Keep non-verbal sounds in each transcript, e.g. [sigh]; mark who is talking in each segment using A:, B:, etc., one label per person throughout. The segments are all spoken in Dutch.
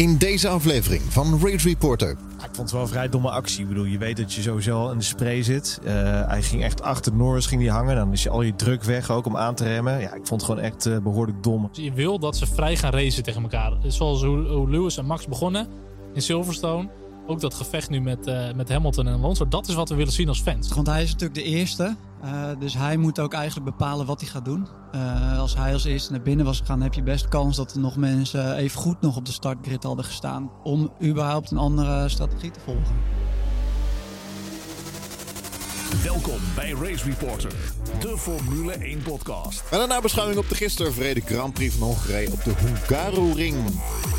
A: In deze aflevering van Race Reporter.
B: Ja, ik vond het wel een vrij domme actie. Ik bedoel, je weet dat je sowieso in de spray zit. Uh, hij ging echt achter Norris ging die hangen. Dan is je al je druk weg ook om aan te remmen. Ja, ik vond het gewoon echt uh, behoorlijk dom.
C: Je wil dat ze vrij gaan racen tegen elkaar. Zoals hoe Lewis en Max begonnen in Silverstone. Ook dat gevecht nu met, uh, met Hamilton en Alonso. Dat is wat we willen zien als fans.
D: Want hij is natuurlijk de eerste. Uh, dus hij moet ook eigenlijk bepalen wat hij gaat doen. Uh, als hij als eerste naar binnen was gegaan, heb je best kans dat er nog mensen even goed nog op de startgrid hadden gestaan. Om überhaupt een andere strategie te volgen.
E: Welkom bij Race Reporter, de Formule 1 podcast.
A: En een nabeschouwing op de gisteren verreden Grand Prix van Hongarije op de Hungaroring.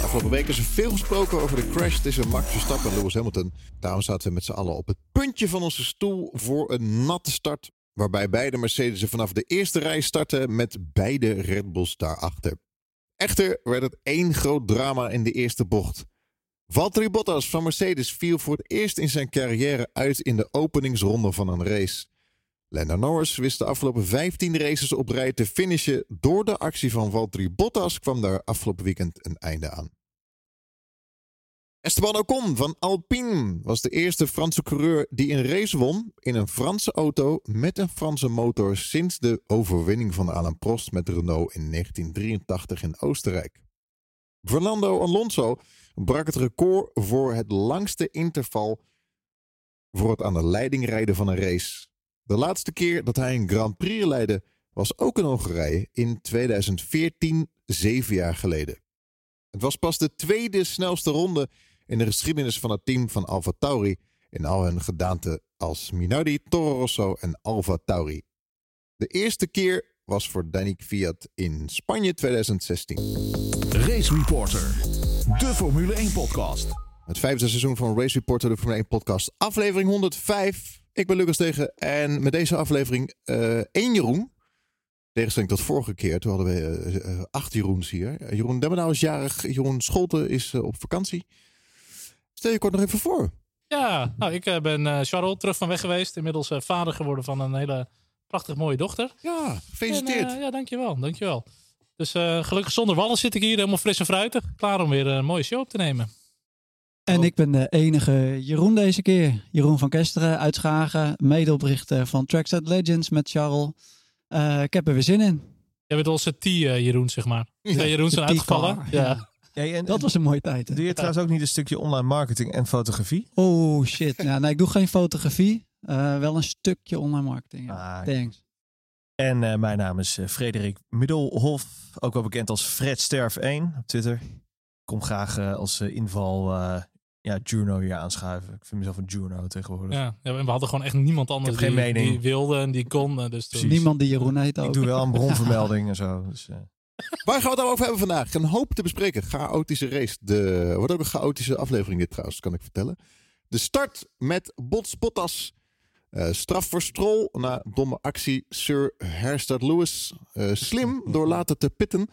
A: Afgelopen week is er veel gesproken over de crash tussen Max Verstappen en Lewis Hamilton. Daarom zaten we met z'n allen op het puntje van onze stoel voor een natte start. Waarbij beide Mercedes vanaf de eerste rij starten met beide Red Bulls daarachter. Echter werd het één groot drama in de eerste bocht. Valtteri Bottas van Mercedes viel voor het eerst in zijn carrière uit in de openingsronde van een race. Lando Norris wist de afgelopen 15 races op rij te finishen. Door de actie van Valtteri Bottas kwam daar afgelopen weekend een einde aan. Esteban Ocon van Alpine was de eerste Franse coureur die een race won in een Franse auto met een Franse motor sinds de overwinning van Alain Prost met Renault in 1983 in Oostenrijk. Fernando Alonso brak het record voor het langste interval voor het aan de leiding rijden van een race. De laatste keer dat hij een Grand Prix leidde was ook in Hongarije in 2014, zeven jaar geleden. Het was pas de tweede snelste ronde in de geschiedenis van het team van Alfa Tauri in al hun gedaanten als Minardi, Toro Rosso en Alfa Tauri. De eerste keer was voor Danny Fiat in Spanje 2016.
E: Race Reporter, de Formule 1 podcast.
A: Het vijfde seizoen van Race Reporter, de Formule 1 podcast, aflevering 105. Ik ben Lucas Tegen en met deze aflevering uh, één Jeroen. Tegenstelling tot vorige keer, toen hadden we uh, acht Jeroens hier. Jeroen Demmenau is jarig, Jeroen Scholten is uh, op vakantie. Stel je kort nog even voor.
C: Ja, nou, ik ben uh, Charles, terug van weg geweest. Inmiddels uh, vader geworden van een hele prachtig mooie dochter.
A: Ja, gefeliciteerd.
C: En, uh, ja, dankjewel, dankjewel. Dus gelukkig zonder wallen zit ik hier helemaal fris en fruitig. Klaar om weer een mooie show op te nemen.
D: En oh. ik ben de enige Jeroen deze keer. Jeroen van Kesteren uit Schagen. Medeoprichter van Trackset Legends met Charles. ik heb er weer zin in.
C: Jij bent onze T-Jeroen, zeg maar. Ja, Jeroen zijn uitgevallen. Ja.
D: Ja, en, dat was een mooie tijd.
B: Hè? Doe je trouwens ook niet een stukje online marketing en fotografie?
D: Oh shit. ja, nee, ik doe geen fotografie. Uh, wel een stukje online marketing. Ja. Ah, Thanks.
B: En uh, mijn naam is uh, Frederik Middelhof. Ook wel bekend als Fred Sterf 1 op Twitter. Kom graag als inval ja, Juno hier aanschuiven. Ik vind mezelf een Juno tegenwoordig.
C: Ja, ja en we hadden gewoon echt niemand anders die, die, wilde en die kon. Dus
D: toen... Niemand die Jeroen heet ook.
B: Ik doe wel een bronvermelding [laughs] en zo. Dus,
A: Waar gaan we het over hebben vandaag? Een hoop te bespreken. Chaotische race. De, wordt ook een chaotische aflevering dit trouwens, kan ik vertellen. De start met Bots Bottas. Uh, straf voor Stroll na domme actie. Sir Herstad Lewis. Uh, slim [laughs] door later te pitten.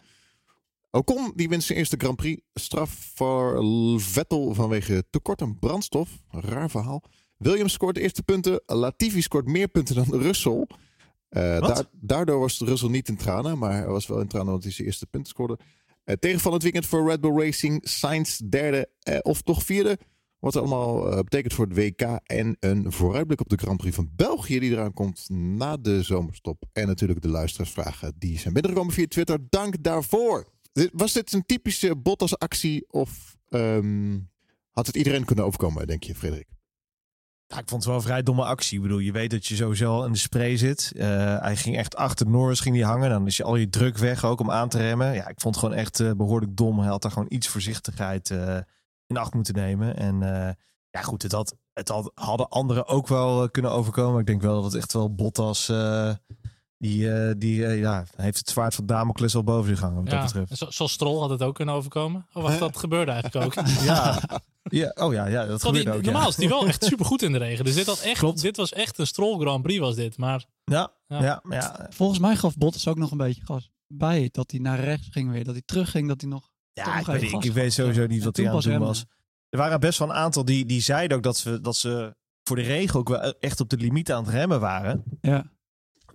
A: Ocon die wint zijn eerste Grand Prix. Straf voor Vettel vanwege tekort aan brandstof. Raar verhaal. Williams scoort de eerste punten. Latifi scoort meer punten dan Russell. Uh, daardoor was Russell niet in tranen, maar hij was wel in tranen omdat hij zijn eerste punten scoorde. Uh, tegenvallend weekend voor Red Bull Racing. Sainz derde of toch vierde. Wat allemaal betekent voor het WK. En een vooruitblik op de Grand Prix van België die eraan komt na de zomerstop. En natuurlijk de luisteraarsvragen die zijn binnengekomen via Twitter. Dank daarvoor. Was dit een typische Bottas actie of um, had het iedereen kunnen overkomen, denk je Frederik?
B: Ja, ik vond het wel een vrij domme actie. Ik bedoel, je weet dat je sowieso in de spray zit. Uh, hij ging echt achter Norris ging die hangen. Dan is je al je druk weg ook om aan te remmen. Ja, ik vond het gewoon echt uh, behoorlijk dom. Hij had daar gewoon iets voorzichtigheid in acht moeten nemen. En ja, goed, het, had, het had, hadden anderen ook wel kunnen overkomen. Ik denk wel dat het echt wel Bottas... Die, die ja, heeft het zwaard van Damocles al boven zich hangen. Wat
C: ja,
B: dat betreft.
C: Zo, zoals Strol had het ook kunnen overkomen. Of wat dat gebeurde eigenlijk ook. [laughs]
B: ja, Ja, oh ja, ja dat gebeurt ook.
C: Normaal
B: ja.
C: is die wel echt supergoed in de regen. Dus dit, had echt, Klopt. dit was echt een Stroll Grand Prix was dit. Maar,
B: ja, ja. Ja, ja.
D: Volgens mij gaf Bottas ook nog een beetje gas bij. Dat hij naar rechts ging weer. Dat hij terugging. Dat hij nog...
B: Ja, ik, weet, ik, ik weet sowieso niet wat hij aan het doen was. Er waren best wel een aantal die, die zeiden ook dat ze, dat ze voor de regen ook wel echt op de limiet aan het remmen waren.
D: Ja.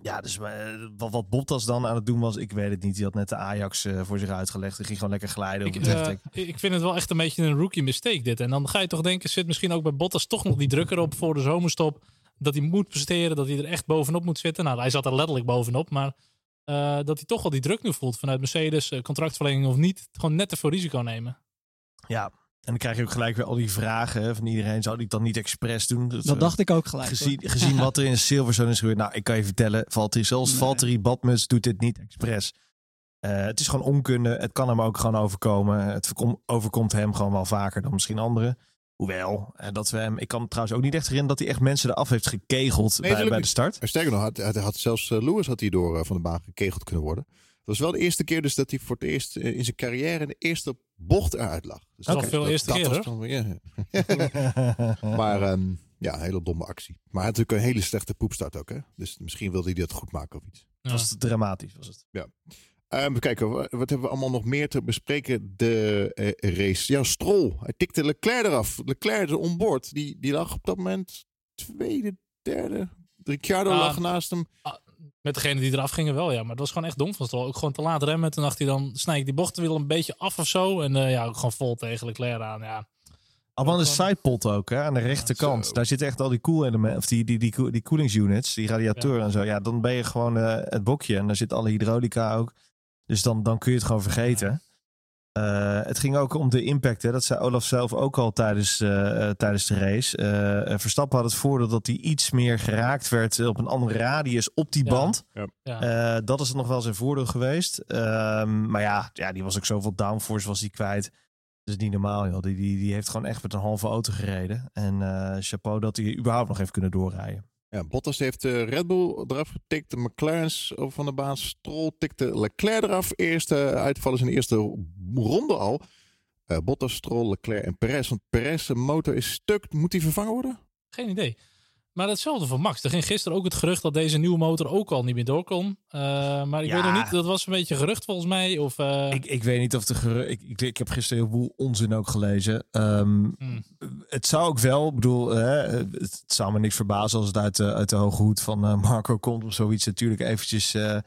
B: Ja, dus eh, wat, wat Bottas dan aan het doen was, ik weet het niet. Die had net de Ajax eh, voor zich uitgelegd. Die ging gewoon lekker glijden op
C: Ik,
B: het
C: eh, ik vind het wel echt een beetje een rookie mistake dit. En dan ga je toch denken, zit misschien ook bij Bottas toch nog die druk erop voor de zomerstop. Dat hij moet presteren, dat hij er echt bovenop moet zitten. Nou, hij zat er letterlijk bovenop, maar eh, dat hij toch al die druk nu voelt vanuit Mercedes, eh, contractverlenging of niet. Gewoon net te veel risico nemen.
B: Ja, en dan krijg je ook gelijk weer al die vragen hè, van iedereen. Zou die het dan niet expres doen?
D: Dat
B: eh,
D: dacht ik ook gelijk.
B: Gezien, gezien wat er in Silverstone is gebeurd. Nou, ik kan je vertellen, Valtteri, zelfs
D: Nee.
B: Valtteri doet dit niet expres. Eh, het is gewoon onkunde. Het kan hem ook gewoon overkomen. Het overkomt hem gewoon wel vaker dan misschien anderen. Hoewel, eh, dat we hem... Ik kan trouwens ook niet echt herinneren dat hij echt mensen eraf heeft gekegeld bij, bij de start.
A: En sterker nog, had, had, had zelfs eh, Lewis had hij door eh, van de baan gekegeld kunnen worden. Dat was wel de eerste keer dus dat hij voor het eerst eh, in zijn carrière in de eerste bocht eruit lag. Dus
C: Dat is wel veel eerste keer,
A: was dan ja. [laughs] maar ehm, ja, een hele domme actie. Maar hij had natuurlijk een hele slechte poepstart ook. Hè? Dus misschien wilde hij dat goed maken of iets.
C: Ja.
B: was dramatisch, was het.
A: Ehm, we kijken, wa- wat hebben we allemaal nog meer te bespreken? De eh, race. Ja, Stroll. Hij tikte Leclerc eraf. Leclerc er onboord. Die, die lag op dat moment tweede, derde. Ricciardo
C: Ah.
A: lag naast hem.
C: Met degene die eraf gingen wel, ja. Maar het was gewoon echt dom van Stroll. Ook gewoon te laat remmen. Toen dacht hij dan, snij ik die bochten wel een beetje af of zo. En eh, ja, ook gewoon vol tegen Leclerc aan. Ja,
B: Al aan de sidepot ook, hè, aan de rechterkant. Daar zitten echt al die cool elementen, of die, die, die, die koelingsunits, die radiatoren en zo. Ja, dan ben je gewoon eh, het bokje en daar zit alle hydraulica ook. Dus dan, dan kun je het gewoon vergeten. Eh, het ging ook om de impact, hè. dat zei Olaf zelf ook al tijdens, eh, eh, tijdens de race. Verstappen had het voordeel dat hij iets meer geraakt werd op een andere radius op die
C: Ja.
B: band.
C: ja.
B: Eh, dat is nog wel zijn voordeel geweest. Ehm, maar ja, ja, die was ook zoveel downforce was die kwijt. Dat is niet normaal, joh. Die, die, die heeft gewoon echt met een halve auto gereden. En eh, chapeau dat hij überhaupt nog heeft kunnen doorrijden.
A: Ja, Bottas heeft de Red Bull eraf getikt. De McLaren's van de baan. Stroll tikte Leclerc eraf. Eerste uitvallers in de eerste ronde al. Eh, Bottas, Stroll, Leclerc en Perez. Want Perez' motor is stuk. Moet die vervangen worden?
C: Geen idee. Maar hetzelfde voor Max. Er ging gisteren ook het gerucht dat deze nieuwe motor ook al niet meer door kon. Eh, maar ik
B: Ja.
C: weet nog niet, dat was een beetje gerucht volgens mij. Of, eh,
B: Ik, ik weet niet of de geru- ik, ik, ik heb gisteren een heleboel onzin ook gelezen. Ehm,
C: Hmm.
B: Het zou ook wel, ik bedoel, hè, het, zou me niks verbazen als het uit de, uit de hoge hoed van eh, Marco komt om zoiets natuurlijk eventjes eh,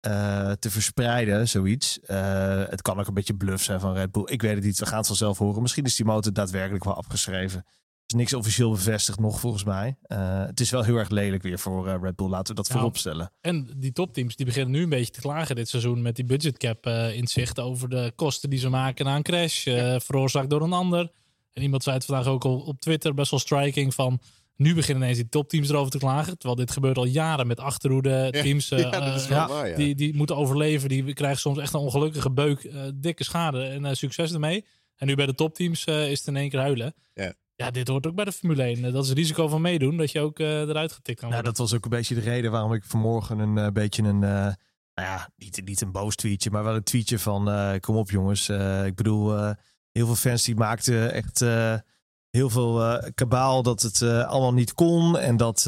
B: eh, te verspreiden, zoiets. Eh, het kan ook een beetje bluff zijn van Red Bull. Ik weet het niet, we gaan het vanzelf horen. Misschien is die motor daadwerkelijk wel afgeschreven. Niks officieel bevestigd nog volgens mij. Eh, het is wel heel erg lelijk weer voor eh, Red Bull. Laten we dat
C: Nou,
B: voorop stellen.
C: En die topteams die beginnen nu een beetje te klagen dit seizoen met die budgetcap eh in zicht over de kosten die ze maken na een crash, eh, veroorzaakt door een ander. En iemand zei het vandaag ook al op Twitter, best wel striking, van nu beginnen ineens die topteams erover te klagen. Terwijl dit gebeurt al jaren met achterhoede teams. eh, [laughs]
A: ja, dat is wel
B: ja,
A: waar, ja.
C: die, die moeten overleven, die krijgen soms echt een ongelukkige beuk, eh, dikke schade en succes ermee. En nu bij de topteams eh, is het in één keer huilen.
A: Ja.
C: Ja, dit hoort ook bij de Formule 1. Eh, Dat is het risico van meedoen, dat je ook eh, eruit getikt kan
B: Nou,
C: worden.
B: dat was ook een beetje de reden waarom ik vanmorgen een eh, beetje een, nou ja, niet, niet een boos tweetje, maar wel een tweetje van, kom op jongens. Ik bedoel, heel veel fans die maakten echt heel veel kabaal dat het allemaal niet kon en dat,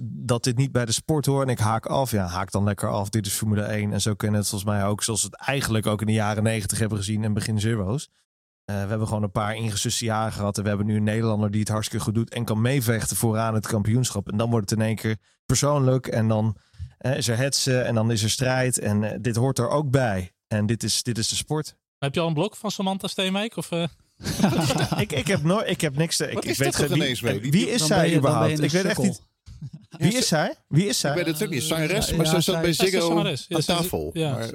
B: dat dit niet bij de sport hoort. En ik haak af. Ja, haak dan lekker af. Dit is Formule 1. En zo kunnen het volgens mij ook, zoals we het eigenlijk ook in de jaren 90 hebben gezien en begin zero's. Eh, we hebben gewoon een paar ingesuste jaren gehad. En we hebben nu een Nederlander die het hartstikke goed doet. En kan meevechten vooraan het kampioenschap. En dan wordt het in één keer persoonlijk. En dan eh, is er hetsen. En dan is er strijd. En eh, dit hoort er ook bij. En dit is, dit is de sport.
C: Heb je al een blok van Samantha Steenwijk? Of, eh? [laughs]
B: ik, ik, heb nooit, ik heb niks te. Ik,
A: Wat
B: ik
A: is
B: weet geen- wie,
A: mee? Die-
B: wie is
D: Dan
B: zij
D: je-
B: überhaupt? Ik weet echt niet. Wie is zij? Wie is zij?
A: Ik weet het ook niet. Zangeres,
D: Ja,
A: maar ze
D: ja,
A: zat
D: zij-
A: bij Ziggo aan tafel.
C: ja.
A: Maar,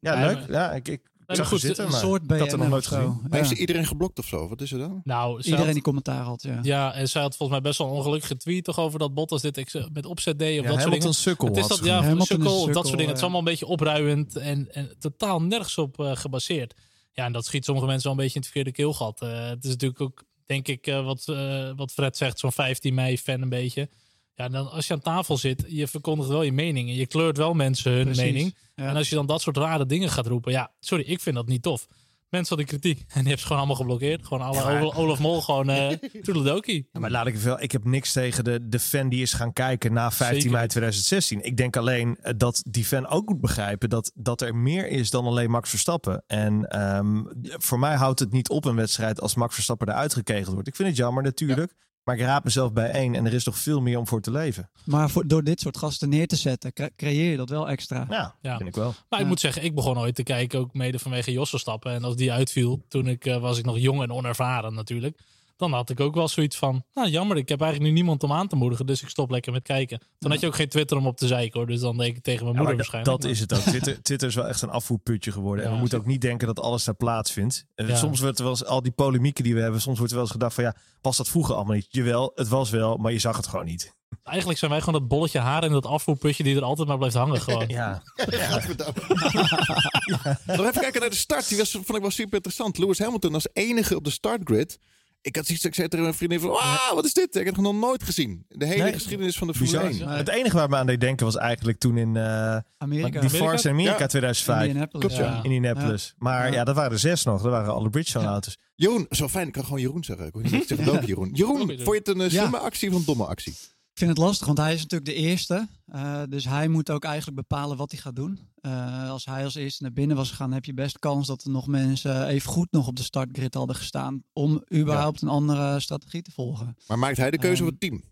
B: ja,
C: Nee,
B: leuk. Ja, ik, ik
C: maar
B: zag
C: goed,
B: zitten.
D: Een
B: Maar
D: soort
B: ik had er nog nooit
D: of zo.
B: gezien.
A: maar
D: Ja.
A: heeft ze iedereen geblokt of zo? Wat is er dan?
C: Nou,
D: Iedereen
C: had-
D: die commentaar had, ja.
C: Ja, en zij had volgens mij best wel een ongelukkige tweet toch over dat Bottas dit ex- met opzet deed. Of
B: Ja,
C: dat soort dingen.
B: sukkel.
C: Het is dat, ja,
D: is
C: sukkel,
D: een
C: dat soort dingen. Het is allemaal een beetje opruiend en, en totaal nergens op eh, gebaseerd. Ja, en dat schiet sommige mensen wel een beetje in het verkeerde keelgat. Eh, het is natuurlijk ook, denk ik, eh, wat, eh, wat Fred zegt, zo'n 15 mei fan een beetje. Ja, dan als je aan tafel zit, je verkondigt wel je mening. En je kleurt wel mensen hun
D: Precies.
C: mening.
D: Ja.
C: En als je dan dat soort rare dingen gaat roepen, ja, sorry, ik vind dat niet tof. Mensen hadden kritiek [laughs] en die hebben ze gewoon allemaal geblokkeerd. Gewoon alle
B: Ja, maar-
C: Olaf, Mol, gewoon eh [laughs] toedeledokie.
B: Ja, maar laat ik wel. Ik heb niks tegen de, de fan die is gaan kijken na 15
C: Zeker.
B: mei 2016. Ik denk alleen eh, dat die fan ook moet begrijpen dat, dat er meer is dan alleen Max Verstappen. En ehm, voor mij houdt het niet op een wedstrijd als Max Verstappen eruit gekegeld wordt. Ik vind het jammer natuurlijk. Maar ik raad mezelf bij één en er is nog veel meer om voor te leven.
D: Maar voor, door dit soort gasten neer te zetten, cre- creëer je dat wel extra.
B: Ja,
C: Ja.
B: vind ik wel.
C: Maar ik moet zeggen, ik begon ooit te kijken, ook mede vanwege Jos Verstappen. En als die uitviel, toen ik, eh, was ik nog jong en onervaren natuurlijk. Dan had ik ook wel zoiets van, nou jammer, ik heb eigenlijk nu niemand om aan te moedigen. Dus ik stop lekker met kijken. Toen had je ook geen Twitter om op te zeiken hoor. Dus dan denk ik tegen mijn
B: Ja,
C: moeder
B: dat-
C: waarschijnlijk.
B: dat is het ook. Twitter, [laughs] Twitter is wel echt een afvoerputje geworden. en we moeten ook niet denken dat alles daar plaatsvindt. En
C: Ja.
B: Soms wordt er wel eens, al die polemieken die we hebben, soms wordt er wel eens gedacht van ja, was dat vroeger allemaal niet? Jawel, het was wel, maar je zag het gewoon niet.
C: Eigenlijk zijn wij gewoon dat bolletje haar in dat afvoerputje die er altijd maar blijft hangen gewoon. [laughs]
B: Ja.
A: Nog [laughs] even kijken naar de start. Die was, vond ik wel super interessant. Lewis Hamilton als enige op de startgrid. Ik had zoiets, ik zei tegen mijn vriendin van, ah, wat is dit? Ik heb het nog nooit gezien. De hele
B: Nee,
A: geschiedenis van de Formule
B: bizar.
A: 1.
B: Het enige waar me aan deed denken was eigenlijk toen in eh
D: Amerika,
B: die Force in Amerika
A: Ja.
B: 2005.
D: Indianapolis.
A: Klopt, ja.
C: Ja.
B: Indianapolis. Maar ja.
D: Ja.
B: dat waren er zes nog. Dat waren alle Bridgestone auto's.
A: Jeroen, zo fijn. Ik kan gewoon Jeroen zeggen. Ik te zeggen welke Jeroen. Jeroen, vond je het een eh,
D: Ja.
A: slimme actie of een domme actie?
D: Ik vind het lastig, want hij is natuurlijk de eerste. Eh, dus hij moet ook eigenlijk bepalen wat hij gaat doen. Eh, als hij als eerste naar binnen was gegaan, heb je best kans dat er nog mensen even goed nog op de startgrid hadden gestaan. Om überhaupt een andere strategie te volgen.
A: Maar maakt hij de keuze
D: Ehm,
A: voor het team?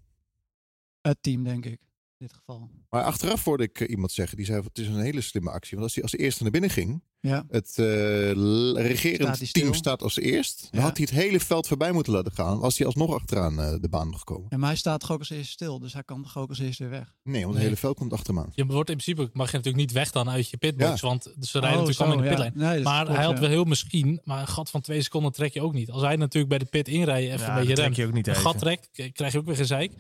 D: Het team, denk ik. In dit geval.
A: Maar achteraf hoorde ik eh, iemand zeggen, die zei, het is een hele slimme actie. Want als hij als eerste naar binnen ging,
D: Ja.
A: het eh,
D: Staat
A: regerend team staat als eerst. Dan
D: Ja.
A: had hij het hele veld voorbij moeten laten gaan. Was hij alsnog achteraan eh, de baan nog gekomen.
D: ja, maar hij staat toch ook als eerste stil. Dus hij kan toch ook als eerste weer weg.
A: Nee, want het
C: Nee.
A: hele veld komt achter hem aan.
C: Je wordt in principe, mag je natuurlijk niet weg dan uit je pitbox.
A: Ja.
C: Want ze rijden
D: Oh,
C: natuurlijk
D: zo,
C: allemaal in de
D: ja.
C: pitlane.
D: Nee, dat
C: Maar
D: klopt,
C: hij had wel heel misschien, maar een gat van twee seconden trek je ook niet. Als hij natuurlijk bij de pit inrijden even
B: Ja,
C: een beetje remt,
B: je ook niet
C: een gat trekt, krijg je ook weer gezeik.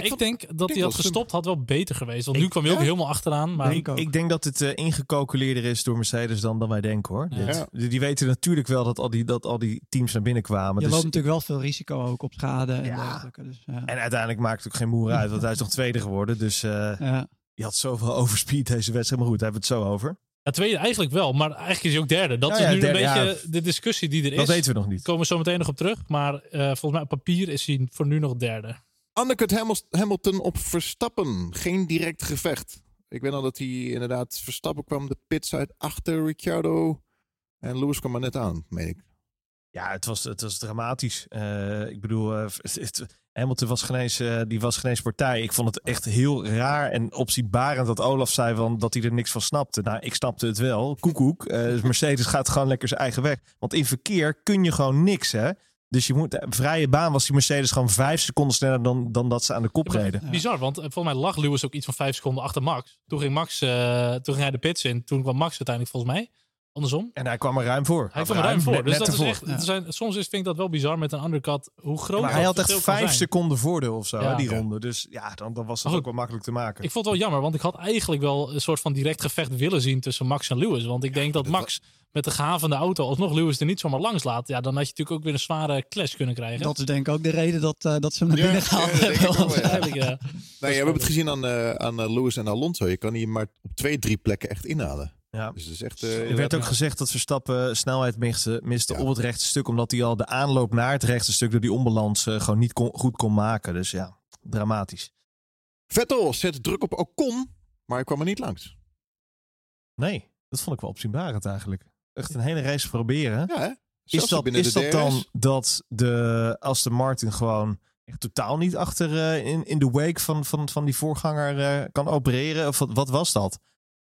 A: Dus
C: ik denk dat hij had gestopt, had wel beter geweest. Want
B: Ik-
C: nu kwam hij ook helemaal achteraan. Maar
D: Ik
B: denk dat het eh, ingecalculeerder is door Mercedes dan, dan wij denken hoor.
C: Ja.
B: Dit-
A: Ja.
B: Die, weten natuurlijk wel dat al die, dat al die teams naar binnen kwamen.
D: Je
B: Dus-
D: loopt natuurlijk wel veel risico ook op schade en dergelijke. Dus, ja.
B: En uiteindelijk maakt het ook geen moer uit, want hij is nog tweede geworden. Dus eh
D: ja.
B: je had zoveel [laughs] overspeed deze wedstrijd. Maar goed, daar hebben we het zo over.
C: ja, tweede eigenlijk wel, maar eigenlijk is hij ook derde. Dat
B: Ja,
C: is
B: ja,
C: nu
B: derde,
C: een
B: ja.
C: beetje de discussie die er
B: Dat
C: is.
B: weten we nog niet.
C: Daar komen we zo meteen nog op terug. Maar eh, volgens mij op papier is hij voor nu nog derde.
A: Undercut Hamil- Hamilton op Verstappen. Geen direct gevecht. Ik weet al dat hij inderdaad Verstappen kwam de pits uit achter Ricciardo. En Lewis kwam er net aan, meen ik.
B: Ja, het was, het was dramatisch. Eh, ik bedoel, eh, Hamilton was geen eens, eh, die was partij. Ik vond het echt heel raar en opzienbarend dat Olaf zei van, dat hij er niks van snapte. Nou, ik snapte het wel. Koekoek. Mercedes gaat gewoon lekker zijn eigen weg. Want in verkeer kun je gewoon niks, hè. Dus je moet, vrije baan was die Mercedes gewoon vijf seconden sneller dan, dan dat ze aan de kop
C: Ja,
B: reden.
C: Bizar, want eh, volgens mij lag Lewis ook iets van vijf seconden achter Max. Toen ging Max, eh, toen ging hij de pits in. Toen kwam Max uiteindelijk volgens mij andersom.
B: En hij kwam er ruim voor.
C: Hij kwam er ruim voor. Dus
B: net
C: dat is echt, zijn, soms is, vind ik dat wel bizar met een undercut. Hoe groot
B: Maar
C: dat
B: hij had echt vijf seconden voordeel of zo,
C: Ja.
B: hè, die
A: Ja.
B: ronde. Dus ja, dan, dan was het ook wel makkelijk te maken.
C: Ik vond het wel jammer, want ik had eigenlijk wel een soort van direct gevecht willen zien tussen Max en Lewis. Want ik denk dat Max met de gehavende auto alsnog Lewis er niet zomaar langs laat. Ja, dan had je natuurlijk ook weer een zware clash kunnen krijgen.
D: Dat is denk ik ook de reden dat, eh, dat ze hem naar
A: Ja,
D: binnen gehaald
A: ja,
D: hebben.
A: ja.
C: Ja.
A: Ja, we hebben het gezien aan, eh, aan eh, Lewis en Alonso. Je kan hier maar op twee, drie plekken echt inhalen.
B: Ja.
A: Dus het is echt...
B: Er
A: eh,
B: werd ook gezegd dat Verstappen snelheid miste, miste
A: Ja.
B: op het rechte stuk. Omdat hij al de aanloop naar het rechte stuk door die onbalans eh, gewoon niet kon, goed kon maken. Dus ja, dramatisch.
A: Vettel zet druk op Ocon, maar hij kwam er niet langs.
B: Nee, dat vond ik wel opzienbarend eigenlijk. Echt een hele race proberen.
A: Ja, hè?
B: is dat,
A: binnen
B: is
A: de
B: dat dan dat de Aston Martin gewoon echt totaal niet achter eh, in, in de wake van, van, van die voorganger eh, kan opereren? Of wat, wat was dat?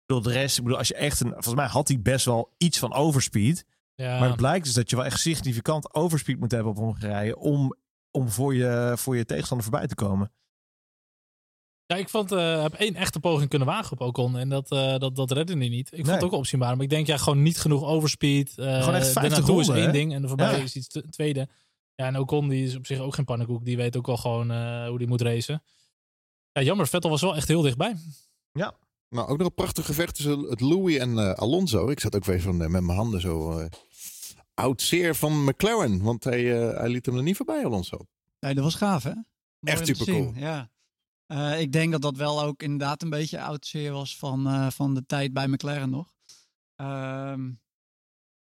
B: Bedoel, de rest, ik bedoel, als je echt een, volgens mij had hij best wel iets van overspeed.
C: Ja.
B: Maar het blijkt dus dat je wel echt significant overspeed moet hebben op Hongarije om, om voor, je, voor je tegenstander voorbij te komen.
C: Ja, ik vond, eh heb één echte poging kunnen wagen op Ocon. En dat, eh dat, dat redde hij niet. Ik vond het ook opzienbaar. Maar ik denk, ja, gewoon niet genoeg overspeed. Eh
B: Gewoon echt 50
C: daarnaartoe is
B: ronden,
C: één
B: hè?
C: ding. En de voorbij
B: Ja.
C: is iets te- tweede. Ja, en Ocon die is op zich ook geen pannenkoek. Die weet ook wel gewoon hoe die moet racen. Ja, jammer. Vettel was wel echt heel dichtbij.
A: Nou, ook nog een prachtig gevecht tussen het Louis en eh, Alonso. Ik zat ook weer van, eh, met mijn handen zo... eh oud zeer van McLaren, want hij, hij liet hem er niet voorbij, Alonso.
D: Nee, dat was gaaf, hè? Mooi
A: Echt supercool.
D: zien, Ja. Ik denk dat dat wel ook inderdaad een beetje oud zeer was van, van de tijd bij McLaren nog. Ehm,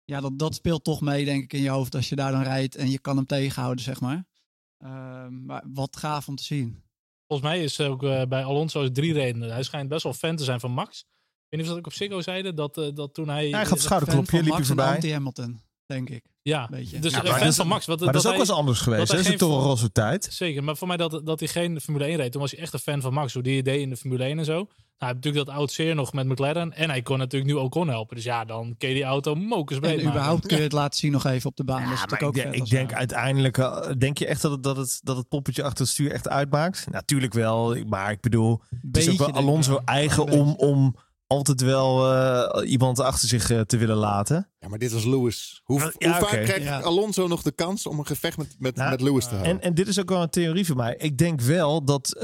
D: ja, dat, dat speelt toch mee, denk ik, in je hoofd als je daar dan rijdt en je kan hem tegenhouden, zeg maar. Ehm, maar wat gaaf om te zien.
C: Volgens mij is ook eh, bij Alonso is drie redenen. Hij schijnt best wel fan te zijn van Max. Ik weet niet of dat ik op Ziggo zeiden. Dat, eh, dat toen hij...
B: Hij gaf
D: Fan
B: schouderklopje, liep hij voorbij.
D: anti-Hamilton, denk ik.
C: Ja,
D: Weet je.
C: dus
B: Ja,
C: een fan van Max. Wat,
B: Maar dat is ook wel eens anders geweest. Dat is
C: geen
B: toch een roze tijd.
C: Zeker, maar voor mij dat, dat hij geen Formule 1 reed. Toen was hij echt een fan van Max. Hoe die deed in de Formule 1 en zo. Nou, hij heeft natuurlijk dat oud zeer nog met McLaren. En hij kon natuurlijk nu ook kon helpen. Dus ja, dan kun je die auto mokers breed
D: En
C: maken.
D: überhaupt kun je het [laughs] laten zien nog even op de baan. dat is
B: Ja, maar
D: natuurlijk
B: ik ik denk uiteindelijk, eh, denk je echt dat het, dat, het, dat het poppetje achter het stuur echt uitmaakt? Natuurlijk wel, maar ik bedoel, het is ook
D: Beetje,
B: wel Alonso eigen om, om altijd wel eh, iemand achter zich eh, te willen laten.
A: Ja, maar dit was Lewis. Hoe,
B: Ja,
A: hoe vaak krijgt
D: Ja.
A: Alonso nog de kans om een gevecht met, met,
B: Nou,
A: met Lewis te houden?
B: En, en dit is ook wel een theorie van mij. Ik denk wel dat eh,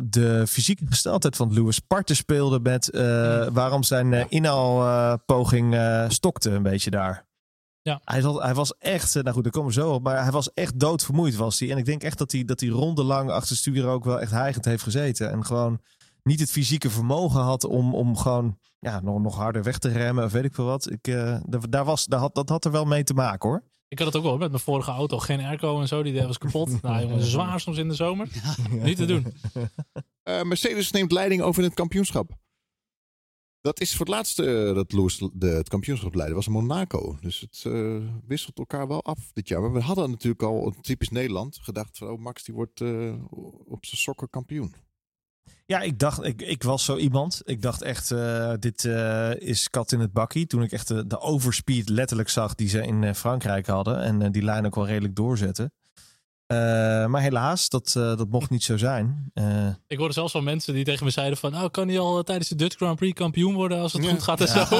B: de fysieke gesteldheid van Lewis parten speelde met eh, waarom zijn uh, inhaalpoging uh, stokte een beetje daar.
C: Ja.
B: Hij, zat, hij was echt, nou goed, daar komen we zo op, maar hij was echt doodvermoeid was hij. En ik denk echt dat hij, dat hij rondelang achter het stuur ook wel echt hijgend heeft gezeten. En gewoon niet het fysieke vermogen had om, om gewoon ja, nog, nog harder weg te remmen of weet ik veel wat. Ik, uh, daar was, daar had, dat had er wel mee te maken hoor.
C: Ik had het ook wel met mijn vorige auto. Geen airco en zo. Die was kapot. [laughs] nou jongen, zwaar soms in de zomer. [laughs] Niet te doen.
A: Uh, [laughs] Mercedes neemt leiding over het kampioenschap. Dat is voor het laatste uh, dat Lewis de, het kampioenschap leidde, was Monaco. Dus het uh, wisselt elkaar wel af dit jaar. Maar we hadden natuurlijk al, typisch Nederland, gedacht van oh, Max die wordt uh, op zijn sokken kampioen.
B: Ja, ik dacht, ik, ik was zo iemand. Ik dacht echt, uh, dit uh, is kat in het bakkie. Toen ik echt de, de overspeed letterlijk zag die ze in uh, Frankrijk hadden. En die lijn ook wel redelijk doorzetten. Uh, maar helaas, dat, uh, dat mocht niet zo zijn. Uh,
C: ik hoorde zelfs van mensen die tegen me zeiden van... nou, kan hij al tijdens de Dutch Grand Prix kampioen worden als het ja. goed gaat en ja. zo.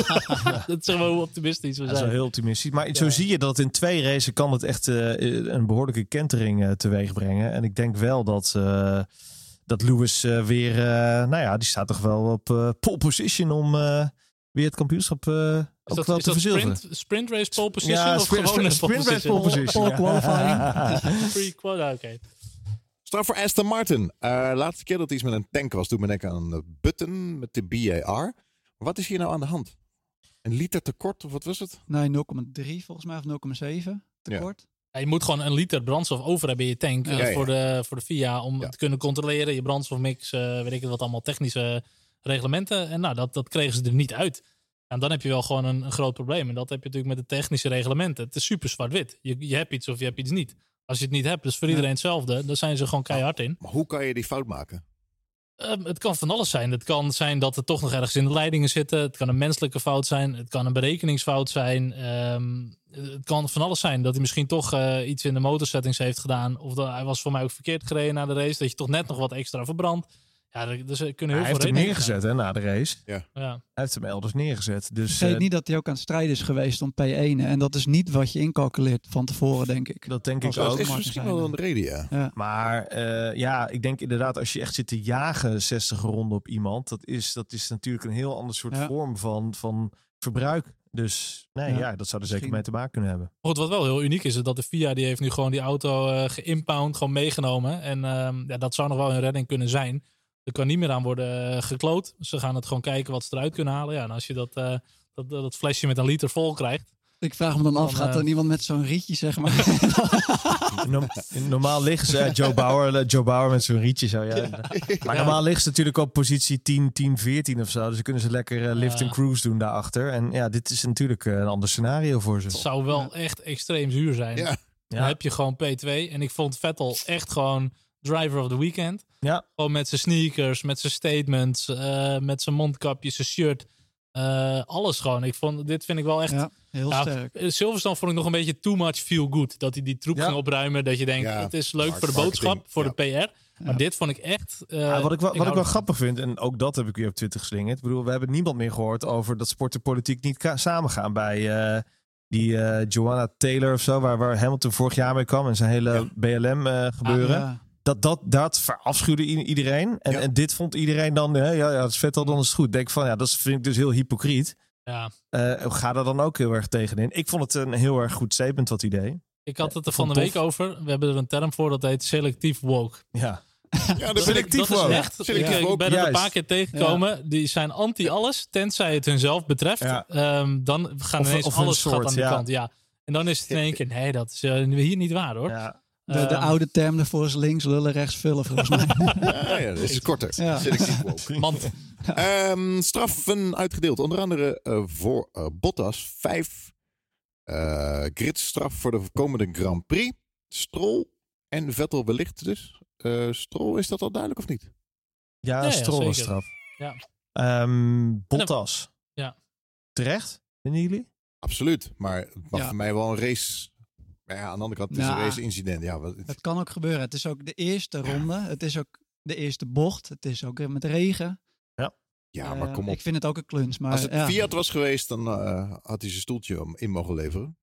C: dat is gewoon optimistisch. We
B: dat is wel heel optimistisch. Maar ja. zo zie je dat in twee races kan het echt uh, een behoorlijke kentering uh, teweeg brengen. En ik denk wel dat, uh, dat Lewis uh, weer... nou ja, die staat toch wel op uh, pole position om uh, weer het kampioenschap... Uh,
C: is dat,
B: wel
C: is
B: te
C: dat sprint, sprint race pole position
B: ja,
C: of
B: sprint,
C: gewoon
B: sprint,
C: een
B: sprint race pole position.
D: Pole qualifying. [laughs]
C: Free oké.
A: Straf voor Aston Martin. Uh, laatste keer dat iets met een tank was, doet me denken aan een button met de BAR. Wat is hier nou aan de hand? Een liter tekort of wat was het?
D: Nee, 0,3 volgens mij of 0,7 tekort.
C: Ja. Ja, je moet gewoon een liter brandstof over hebben in je tank
A: ja,
C: uh,
A: ja.
C: Voor, de, voor de FIA om te kunnen controleren. Je brandstofmix, uh, weet ik wat allemaal technische reglementen. En nou, dat, dat kregen ze er niet uit. En dan heb je wel gewoon een, een, groot probleem. En dat heb je natuurlijk met de technische reglementen. Het is super zwart-wit. Je, je hebt iets of je hebt iets niet. Als je het niet hebt, dus voor iedereen hetzelfde. Dan zijn ze gewoon keihard in.
A: Maar hoe kan je die fout maken?
C: Uh, het kan van alles zijn. Het kan zijn dat er toch nog ergens in de leidingen zitten. Het kan een menselijke fout zijn. Het kan een berekeningsfout zijn. Um, het kan van alles zijn. Dat hij misschien toch uh, iets in de motorsettings heeft gedaan. Of dat hij was voor mij ook verkeerd gereden na de race. Dat je toch net nog wat extra verbrandt. Ja, dus er kunnen heel
B: hij
C: veel
B: heeft hem neergezet hè, na de race.
A: Ja.
C: ja.
B: Hij heeft hem elders neergezet. Dus,
D: Vergeet uh, niet dat hij ook aan het strijden is geweest om P1. En dat is niet wat je incalculeert van tevoren, denk ik.
B: Dat denk
A: Als
B: ik ook.
A: Dat is misschien wel een reden, ja.
D: ja.
B: Maar uh, ja, ik denk inderdaad, als je echt zit te jagen 60 ronden op iemand, dat is, dat is natuurlijk een heel ander soort ja. vorm van, van verbruik. Dus nee, ja, ja dat zou er zeker mee te maken kunnen hebben.
C: Goed, wat wel heel uniek is, is dat de FIA die heeft nu gewoon die auto uh, geïmpound, gewoon meegenomen. En uh, ja, dat zou nog wel een redding kunnen zijn. Er kan niet meer aan worden uh, gekloot. Ze gaan het gewoon kijken wat ze eruit kunnen halen. Ja, en als je dat, uh, dat, dat flesje met een liter vol krijgt.
D: Ik vraag me dan af, gaat er niemand met zo'n rietje, zeg maar? [laughs]
B: normaal liggen ze, Joe Bauer, Joe Bauer met zo'n rietje zo, ja. ja. Maar normaal liggen ze natuurlijk op positie 10, 10, 14 of zo. Dus dan kunnen ze lekker uh, lift en cruise doen daarachter. En ja, dit is natuurlijk een ander scenario voor ze.
C: Het zou wel echt extreem zuur zijn.
A: Ja.
C: Dan heb je gewoon P2. En ik vond Vettel echt gewoon driver of the weekend.
B: Ja.
C: Gewoon met zijn sneakers, met zijn statements, uh, met zijn mondkapje, zijn shirt. Uh, alles gewoon. Ik vond, dit vind ik wel echt...
D: Ja, heel
C: ja,
D: sterk.
C: Silverstone vond ik nog een beetje too much feel good. Dat hij die troep
B: Ja.
C: ging opruimen. Dat je denkt,
A: Ja,
C: het is leuk
A: mark-
C: voor de boodschap,
A: marketing,
C: voor
A: ja.
C: de PR. Maar dit vond ik echt... uh,
B: Ja, wat ik wel, wat ik wel grappig vind, en ook dat heb ik weer op Twitter geslingerd. Ik bedoel, we hebben niemand meer gehoord over dat sport en politiek niet samengaan bij eh, die eh, Joanna Taylor of zo, waar, waar Hamilton vorig jaar mee kwam en zijn hele
A: Ja.
B: BLM eh, gebeuren.
D: Ah, ja.
B: Dat, dat, dat verafschuwde iedereen. En,
A: Ja.
B: en dit vond iedereen dan, hè, ja, ja, het is vet al, dan is het goed. Ik Denk van, ja, dat vind ik dus heel hypocriet.
C: Ja,
B: Eh, ga daar dan ook heel erg tegenin. Ik vond het een heel erg goed statement wat hij deed.
C: ik had het er van de
B: tof.
C: week over. We hebben er een term voor, dat heet selectief woke.
B: Ja,
A: Ja,
C: Dat,
B: Selectief
C: dat is
B: woke.
C: echt.
A: Selectief
C: ik, ik
A: woke,
C: ben er een paar keer tegengekomen. Die zijn anti alles, tenzij het hunzelf betreft.
B: Ja.
C: Ehm, dan gaan
B: Of-
C: ineens
B: of
C: alles gaat
B: soort,
C: aan de kant. Ja. En dan is het in één keer, nee, dat is eh, hier niet waar hoor.
B: ja.
D: De, de
C: Ehm,
D: oude term ervoor is links lullen, rechts vullen, volgens mij. [laughs]
A: Ja, ja, dat is korter.
D: Ja. [laughs]
C: Mand.
A: Ehm, straffen uitgedeeld. Onder andere eh, voor eh, Bottas. Vijf Eh gridstraf voor de komende Grand Prix. Stroll en Vettel wellicht dus. Eh Stroll, is dat al duidelijk of niet?
B: Ja, Stroll
C: zeker.
B: straf.
C: Ja.
B: Ehm, Bottas.
C: Ja.
B: Terecht, vinden jullie?
A: Absoluut. Maar het mag
D: Ja.
A: voor mij wel een race. Ja, aan de andere kant, het is
D: Ja.
A: een race incident. Ja, wat,
D: Het kan ook gebeuren. Het is ook de eerste ronde. Het is ook de eerste bocht. Het is ook met regen.
A: ja maar
D: Eh,
A: kom op.
D: Ik vind het ook een kluns. Maar
A: Als het
D: ja,
A: Fiat was geweest, dan eh, had hij zijn stoeltje om- in mogen leveren.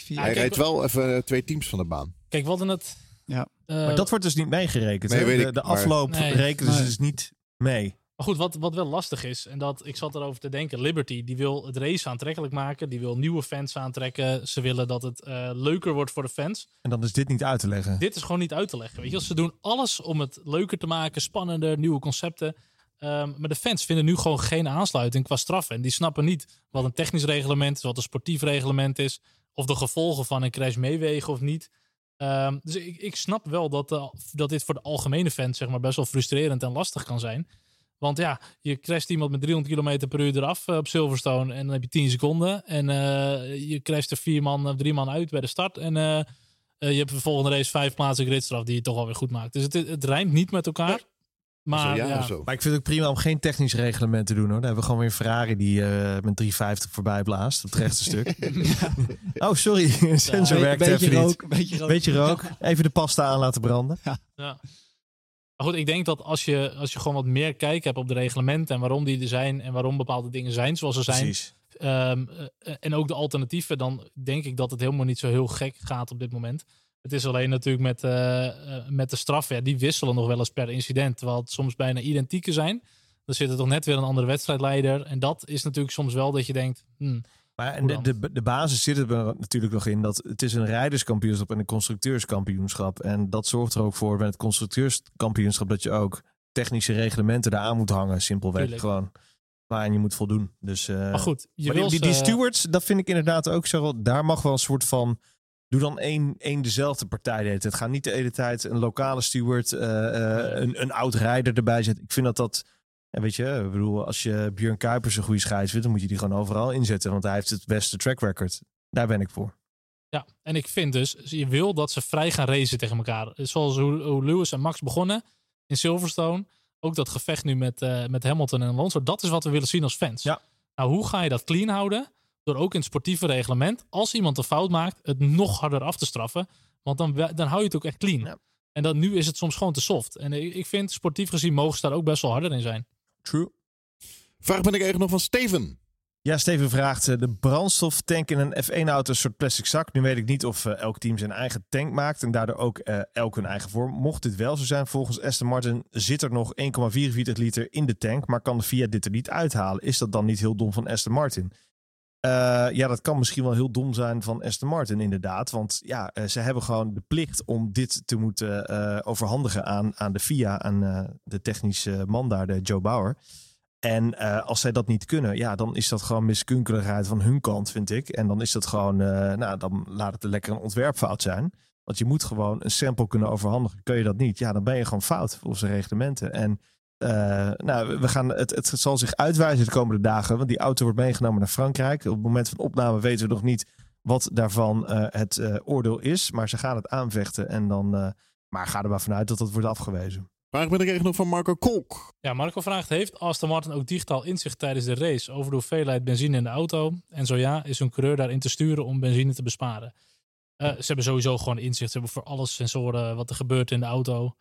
D: Fiat-
C: Ja,
A: hij rijdt wel even eh, twee teams van de baan.
C: Kijk, we hadden het...
D: Ja.
C: eh,
B: maar dat wordt dus niet meegerekend.
A: Nee,
B: de, de afloop
C: Nee.
B: rekenen ze
D: Nee.
B: dus niet mee.
C: Maar goed, wat, wat wel lastig is, en dat ik zat erover te denken, Liberty, die wil het race aantrekkelijk maken, die wil nieuwe fans aantrekken, ze willen dat het eh, leuker wordt voor de fans.
B: En dan is dit niet uit te leggen.
C: Dit is gewoon niet uit te leggen. Weet je, ze doen alles om het leuker te maken, spannender, nieuwe concepten. Ehm, maar de fans vinden nu gewoon geen aansluiting qua straffen. En die snappen niet wat een technisch reglement is, wat een sportief reglement is, of de gevolgen van een crash meewegen of niet. Ehm, dus ik, ik snap wel dat, de- dat dit voor de algemene fans zeg maar, best wel frustrerend en lastig kan zijn. Want ja, je crasht iemand met 300 km per uur eraf eh, op Silverstone en dan heb je 10 seconden. En eh, je crasht er vier man of drie man uit bij de start. En eh, eh, je hebt de volgende race vijf plaatsen gridstraf die je toch alweer goed maakt. Dus het, het rijmt niet met elkaar.
A: Maar,
C: Maar
A: zo, ja,
C: ja,
A: zo.
B: Maar ik vind het ook prima om geen technisch reglement te doen hoor. Dan hebben we gewoon weer een Ferrari die eh, met 350 voorbij blaast. Op het rechte stuk. [laughs] [laughs] oh, sorry. [laughs] Sensor werkt
D: beetje
B: even niet.
D: rook, beetje rook.
B: Beetje rook. Even de pasta aan laten branden.
C: Ja. Maar goed, ik denk dat als je, als je gewoon wat meer kijk hebt op de reglementen en waarom die er zijn en waarom bepaalde dingen zijn zoals ze zijn,
B: Precies.
C: eh, en ook de alternatieven, dan denk ik dat het helemaal niet zo heel gek gaat op dit moment. Het is alleen natuurlijk met, eh, eh, met de straffen, ja, die wisselen nog wel eens per incident, terwijl het soms bijna identieke zijn. Dan zit er toch net weer een andere wedstrijdleider. En dat is natuurlijk soms wel dat je denkt, hmm,
B: Maar de, de, de basis zit er natuurlijk nog in dat het is een rijderskampioenschap en een constructeurskampioenschap. En dat zorgt er ook voor bij het constructeurskampioenschap dat je ook technische reglementen eraan moet hangen. Simpelweg
C: Tuurlijk.
B: gewoon. Waaraan je moet voldoen. Dus, eh,
C: maar goed. Je
B: maar die, stewards, dat vind ik inderdaad ook zo. Daar mag wel een soort van. Doe dan één, één dezelfde partij. de hele tijd. Het gaat niet de hele tijd een lokale steward, eh, eh, een, een oud rijder erbij zetten. Ik vind dat dat. En weet je, ik bedoel, als je Björn Kuipers een goede scheids vindt, dan moet je die gewoon overal inzetten. Want hij heeft het beste track record. Daar ben ik voor.
C: Ja, en ik vind dus, je wil dat ze vrij gaan racen tegen elkaar. Zoals hoe, Lewis en Max begonnen in Silverstone. Ook dat gevecht nu met, eh, met Hamilton en Alonso. Dat is wat we willen zien als fans.
B: Ja.
C: Nou, hoe ga je dat clean houden? Door ook in het sportieve reglement, als iemand een fout maakt, het nog harder af te straffen. Want dan, dan hou je het ook echt clean.
B: Ja.
C: En dan, nu is het soms gewoon te soft. En ik, ik vind, sportief gezien, mogen ze daar ook best wel harder in zijn.
B: True.
A: Vraag ben ik eigenlijk nog van Steven.
B: Ja, Steven vraagt eh, de brandstoftank in een F1-auto een soort plastic zak. Nu weet ik niet of eh, elk team zijn eigen tank maakt en daardoor ook eh, elk hun eigen vorm. Mocht dit wel zo zijn, volgens Aston Martin zit er nog 1,44 liter in de tank, maar kan de Fiat dit er niet uithalen. Is dat dan niet heel dom van Aston Martin? Eh, ja, dat kan misschien wel heel dom zijn van Aston Martin inderdaad. Want ja, eh, ze hebben gewoon de plicht om dit te moeten eh, overhandigen aan, aan de FIA, aan de technische man daar, de Joe Bauer. En als zij dat niet kunnen, ja, dan is dat gewoon miskunkeligheid van hun kant, vind ik. En dan is dat gewoon, nou, dan laat het lekker een ontwerpfout zijn. Want je moet gewoon een sample kunnen overhandigen. Kun je dat niet, ja, dan ben je gewoon fout volgens de reglementen. En eh, nou, we gaan, het, het zal zich uitwijzen de komende dagen. Want die auto wordt meegenomen naar Frankrijk. Op het moment van opname weten we nog niet wat daarvan eh, het eh, oordeel is. Maar ze gaan het aanvechten. En dan, eh, maar ga er maar vanuit dat dat wordt afgewezen.
A: Vraag ben ik eigenlijk nog van Marco Kolk.
C: Ja, Marco vraagt: Heeft Aston Martin ook digitaal inzicht tijdens de race over de hoeveelheid benzine in de auto? En zo ja, is een coureur daarin te sturen om benzine te besparen? Eh, ze hebben sowieso gewoon inzicht. Ze hebben voor alles sensoren wat er gebeurt in de auto.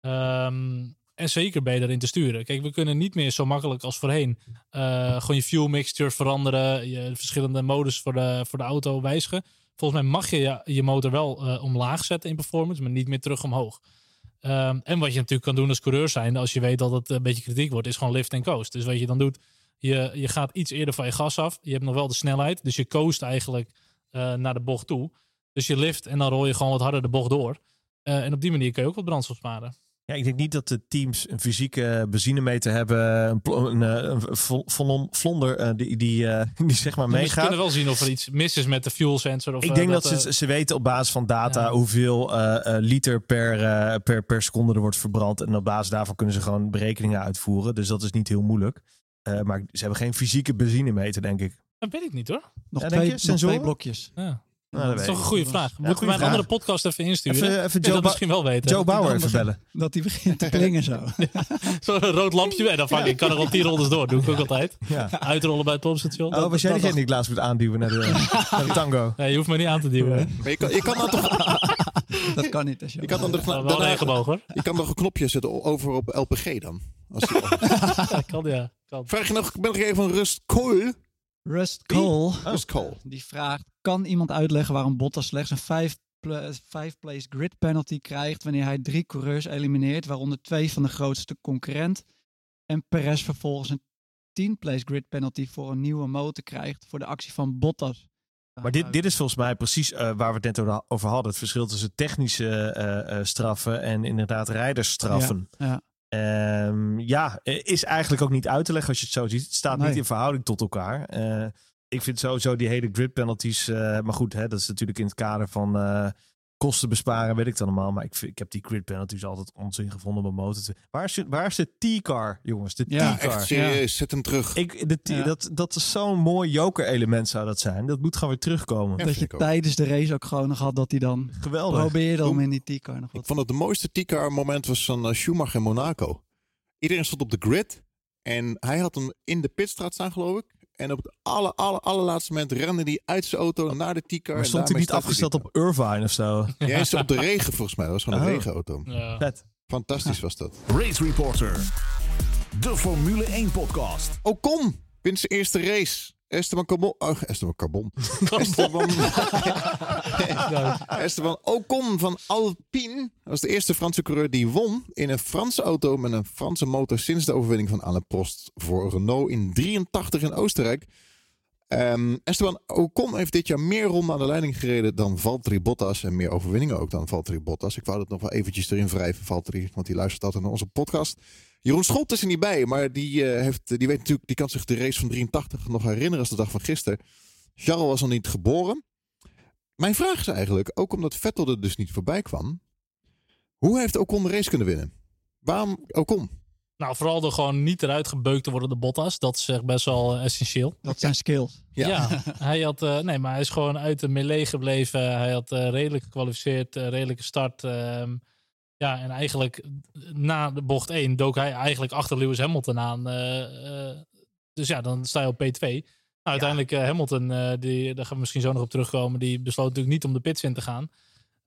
C: Ehm, en zeker ben je daarin te sturen. Kijk, we kunnen niet meer zo makkelijk als voorheen eh, gewoon je fuel mixture veranderen, je verschillende modus voor de, voor de auto wijzigen. Volgens mij mag je je, motor wel eh, omlaag zetten in performance, maar niet meer terug omhoog. Ehm, en wat je natuurlijk kan doen als coureur zijn, als je weet dat het een beetje kritiek wordt, is gewoon lift en coast. Dus wat je dan doet, je, je gaat iets eerder van je gas af. Je hebt nog wel de snelheid, dus je coast eigenlijk eh, naar de bocht toe. Dus je lift en dan rol je gewoon wat harder de bocht door. En op die manier kun je ook wat brandstof sparen.
B: Ja, ik denk niet dat de teams een fysieke benzinemeter hebben. Een, een, eh, een vlonder eh, die, die, eh, [laughs] die zeg maar
C: we
B: meegaat.
C: kunnen wel zien of er iets mis is met de fuel sensor. Of,
B: Ik denk dat, ze, ze weten op basis van data
C: Ja.
B: hoeveel liter per, per, per seconde er wordt verbrand. En op basis daarvan kunnen ze gewoon berekeningen uitvoeren. Dus dat is niet heel moeilijk. Eh, maar ze hebben geen fysieke benzinemeter, denk ik.
C: Dat weet ik niet hoor.
D: Nog,
B: Ja,
D: nog twee blokjes.
C: Ja.
B: Nou, dat
C: Dat is toch een
B: ik.
C: goede vraag. Moeten
B: goeie
C: wij een andere podcast even insturen?
B: Even, even Joe,
C: dat misschien wel weten.
B: Joe Bauer even bellen.
D: Dat die begint te klingen zo. [laughs]
C: Zo'n rood lampje. En dan vang ik. Ik kan er al tien rondes door. Doe ik ook altijd.
B: Ja.
C: Uitrollen bij het pompstation.
B: Oh, was jij degene die ik laatst moet aanduwen naar de, [laughs] naar de tango?
C: Nee, je hoeft me niet aan te duwen.
A: je kan, je kan dan toch, [laughs]
D: Dat kan niet. Als je
A: kan dan
C: een regenboog hoor.
A: je kan nog een knopje zetten over op LPG dan. Als je,
C: Ja, kan ja. Kan.
A: vraag je nog, ik ben nog even van Rust Cole.
D: Rust Cole,
A: Rust Cole.
D: die vraagt... Kan iemand uitleggen waarom Bottas slechts een 5 place grid penalty krijgt... wanneer hij drie coureurs elimineert, waaronder twee van de grootste concurrent... en Perez vervolgens een 10 place grid penalty voor een nieuwe motor krijgt... voor de actie van Bottas?
B: Maar dit, dit is volgens mij precies eh, waar we het net over- hadden. Het verschil tussen technische eh, eh, straffen en inderdaad rijdersstraffen.
D: Ja.
B: Ehm, ja, is eigenlijk ook niet uit te leggen als je het zo ziet. Het staat
D: Nee.
B: niet in verhouding tot elkaar. Eh, ik vind sowieso die hele grid penalties. eh, maar goed, hè, dat is natuurlijk in het kader van eh, kosten besparen, weet ik dan allemaal. Maar ik, ik heb die grid penalties altijd onzin gevonden mijn motor. te- Waar is, de- waar is de T-car, jongens? De
D: Ja,
B: T-car.
A: Echt serieus, zet hem terug.
B: Ik, de T-
D: Ja.
B: dat, dat is zo'n mooi joker-element zou dat zijn. Dat moet gewoon weer terugkomen.
A: Ja,
D: dat je
A: ik ook.
D: tijdens de race ook gewoon nog had dat hij dan
B: Geweldig.
D: probeerde om in die T-car nog
A: Ik
D: wat...
A: vond het de mooiste T-car moment was van eh, Schumacher in Monaco. Iedereen stond op de grid en hij had hem in de pitstraat staan geloof ik. En op het aller, aller, allerlaatste moment rende hij uit zijn auto naar de T-car.
B: Maar stond hij niet afgesteld op Irvine of zo? [laughs]
A: Ja, hij is op de regen volgens mij. Dat was gewoon een
B: Oh.
A: regenauto.
C: Ja.
B: Vet.
A: Fantastisch was dat.
E: Race Reporter. De Formule 1 podcast.
A: Ocon wint zijn eerste race. Esteban Carbon. Oh, Esteban Carbon. [laughs] Esteban, [laughs] Esteban Ocon van Alpine was de eerste Franse coureur die won in een Franse auto met een Franse motor sinds de overwinning van Alain Prost voor Renault in 83 in Oostenrijk. Ehm, Esteban Ocon heeft dit jaar meer ronden aan de leiding gereden dan Valtteri Bottas en meer overwinningen ook dan Valtteri Bottas. Ik wou dat nog wel eventjes erin wrijven, Valtteri, want die luistert altijd naar onze podcast. Jeroen Scholt is er niet bij, maar die, eh, heeft, die weet natuurlijk, die kan zich de race van 83 nog herinneren als de dag van gisteren. Charles was nog niet geboren. Mijn vraag is eigenlijk, ook omdat Vettel er dus niet voorbij kwam, hoe heeft Ocon de race kunnen winnen? Waarom Ocon?
C: Nou, vooral door gewoon niet eruit gebeukt te worden, de Bottas. Dat is echt best wel eh, essentieel.
D: Dat zijn skills.
A: Ja.
C: Ja, [laughs] hij had, eh, nee, maar hij is gewoon uit de melee gebleven. Hij had eh, redelijk gekwalificeerd, eh, redelijke start. ehm, ja, en eigenlijk eh, na de bocht 1 dook hij eigenlijk achter Lewis Hamilton aan. eh, eh, dus ja, dan sta je op P2. Nou, uiteindelijk Hamilton, die, daar gaan we misschien zo nog op terugkomen, die besloot natuurlijk niet om de pits in te gaan.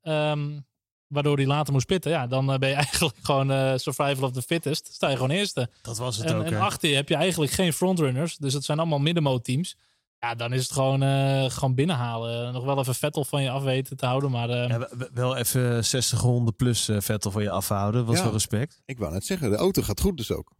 C: Ehm, waardoor hij later moest pitten. Ja, dan ben je [laughs] eigenlijk gewoon survival of the fittest. Sta je gewoon eerste.
B: Dat was het
C: En,
B: ook.
C: en achter je heb je eigenlijk geen frontrunners. Dus het zijn allemaal middenmoot teams. Ja, dan is het gewoon, eh, gewoon binnenhalen. Nog wel even Vettel van je af weten te houden. Maar eh,
B: Ja, wel even 60 ronden plus eh, Vettel van je afhouden. Was
A: Ja.
B: wel respect.
A: Ik wou net zeggen, de auto gaat goed dus ook.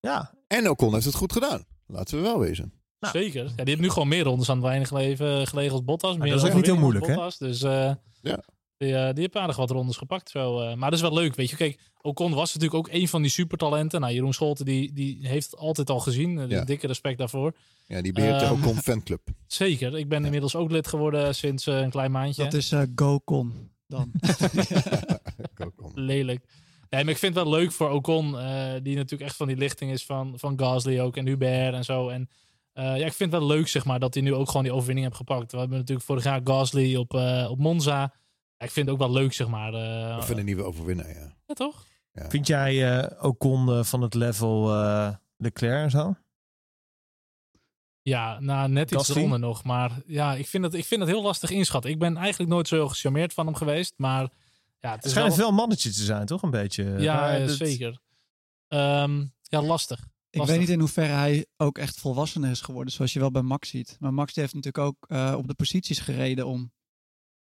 B: Ja,
A: En Ocon heeft het goed gedaan. Laten we wel wezen.
B: Nou.
C: zeker. Ja, die heeft nu gewoon meer rondes aan het weinig gelegen, gelegen als Bottas. Meer
B: dat is ook niet heel moeilijk,
C: Bottas. Dus eh,
A: Ja.
C: Die, eh, die heeft aardig wat rondes gepakt. Zo. eh. maar dat is wel leuk, weet je. Kijk, Ocon was natuurlijk ook een van die supertalenten. Nou, Jeroen Scholten die, die heeft het altijd al gezien. Eh,
A: Ja.
C: Dikke respect daarvoor.
A: Ja, die beheert de
C: Ehm,
A: Ocon fanclub. [laughs]
C: Zeker. Ik ben inmiddels ook lid geworden sinds een klein maandje.
D: Dat is eh GoCon dan. [laughs]
A: Ocon.
C: lelijk. Nee, maar ik vind het wel leuk voor Ocon, eh, die natuurlijk echt van die lichting is van, van Gasly ook en Hubert en zo. En eh, ja, ik vind het wel leuk, zeg maar, dat hij nu ook gewoon die overwinning heeft gepakt. We hebben natuurlijk vorig jaar Gasly op, op Monza. Ik vind het ook wel leuk, zeg maar. eh,
A: Of een nieuwe overwinnaar, ja.
C: ja, toch?
B: vind jij eh Ocon eh, van het level eh, Leclerc en zo?
C: Ja, nou, net iets eronder nog. Maar ja, ik vind, het, ik vind het heel lastig inschatten. Ik ben eigenlijk nooit zo heel gecharmeerd van hem geweest. Maar ja, het
B: schijnt
C: wel...
B: een veel mannetje te zijn, toch? Een beetje.
C: Ja,
B: dat-
C: zeker. Ehm, ja, lastig.
D: Ik
C: Lastig.
D: weet niet in hoeverre hij ook echt volwassener is geworden, zoals je wel bij Max ziet. Maar Max die heeft natuurlijk ook eh, op de posities gereden om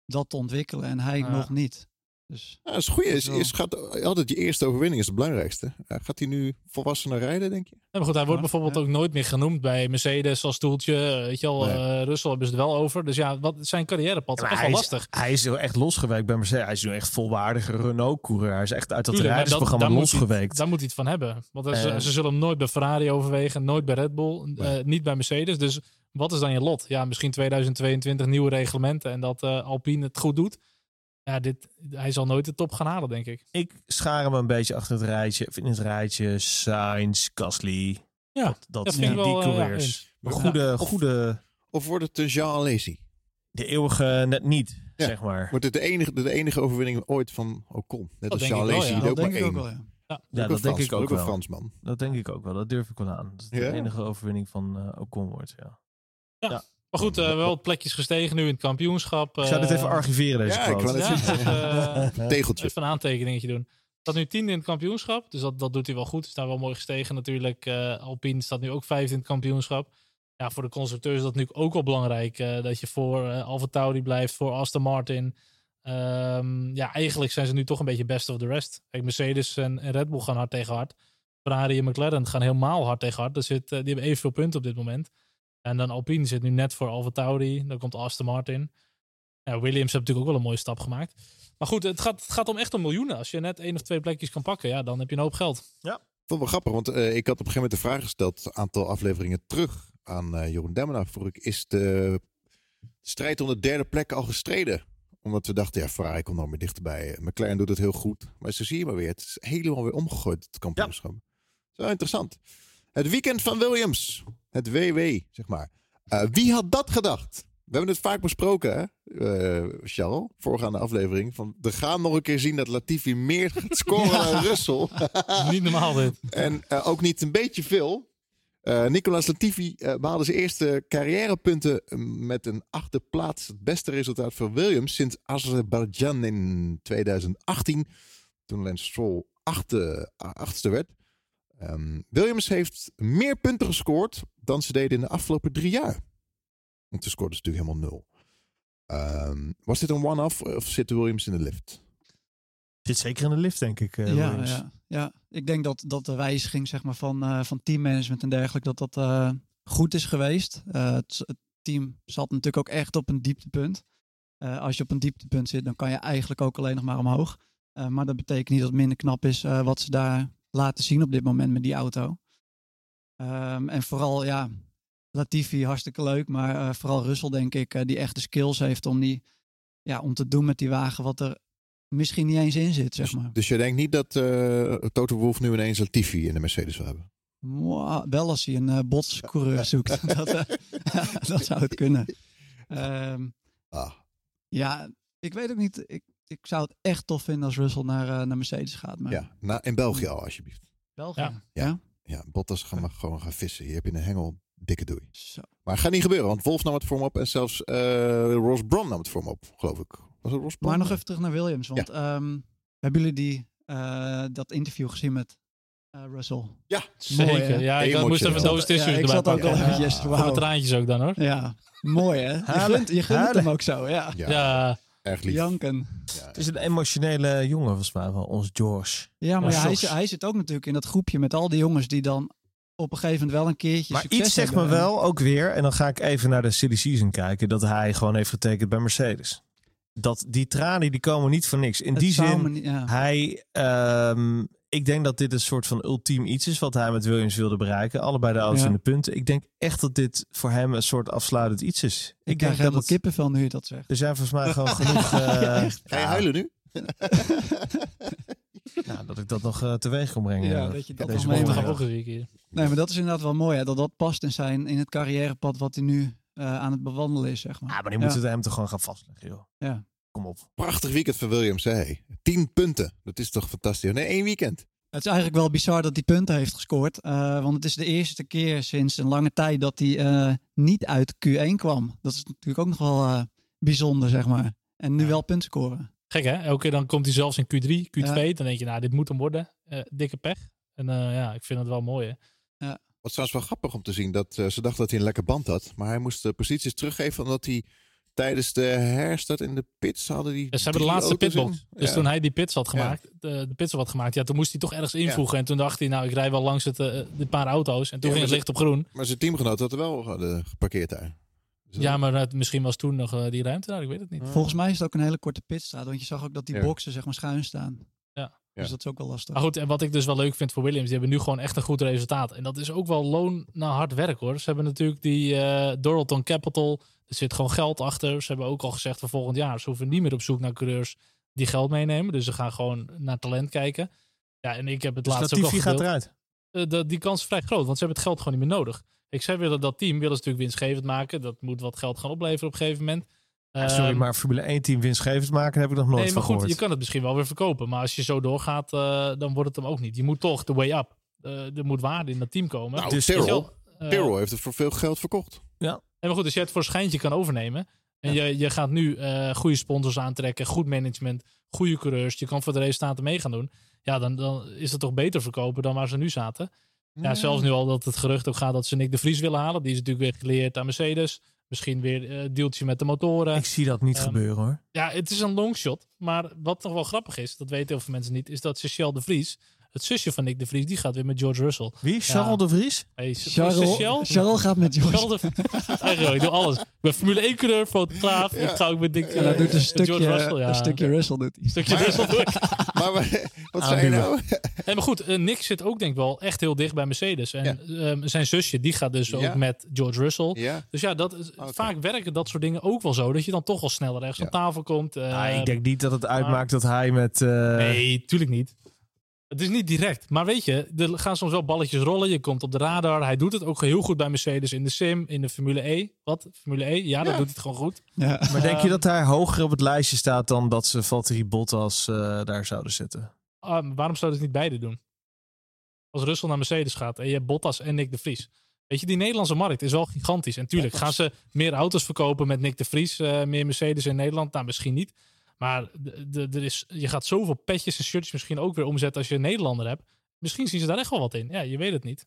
D: dat te ontwikkelen en hij
C: Ja.
D: nog niet. Dus
A: Ja, dat is goed. Is, is, gaat, altijd je eerste overwinning is het belangrijkste. Gaat hij nu volwassener rijden, denk je?
C: Ja, maar goed, hij wordt
D: Ja,
C: bijvoorbeeld
D: ja.
C: ook nooit meer genoemd bij Mercedes als stoeltje. Weet je al,
A: Nee.
C: eh Russell hebben ze het wel over. Dus ja, wat zijn carrièrepad
B: Ja,
C: echt wel
B: is,
C: lastig.
B: hij is heel echt losgeweekt bij Mercedes. Hij is nu echt volwaardige Renault-coureur. Hij is echt uit dat
C: Tuurlijk,
B: rijdersprogramma
C: daar moet hij-
B: losgeweekt.
C: Daar moet hij het van hebben. Want ze,
B: Eh.
C: ze zullen hem nooit bij Ferrari overwegen, nooit bij Red Bull, eh, niet bij Mercedes. Dus wat is dan je lot? Ja, misschien 2022 nieuwe reglementen en dat eh, Alpine het goed doet. Ja, dit, hij zal nooit de top gaan halen, denk ik.
B: Ik schaar hem een beetje achter het rijtje. In het rijtje Sainz, Gasly.
C: Ja,
B: dat, dat
C: dat
B: die,
C: wel, eh, ja,
B: coureurs. Maar goede,
A: Of-
B: goede
A: Of wordt het een Jean Alesi?
B: De eeuwige net niet,
A: Ja.
B: zeg maar.
A: Wordt het de enige, de enige overwinning ooit van Ocon? Net
C: Dat
A: als Jean Alesi,
C: ja.
A: ook maar
D: denk ik ook
A: één.
D: wel, ja.
B: Ja, dat denk
A: Frans-
B: ik ook
A: een
B: wel.
A: Fransman.
B: Dat denk ik ook wel. Dat durf ik wel aan. Dat het
A: Ja?
B: de enige overwinning van eh Ocon wordt, ja.
C: Maar goed, eh, wel wat plekjes gestegen nu in het kampioenschap.
B: Ik zou dit
C: Eh,
B: even archiveren, deze
A: ja,
B: quote.
C: Ja, even, eh, [laughs]
A: Tegeltje.
C: even een aantekeningetje doen. Staat nu tiende in het kampioenschap. Dus dat, dat doet hij wel goed. Is daar wel mooi gestegen natuurlijk. Eh Alpine staat nu ook vijfde in het kampioenschap. Ja, voor de constructeurs is dat natuurlijk ook wel belangrijk. eh, dat je voor eh Alfa Tauri blijft, voor Aston Martin. Ehm, ja, eigenlijk zijn ze nu toch een beetje best of the rest. Kijk, Mercedes en, en Red Bull gaan hard tegen hard. Ferrari en McLaren gaan helemaal hard tegen hard. Er zit, eh, die hebben evenveel punten op dit moment. En dan Alpine zit nu net voor Alfa Tauri. Dan komt Aston Martin. Ja, Williams heeft natuurlijk ook wel een mooie stap gemaakt. Maar goed, het gaat, het gaat om echt om miljoenen. Als je net één of twee plekjes kan pakken, ja, dan heb je een hoop geld.
A: Ik vond het wel grappig, want eh, ik had op een gegeven moment de vraag gesteld, een aantal afleveringen terug aan eh Jeroen Demmenaar. Vroeg ik, is de strijd om de derde plek al gestreden? Omdat we dachten, ja, Ferrari komt nog meer dichterbij. McLaren doet het heel goed. Maar zo zie je maar weer, het is helemaal weer omgegooid, het kampioenschap. Dat is wel interessant. Het weekend van Williams. Het WW, zeg maar. Eh, wie had dat gedacht? We hebben het vaak besproken, hè, eh, Charles, voorgaande aflevering. Van, we gaan nog een keer zien dat Latifi meer gaat [laughs] scoren dan Russell. [laughs]
C: Niet normaal dit.
A: En eh, ook niet een beetje veel. Nicolas Latifi eh, behaalde zijn eerste carrièrepunten met een achte plaats. Het beste resultaat voor Williams sinds Azerbeidzjan in 2018. Toen Lance Stroll achte, achtste werd. Ehm, Williams heeft meer punten gescoord dan ze deden in de afgelopen drie jaar. Want toen scoorden ze natuurlijk helemaal nul. Ehm, was dit een one-off of zit Williams in de lift?
B: Zit zeker in de lift, denk ik. eh,
D: ja,
B: Williams.
D: ja, ja, ik denk dat, dat de wijziging zeg maar, van, eh, van teammanagement en dergelijke, dat dat eh, goed is geweest. Eh, het, het team zat natuurlijk ook echt op een dieptepunt. Eh, als je op een dieptepunt zit, dan kan je eigenlijk ook alleen nog maar omhoog. Eh, maar dat betekent niet dat het minder knap is eh, wat ze daar laten zien op dit moment met die auto. Ehm, en vooral, ja, Latifi hartstikke leuk, maar eh, vooral Russell denk ik, eh, die echt de skills heeft om, die, ja, om te doen met die wagen wat er misschien niet eens in zit, zeg
A: Dus,
D: maar.
A: dus je denkt niet dat eh Toto Wolff nu ineens Latifi in de Mercedes wil hebben?
D: Mwah, wel als hij een botscoureur zoekt. [laughs] dat, [laughs] [laughs] dat zou het kunnen. Ehm,
A: Ah,
D: ja, ik weet ook niet. Ik, ik zou het echt tof vinden als Russell naar, eh, naar Mercedes gaat. Maar
A: ja. Na, in België al, alsjeblieft.
D: België.
C: Ja.
A: Ja. Ja, Bottas gaan maar gewoon gaan vissen. Hier heb je een hengel. Dikke doei.
D: Zo.
A: Maar het gaat niet gebeuren, want Wolf nam het voor hem op. En zelfs eh Ross Brown nam het voor hem op, geloof ik. Was het Ross Brown?
D: Maar nog even terug naar Williams. Want ehm, hebben jullie die, eh, dat interview gezien met eh, Russell?
A: Ja,
C: Zeker.
D: Mooi,
C: ja, ik moest even those tissues
D: Ja, ik zat ook wel eventjes,
C: de traantjes ook dan hoor.
D: Ja, mooi hè? Je gunt, je gunt hem ook zo, ja.
A: ja,
C: Ja,
A: erg lief.
D: Janken.
A: Ja.
B: Het is een emotionele jongen, volgens mij, van ons George.
D: Ja, maar
C: Ja,
D: hij, zit- hij zit ook natuurlijk in dat groepje met al die jongens die dan op een gegeven moment wel een keertje
B: Maar
D: succes
B: iets zegt me wel ook weer, en dan ga ik even naar de silly season kijken, dat hij gewoon heeft getekend bij Mercedes. Dat die tranen, die komen niet voor niks. In
D: Het
B: die zin,
D: me niet- ja.
B: hij, ehm, ik denk dat dit een soort van ultiem iets is wat hij met Williams wilde bereiken. Allebei de auto's
D: Ja.
B: in de punten. Ik denk echt dat dit voor hem een soort afsluitend iets is.
D: Ik,
B: denk
D: krijg
B: dat
D: helemaal
B: het-
D: kippenvel nu je dat zegt.
B: Er zijn volgens mij gewoon [laughs] genoeg... eh,
A: Ga je huilen nu? [laughs]
B: nou, dat ik dat nog eh, teweeg kon brengen.
D: Ja, dat je dat
B: deze
D: nog
C: dat
D: mee. Nee, maar dat is inderdaad wel mooi. Hè, dat dat past in, zijn, in het carrièrepad wat hij nu eh, aan het bewandelen is, zeg maar.
B: Ja, maar die
D: Ja.
B: moeten hem toch gewoon gaan vastleggen, joh.
D: Ja.
B: Kom op.
A: Prachtig weekend van Williams, hè? Tien punten. Dat is toch fantastisch? Nee, één weekend.
D: Het is eigenlijk wel bizar dat hij punten heeft gescoord. eh, want het is de eerste keer sinds een lange tijd dat hij eh, niet uit Q1 kwam. Dat is natuurlijk ook nog wel eh, bijzonder, zeg maar. En nu
C: Ja.
D: wel punten scoren.
C: Gek hè? Elke keer dan komt hij zelfs in Q3, Q2.
D: Ja.
C: Dan denk je, nou, dit moet hem worden. Eh, dikke pech. En eh, ja, ik vind het wel mooi hè.
A: Wat trouwens wel grappig om te zien. Dat eh, ze dachten dat hij een lekker band had. Maar hij moest de posities teruggeven. Omdat hij tijdens de herstart in de pits hadden die.
C: Ze hebben de laatste pitbox. Dus
A: Ja.
C: toen hij die pits had gemaakt, de, de pits had gemaakt, ja, toen moest hij toch ergens invoegen. En toen dacht hij, nou, ik rij wel langs het, eh, dit paar auto's. En toen
A: Ja,
C: ging het licht op groen.
A: Maar zijn teamgenoot had er wel hadden geparkeerd daar. Dus
C: Ja, maar het, misschien was toen nog eh, die ruimte daar, ik weet het niet.
D: Volgens mij is het ook een hele korte pitstraat. Want je zag ook dat die
A: Ja.
D: boxen zeg maar schuin staan.
C: Ja.
D: Dus dat is ook wel lastig.
C: Maar goed, en wat ik dus wel leuk vind voor Williams, die hebben nu gewoon echt een goed resultaat. En dat is ook wel loon naar hard werk hoor. Ze hebben natuurlijk die eh Doralton Capital, er zit gewoon geld achter. Ze hebben ook al gezegd voor volgend jaar, ze hoeven niet meer op zoek naar coureurs die geld meenemen. Dus ze gaan gewoon naar talent kijken. Ja, en ik heb het
B: Dus
C: laatst ook al
B: gaat eruit.
C: Eh, dat- die kans is vrij groot, want ze hebben het geld gewoon niet meer nodig. Ik zei willen dat team willen ze natuurlijk winstgevend maken. Dat moet wat geld gaan opleveren op een gegeven moment.
B: Ja, sorry,
C: Ehm,
B: maar Formule 1 team winstgevend maken heb ik nog nooit
C: Nee, maar
B: van
C: goed,
B: gehoord.
C: je kan het misschien wel weer verkopen. Maar als je zo doorgaat, eh, dan wordt het hem ook niet. Je moet toch de way up. Eh, er moet waarde in dat team komen.
A: Nou,
C: Dus,
A: Tyrrell heeft het voor veel geld verkocht.
C: En maar goed, als je het voor een schijntje kan overnemen. En je, je gaat nu eh, goede sponsors aantrekken, goed management, goede coureurs. Je kan voor de resultaten mee gaan doen. Ja, dan, dan is het toch beter verkopen dan waar ze nu zaten. Ja, zelfs nu al dat het gerucht ook gaat dat ze Nick de Vries willen halen. Die is natuurlijk weer geleerd aan Mercedes. Misschien weer eh, een deeltje met de motoren.
B: Ik zie dat niet
C: Ehm,
B: gebeuren hoor.
C: Ja, het is een longshot. Maar wat nog wel grappig is, dat weten heel veel mensen niet, is dat Cecile de Vries, het zusje van Nick de Vries, die gaat weer met George Russell.
B: Wie? Charles de Vries?
C: Hey,
D: Charles? Charles gaat met George.
C: Charles de Eigenlijk, ik doe alles. Ik ben Formule 1 coureur, fotograaf. Ik ga ook met Dick,
D: En hij doet een
C: eh,
D: stukje,
C: George Russell. Ja.
D: een stukje Russell doet hij.
C: stukje Russell doe ik. [laughs]
A: Maar wa- wat zei je nou?
C: Maar goed, eh, Nick zit ook denk ik wel echt heel dicht bij Mercedes. En ehm, zijn zusje, die gaat dus
A: Ja.
C: ook met George Russell.
A: Ja,
C: Dus ja, dat is,
A: Oké.
C: vaak werken dat soort dingen ook wel zo. Dat je dan toch wel sneller ergens
A: Ja.
C: aan tafel komt. eh,
B: Ja, ik denk niet dat het uitmaakt dat hij met... eh,
C: Nee, tuurlijk niet. Het is niet direct. Maar weet je, er gaan soms wel balletjes rollen. Je komt op de radar. Hij doet het ook heel goed bij Mercedes in de sim, in de Formule E. Wat? Formule E? Ja, dat doet hij gewoon goed.
D: Ja.
B: Maar denk je dat hij hoger op het lijstje staat dan dat ze Valtteri Bottas eh, daar zouden zetten?
C: Ah, maar waarom zouden ze het niet beide doen? Als Russell naar Mercedes gaat en je hebt Bottas en Nick de Vries. Weet je, die Nederlandse markt is wel gigantisch. En tuurlijk, gaan ze meer auto's verkopen met Nick de Vries, eh, meer Mercedes in Nederland? Nou, misschien niet. Maar de, de, er is, je gaat zoveel petjes en shirtjes misschien ook weer omzetten als je een Nederlander hebt. Misschien zien ze daar echt wel wat in. Ja, je weet het niet.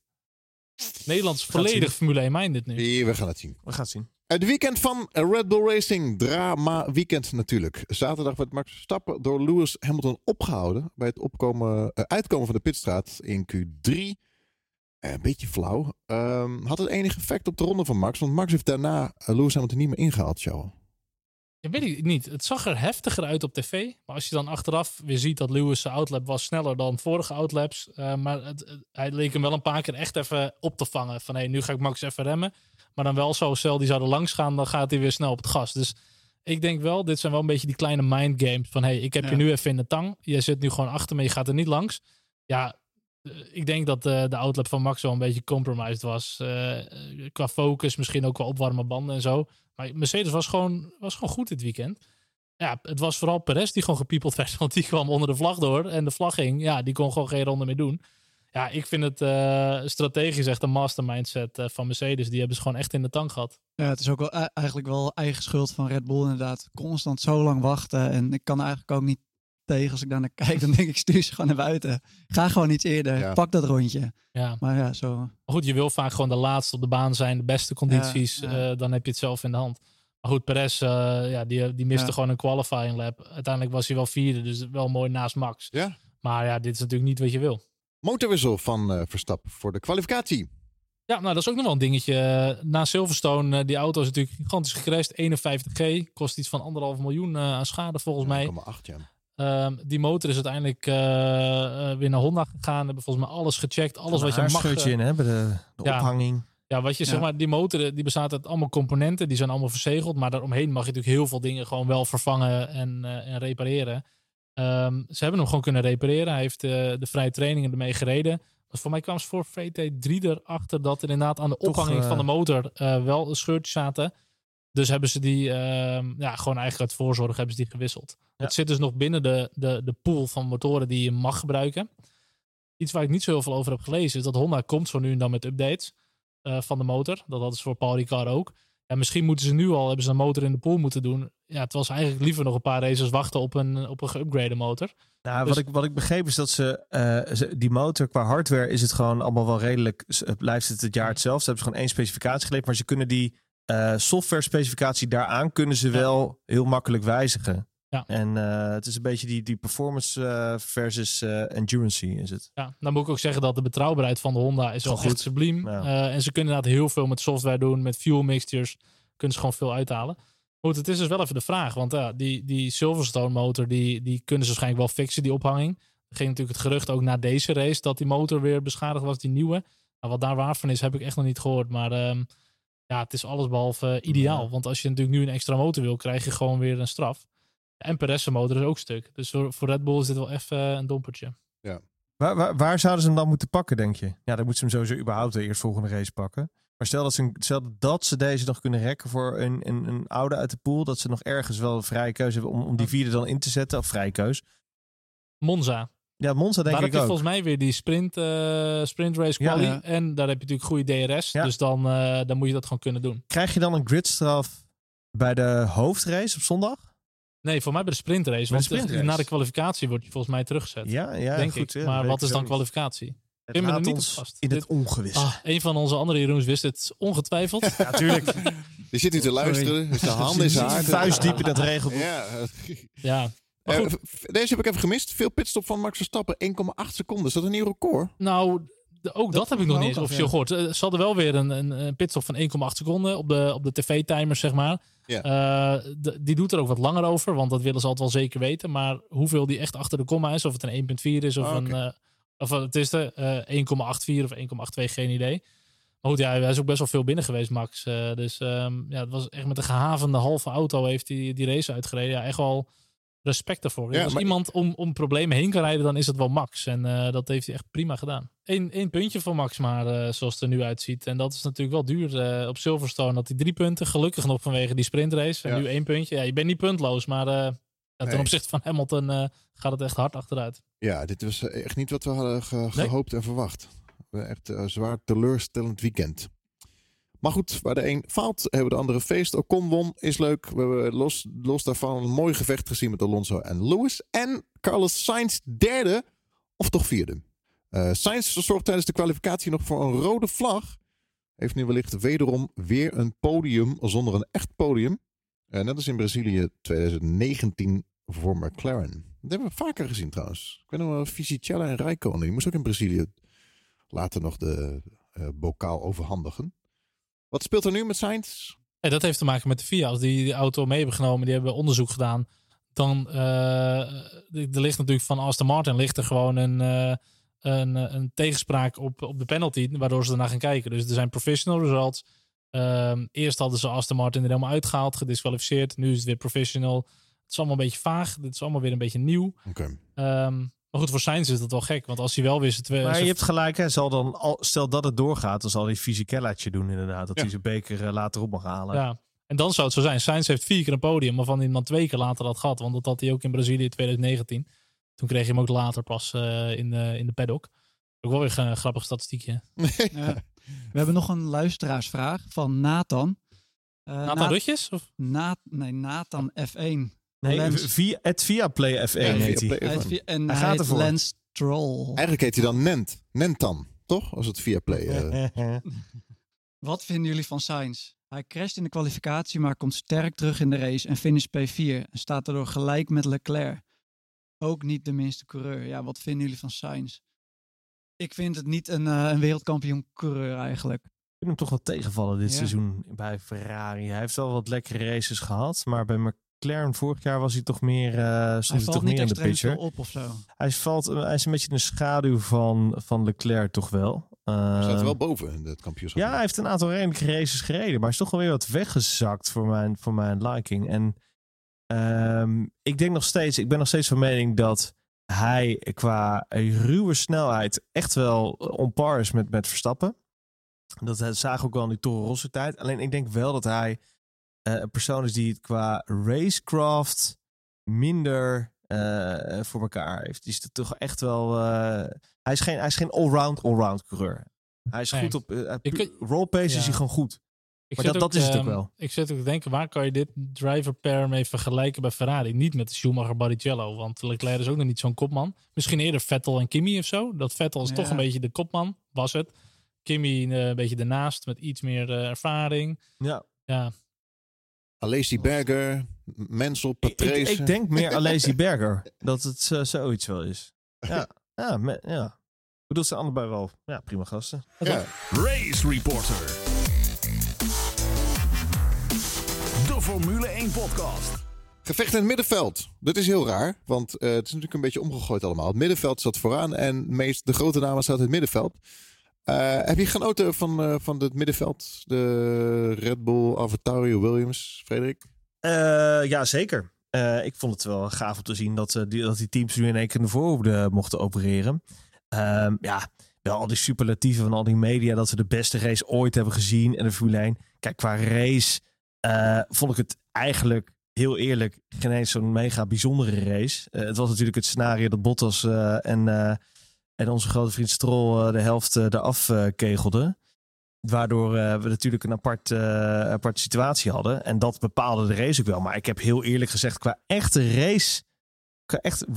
C: Nederland is volledig Formule 1-minded nu.
A: Hier, we gaan het zien.
B: We gaan het zien.
A: Het weekend van Red Bull Racing. Drama weekend natuurlijk. Zaterdag werd Max Verstappen door Lewis Hamilton opgehouden. Bij het opkomen, eh, uitkomen van de pitstraat in Q3. Eh, een beetje flauw. Ehm, had het enige effect op de ronde van Max. Want Max heeft daarna eh, Lewis Hamilton niet meer ingehaald, Joe.
C: Ja, weet ik niet. Het zag er heftiger uit op tv. Maar als je dan achteraf weer ziet dat Lewis' outlap was sneller dan vorige outlaps. eh, maar het, het- hij leek hem wel een paar keer echt even op te vangen. Van hé, nu ga ik Max even remmen. Maar dan wel zo, stel die zouden langs gaan, dan gaat hij weer snel op het gas. Dus ik denk wel, dit zijn wel een beetje die kleine mind games. Van hé, hey, ik heb
D: Ja.
C: je nu even in de tang. Je zit nu gewoon achter me, je gaat er niet langs. Ja, eh, ik denk dat eh, de outlap van Max wel een beetje compromised was. Qua focus, misschien ook wel opwarmen banden en zo. Maar Mercedes was gewoon, was gewoon goed dit weekend. Ja, het was vooral Perez die gewoon gepiepeld werd. Want die kwam onder de vlag door. En de vlag ging. Ja, die kon gewoon geen ronde meer doen. Ja, ik vind het eh, strategisch echt een mastermindset eh, van Mercedes. Die hebben ze gewoon echt in de tang gehad.
D: Ja, het is ook wel e- eigenlijk wel eigen schuld van Red Bull inderdaad. Constant zo lang wachten. En ik kan eigenlijk ook niet tegen als ik daar naar kijk. Dan denk ik, stuur ze gewoon naar buiten. Ga gewoon iets eerder.
A: Ja.
D: Pak dat rondje.
C: Ja.
D: Maar ja, zo.
C: Maar goed, je wil vaak gewoon de laatste op de baan zijn. De beste condities.
D: Ja, ja.
C: eh, dan heb je het zelf in de hand. Maar goed, Perez, eh, ja, die, die miste
D: Ja.
C: gewoon een qualifying lap. Uiteindelijk was hij wel vierde. Dus wel mooi naast Max.
A: Ja.
C: Maar ja, dit is natuurlijk niet wat je wil.
A: Motorwissel van eh, Verstappen voor de kwalificatie.
C: Ja, nou dat is ook nog wel een dingetje. Na Silverstone, eh, die auto is natuurlijk gigantisch gecrashed. 51G, kost iets van anderhalf miljoen eh, aan schade volgens mij.
A: 1,8 ja.
C: Ehm, die motor is uiteindelijk eh, eh, weer naar Honda gegaan. Hebben volgens mij alles gecheckt. Alles wat je mag.
B: scheurtje
C: eh,
B: in, hè? Bij de, de
C: ja.
B: ophanging.
C: Ja, wat je
D: Ja.
C: zeg maar, die motor die bestaat uit allemaal componenten. Die zijn allemaal verzegeld. Maar daaromheen mag je natuurlijk heel veel dingen gewoon wel vervangen en, eh, en repareren. Ehm, ze hebben hem gewoon kunnen repareren. Hij heeft eh, de vrije trainingen ermee gereden. Maar voor mij kwam ze voor VT3 erachter dat er inderdaad aan de
B: Toch,
C: ophanging van de motor eh, wel scheurtjes zaten. Dus hebben ze die, ehm, ja, gewoon eigenlijk uit voorzorg hebben ze die gewisseld.
B: Ja.
C: Het zit dus nog binnen de, de, de pool van motoren die je mag gebruiken. Iets waar ik niet zo heel veel over heb gelezen is dat Honda komt zo nu en dan met updates eh, van de motor. Dat hadden ze voor Paul Ricard ook. En misschien moeten ze nu al, hebben ze een motor in de pool moeten doen. Ja, terwijl ze eigenlijk liever nog een paar races wachten op een, op een geüpgrade motor.
B: Nou,
C: Dus-
B: wat, ik, wat ik begreep is dat ze, eh, ze- die motor qua hardware is het gewoon allemaal wel redelijk, blijft het het jaar hetzelfde. Ze hebben ze gewoon één specificatie geleverd, maar ze kunnen die eh, software specificatie daaraan kunnen ze wel heel makkelijk wijzigen.
C: Ja.
B: En eh, het is een beetje die, die performance eh, versus eh, endurance is het.
C: Ja, dan moet ik ook zeggen dat de betrouwbaarheid van de Honda is wel
B: goed.
C: subliem.
B: Ja.
C: En ze kunnen inderdaad heel veel met software doen, met fuel mixtures. Kunnen ze gewoon veel uithalen. Goed, het is dus wel even de vraag. Want ja, die, die Silverstone motor, die, die kunnen ze waarschijnlijk wel fixen, die ophanging. Er ging natuurlijk het gerucht ook na deze race dat die motor weer beschadigd was, die nieuwe. Nou, wat daar waar van is, heb ik echt nog niet gehoord. Maar ehm, ja, het is allesbehalve ideaal.
B: Ja.
C: Want als je natuurlijk nu een extra motor wil, krijg je gewoon weer een straf. En Perez' motor is ook stuk. Dus voor, voor Red Bull is dit wel even een dompertje.
B: Waar, waar, waar zouden ze hem dan moeten pakken, denk je? Ja, dan moeten ze hem sowieso überhaupt de eerst volgende race pakken. Maar stel dat, ze, stel dat ze deze nog kunnen rekken voor een, een, een oude uit de pool. Dat ze nog ergens wel een vrije keuze hebben om, om die vierde dan in te zetten. Of vrije keus.
C: Monza.
B: Ja, Monza denk ik
C: heb je
B: ook.
C: volgens mij weer die sprint, eh, sprint race quali.
D: ja.
C: En daar heb je natuurlijk goede DRS.
B: Ja.
C: Dus dan, eh, dan moet je dat gewoon kunnen doen.
B: Krijg je dan een gridstraf bij de hoofdrace op zondag?
C: Nee, voor mij bij de sprintrace.
B: de
C: Want
B: sprintrace.
C: na de kwalificatie wordt je volgens mij teruggezet.
B: Ja, ja
C: denk
B: goed,
C: ik. maar wat is dan kwalificatie?
B: Het
C: Ik ben er
B: laat
C: niet
B: ons
C: op vast.
B: in het ongewisse.
C: Ah, een van onze andere Jeroens wist het ongetwijfeld. [laughs]
B: Ja, natuurlijk.
A: Die zit hier te luisteren. Is de hand in zijn haar.
B: Vuist diep in dat regelboek.
A: Ja. [laughs]
C: ja. Maar
A: eh,
C: goed,
A: deze heb ik even gemist. Veel pitstop van Max Verstappen. 1,8 seconden. Is dat een nieuw record?
C: nou, de- ook dat, heb ik nog niet eens officieel
D: ja.
C: gehoord. Eh, Ze hadden wel weer een, een, een pitstop van 1,8 seconden op de, op de tv-timers, zeg maar.
A: Ja.
C: Eh, de- die doet er ook wat langer over, want dat willen ze altijd wel zeker weten. Maar hoeveel die echt achter de komma is, of het een 1,4 is of
A: Ah,
C: een... of het is de eh 1,84 of 1,82, geen idee. Maar goed, ja, hij is ook best wel veel binnen geweest, Max. Dus ehm, ja, het was echt met een gehavende halve auto heeft hij die race uitgereden. Ja, echt wel respect daarvoor.
A: Ja,
C: Als
A: maar-
C: iemand om, om problemen heen kan rijden, dan is het wel Max. En eh, dat heeft hij echt prima gedaan. Eén één puntje voor Max, maar eh, zoals het er nu uitziet. En dat is natuurlijk wel duur. eh, op Silverstone had hij drie punten. Gelukkig nog vanwege die sprintrace. En
A: Ja.
C: nu één puntje. Ja, je bent niet puntloos, maar ten
A: Nee.
C: opzichte van Hamilton gaat het echt hard achteruit.
A: Ja, dit was echt niet wat we hadden ge-
C: Nee.
A: gehoopt en verwacht. Echt een zwaar teleurstellend weekend. Maar goed, waar de een faalt, hebben de andere feest. Ocon won, is leuk. We hebben los, los daarvan een mooi gevecht gezien met Alonso en Lewis. En Carlos Sainz derde, of toch vierde. Eh Sainz zorgt tijdens de kwalificatie nog voor een rode vlag. Heeft nu wellicht wederom weer een podium zonder een echt podium. Eh, net als in Brazilië 2019 voor McLaren. Dat hebben we vaker gezien trouwens. Ik weet nog wel, Fisichella en Räikkönen. Die moest ook in Brazilië later nog de eh, bokaal overhandigen. Wat speelt er nu met Sainz?
C: En dat heeft te maken met de FIA. Als die die auto mee hebben genomen, die hebben onderzoek gedaan. Dan eh, er ligt natuurlijk van Aston Martin ligt er gewoon een, eh, een, een tegenspraak op, op de penalty, waardoor ze ernaar gaan kijken. Dus er zijn professional results. Ehm, eerst hadden ze Aston Martin er helemaal uitgehaald, gedisqualificeerd. Nu is het weer professional. Het is allemaal een beetje vaag. Dit is allemaal weer een beetje nieuw.
A: Oké.
C: Ehm, maar goed, voor Sainz is dat wel gek. Want als hij wel zijn twee...
B: Maar je hebt gelijk, hè, zal dan al, stel dat het doorgaat, dan zal hij Fisichellaatje doen inderdaad. Dat
A: Ja.
B: hij zijn beker eh, later op mag halen.
C: Ja. En dan zou het zo zijn. Sainz heeft vier keer een podium, waarvan hij dan twee keer later had gehad. Want dat had hij ook in Brazilië 2019. Toen kreeg hij hem ook later pas eh, in, de, in de paddock. Ook wel weer een grappig statistiekje.
D: Ja. We hebben nog een luisteraarsvraag van Nathan. Eh,
C: Nathan
D: Na-
C: Rutjes? Of?
D: Na- nee, Nathan F1.
B: Nee, via, het via Play F1
A: Ja,
B: heet
A: via
B: hij.
A: Play
D: Hij
A: F1.
D: heet vi- en
B: Hij gaat
D: heet
B: ervoor.
D: Lance Stroll.
A: Eigenlijk heet hij dan Nent. Nentan, toch? Als het via Play. eh, [laughs]
D: Wat vinden jullie van Sainz? Hij crasht in de kwalificatie, maar komt sterk terug in de race en finisht P4. En staat daardoor gelijk met Leclerc. Ook niet de minste coureur. Ja, wat vinden jullie van Sainz? Ik vind het niet een, eh, een wereldkampioen coureur eigenlijk.
B: Ik vind hem toch wel tegenvallen dit
D: Ja.
B: seizoen bij Ferrari. Hij heeft wel wat lekkere races gehad, maar bij McLaren vorig jaar was hij toch meer, eh
D: Hij
B: stond hij
D: valt
B: toch
D: niet
B: meer in de picture.
D: op of zo.
B: Hij, valt, hij is een beetje in de schaduw van, van Leclerc toch wel.
A: hij staat
B: Eh,
A: wel boven in het kampioenschap.
B: Ja, hij heeft een aantal redelijke races gereden. Maar hij is toch wel weer wat weggezakt voor mijn, voor mijn liking. En ehm, ik denk nog steeds, ik ben nog steeds van mening dat hij qua ruwe snelheid echt wel on par is met, met Verstappen. Dat eh, zagen we ook wel in die Toro Rosso tijd. Alleen ik denk wel dat hij eh, een persoon is die het qua racecraft minder eh, voor elkaar heeft. Die is er toch echt wel... eh, hij is geen, hij is geen allround, allround coureur. Hij is
C: Nee.
B: goed op... eh,
C: Je
B: pu-
C: kun-
B: roll pace is hij gewoon goed.
C: Ik
B: Maar dat- dat is het ook
C: ehm,
B: wel.
C: Ik zit ook te denken, waar kan je dit driver pair mee vergelijken bij Ferrari? Niet met Schumacher Barrichello, want Leclerc is ook nog niet zo'n kopman. Misschien eerder Vettel en Kimi of zo. Dat Vettel is
D: Ja.
C: toch een beetje de kopman, was het. Kimi eh, een beetje ernaast, met iets meer eh, ervaring.
B: Ja.
C: Ja,
A: Alessi Berger, Mensel,
B: Ik, ik,
A: Patrese.
B: ik denk meer [laughs] Lazy Berger. dat het zoiets wel is. [laughs] Ja, ja, me- ja. Ik bedoel, ze zijn allebei wel ja, prima gasten.
A: Ja.
E: Race Reporter. De Formule 1 podcast.
A: Gevecht in het middenveld. Dat is heel raar, want eh, het is natuurlijk een beetje omgegooid allemaal. Het middenveld zat vooraan en meest de grote namen zaten in het middenveld. Eh, heb je genoten van, eh, van het middenveld? De Red Bull, AlphaTauri, Williams, Frederik?
B: Eh, ja, zeker. Ik vond het wel gaaf om te zien dat, die, dat die teams nu in één keer naar voren mochten opereren. Ehm, ja, ja, al die superlatieven van al die media dat ze de beste race ooit hebben gezien en de Formule 1. Kijk, qua race vond ik het eigenlijk heel eerlijk geen eens zo'n mega bijzondere race. Het was natuurlijk het scenario dat Bottas en, en onze grote vriend Stroll eh, de helft eh, eraf eh, kegelden. Waardoor we natuurlijk een apart, aparte situatie hadden. En dat bepaalde de race ook wel. Maar ik heb heel eerlijk gezegd, qua echte race. Echt,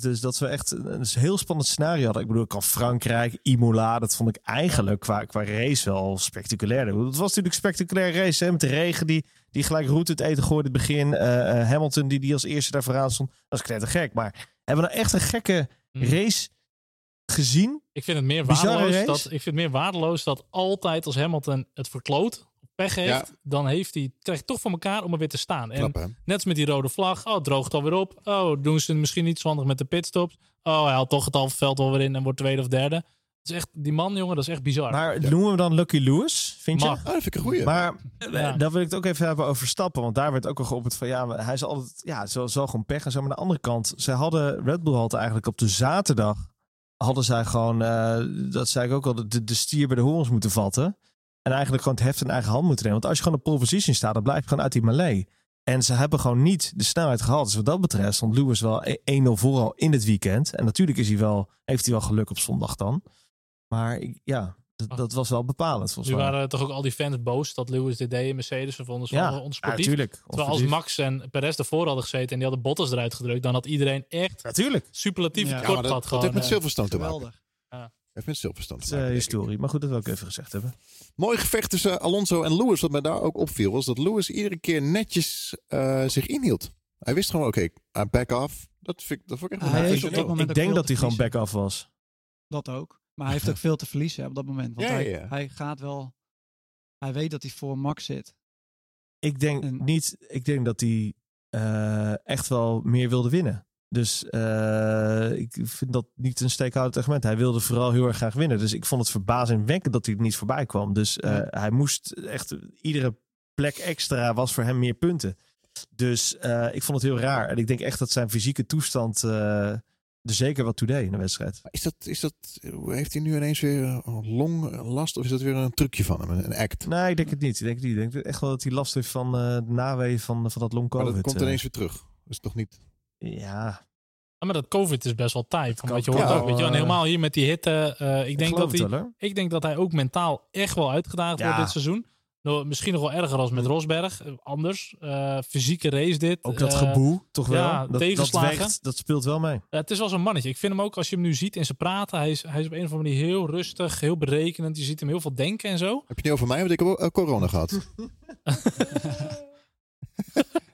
B: dus dat we echt een heel spannend scenario hadden. Ik bedoel, ik kan Frankrijk, Imola. Dat vond ik eigenlijk qua, qua race wel spectaculair. Het was natuurlijk een spectaculair race. Hè, met de regen die, die gelijk route het eten gooide in het begin. Hamilton die, die als eerste daar vooraan stond. Dat is knettergek. gek. Maar hebben we nou echt een gekke
C: Hmm.
B: race gezien?
C: Ik vind het meer waardeloos dat, ik vind het meer waardeloos dat altijd als Hamilton het verkloot, pech heeft,
A: Ja.
C: dan heeft hij, krijgt hij toch voor elkaar om er weer te staan. En
A: Knap,
C: net als met die rode vlag, oh, het droogt alweer op. Oh, doen ze het misschien niet zo handig met de pitstops. Oh, hij haalt toch het halve veld wel weer in en wordt tweede of derde. Het is echt, die man, jongen, dat is echt bizar.
B: Maar noemen we hem dan Lucky Lewis? Vind je?
A: Ah, dat vind ik een goeie.
B: Maar eh,
C: Ja.
B: dan wil ik het ook even hebben over Stappen. Want daar werd ook al geopperd van ja, hij is altijd, ja, zo, zo gewoon pech en zo. Maar aan de andere kant, ze hadden, Red Bull had eigenlijk op de zaterdag, hadden zij gewoon, eh, dat zei ik ook al, de, de stier bij de horens moeten vatten. En eigenlijk gewoon het heft in eigen hand moeten nemen. Want als je gewoon op pole position staat, dan blijf je gewoon uit die melee. En ze hebben gewoon niet de snelheid gehad. Dus wat dat betreft stond Lewis wel e- 1-0 vooral in het weekend. En natuurlijk is hij wel, heeft hij wel geluk op zondag dan. Maar ja, dat, dat was wel bepalend volgens
C: nu
B: mij.
C: waren toch ook al die fans boos dat Lewis dit deed in Mercedes. Ze vonden ze
B: ja,
C: ja, onsportief.
B: natuurlijk.
C: Terwijl als Max en Perez ervoor hadden gezeten en die hadden Bottas eruit gedrukt, dan had iedereen echt
B: Natuurlijk.
C: superlatief
D: Ja.
A: Ja, dat,
C: gehad.
A: dat heeft met
C: eh.
A: Silverstone te maken. Heeft met Silverstone
B: Het
A: te
B: is
A: maken.
B: eh, historie. Maar goed, dat wil ik even gezegd hebben.
A: Mooi gevecht tussen Alonso en Lewis. Wat mij daar ook opviel, was dat Lewis iedere keer netjes eh, zich inhield. Hij wist gewoon, oké, I back off. Dat, vind ik, dat vond ik echt
B: ik denk dat hij gewoon
D: verliezen.
B: back-off was.
D: Dat ook. Maar hij heeft ook veel te verliezen op dat moment. Want
A: Ja,
D: hij,
A: ja,
D: hij gaat wel... Hij weet dat hij voor Max zit.
B: Ik denk
D: En-
B: niet. Ik denk dat hij eh, echt wel meer wilde winnen. Dus eh, ik vind dat niet een steekhoudend argument. Hij wilde vooral heel erg graag winnen. Dus ik vond het verbazingwekkend dat hij er niet voorbij kwam. Dus eh,
D: Ja.
B: hij moest echt... Iedere plek extra was voor hem meer punten. Dus eh, ik vond het heel raar. En ik denk echt dat zijn fysieke toestand zeker wat deed in de wedstrijd.
A: Maar Is dat, is dat, heeft hij nu ineens weer een longlast of is dat weer een trucje van hem, een act?
B: Nee, ik denk het niet. Ik denk, het niet. ik denk echt wel dat hij last heeft van eh, de naweeën van, van dat long
A: Maar
B: covid.
A: dat komt
B: eh.
A: ineens weer terug. Dat is toch niet...
B: Ja,
C: maar dat COVID is best wel tijd.
B: kan
C: Want je hoort
A: ja,
C: ook, weet je, en helemaal hier met die hitte. eh, ik, denk dat hij,
B: wel,
C: ik denk dat hij ook mentaal echt wel uitgedaagd
B: Ja.
C: wordt dit seizoen. Nou, misschien nog wel erger als met Rosberg. Eh, Anders. Eh, fysieke race dit.
B: Ook dat
C: Eh,
B: geboe, toch wel?
C: ja,
B: dat, dat,
C: tegenslagen.
B: weegt, dat speelt wel mee.
C: Ja, het is wel zo'n mannetje. Ik vind hem ook, als je hem nu ziet in zijn praten, hij is, hij is op een of andere manier heel rustig, heel berekenend. Je ziet hem heel veel denken en zo.
A: Heb je niet over mij, want ik heb ook, eh, corona gehad. [laughs]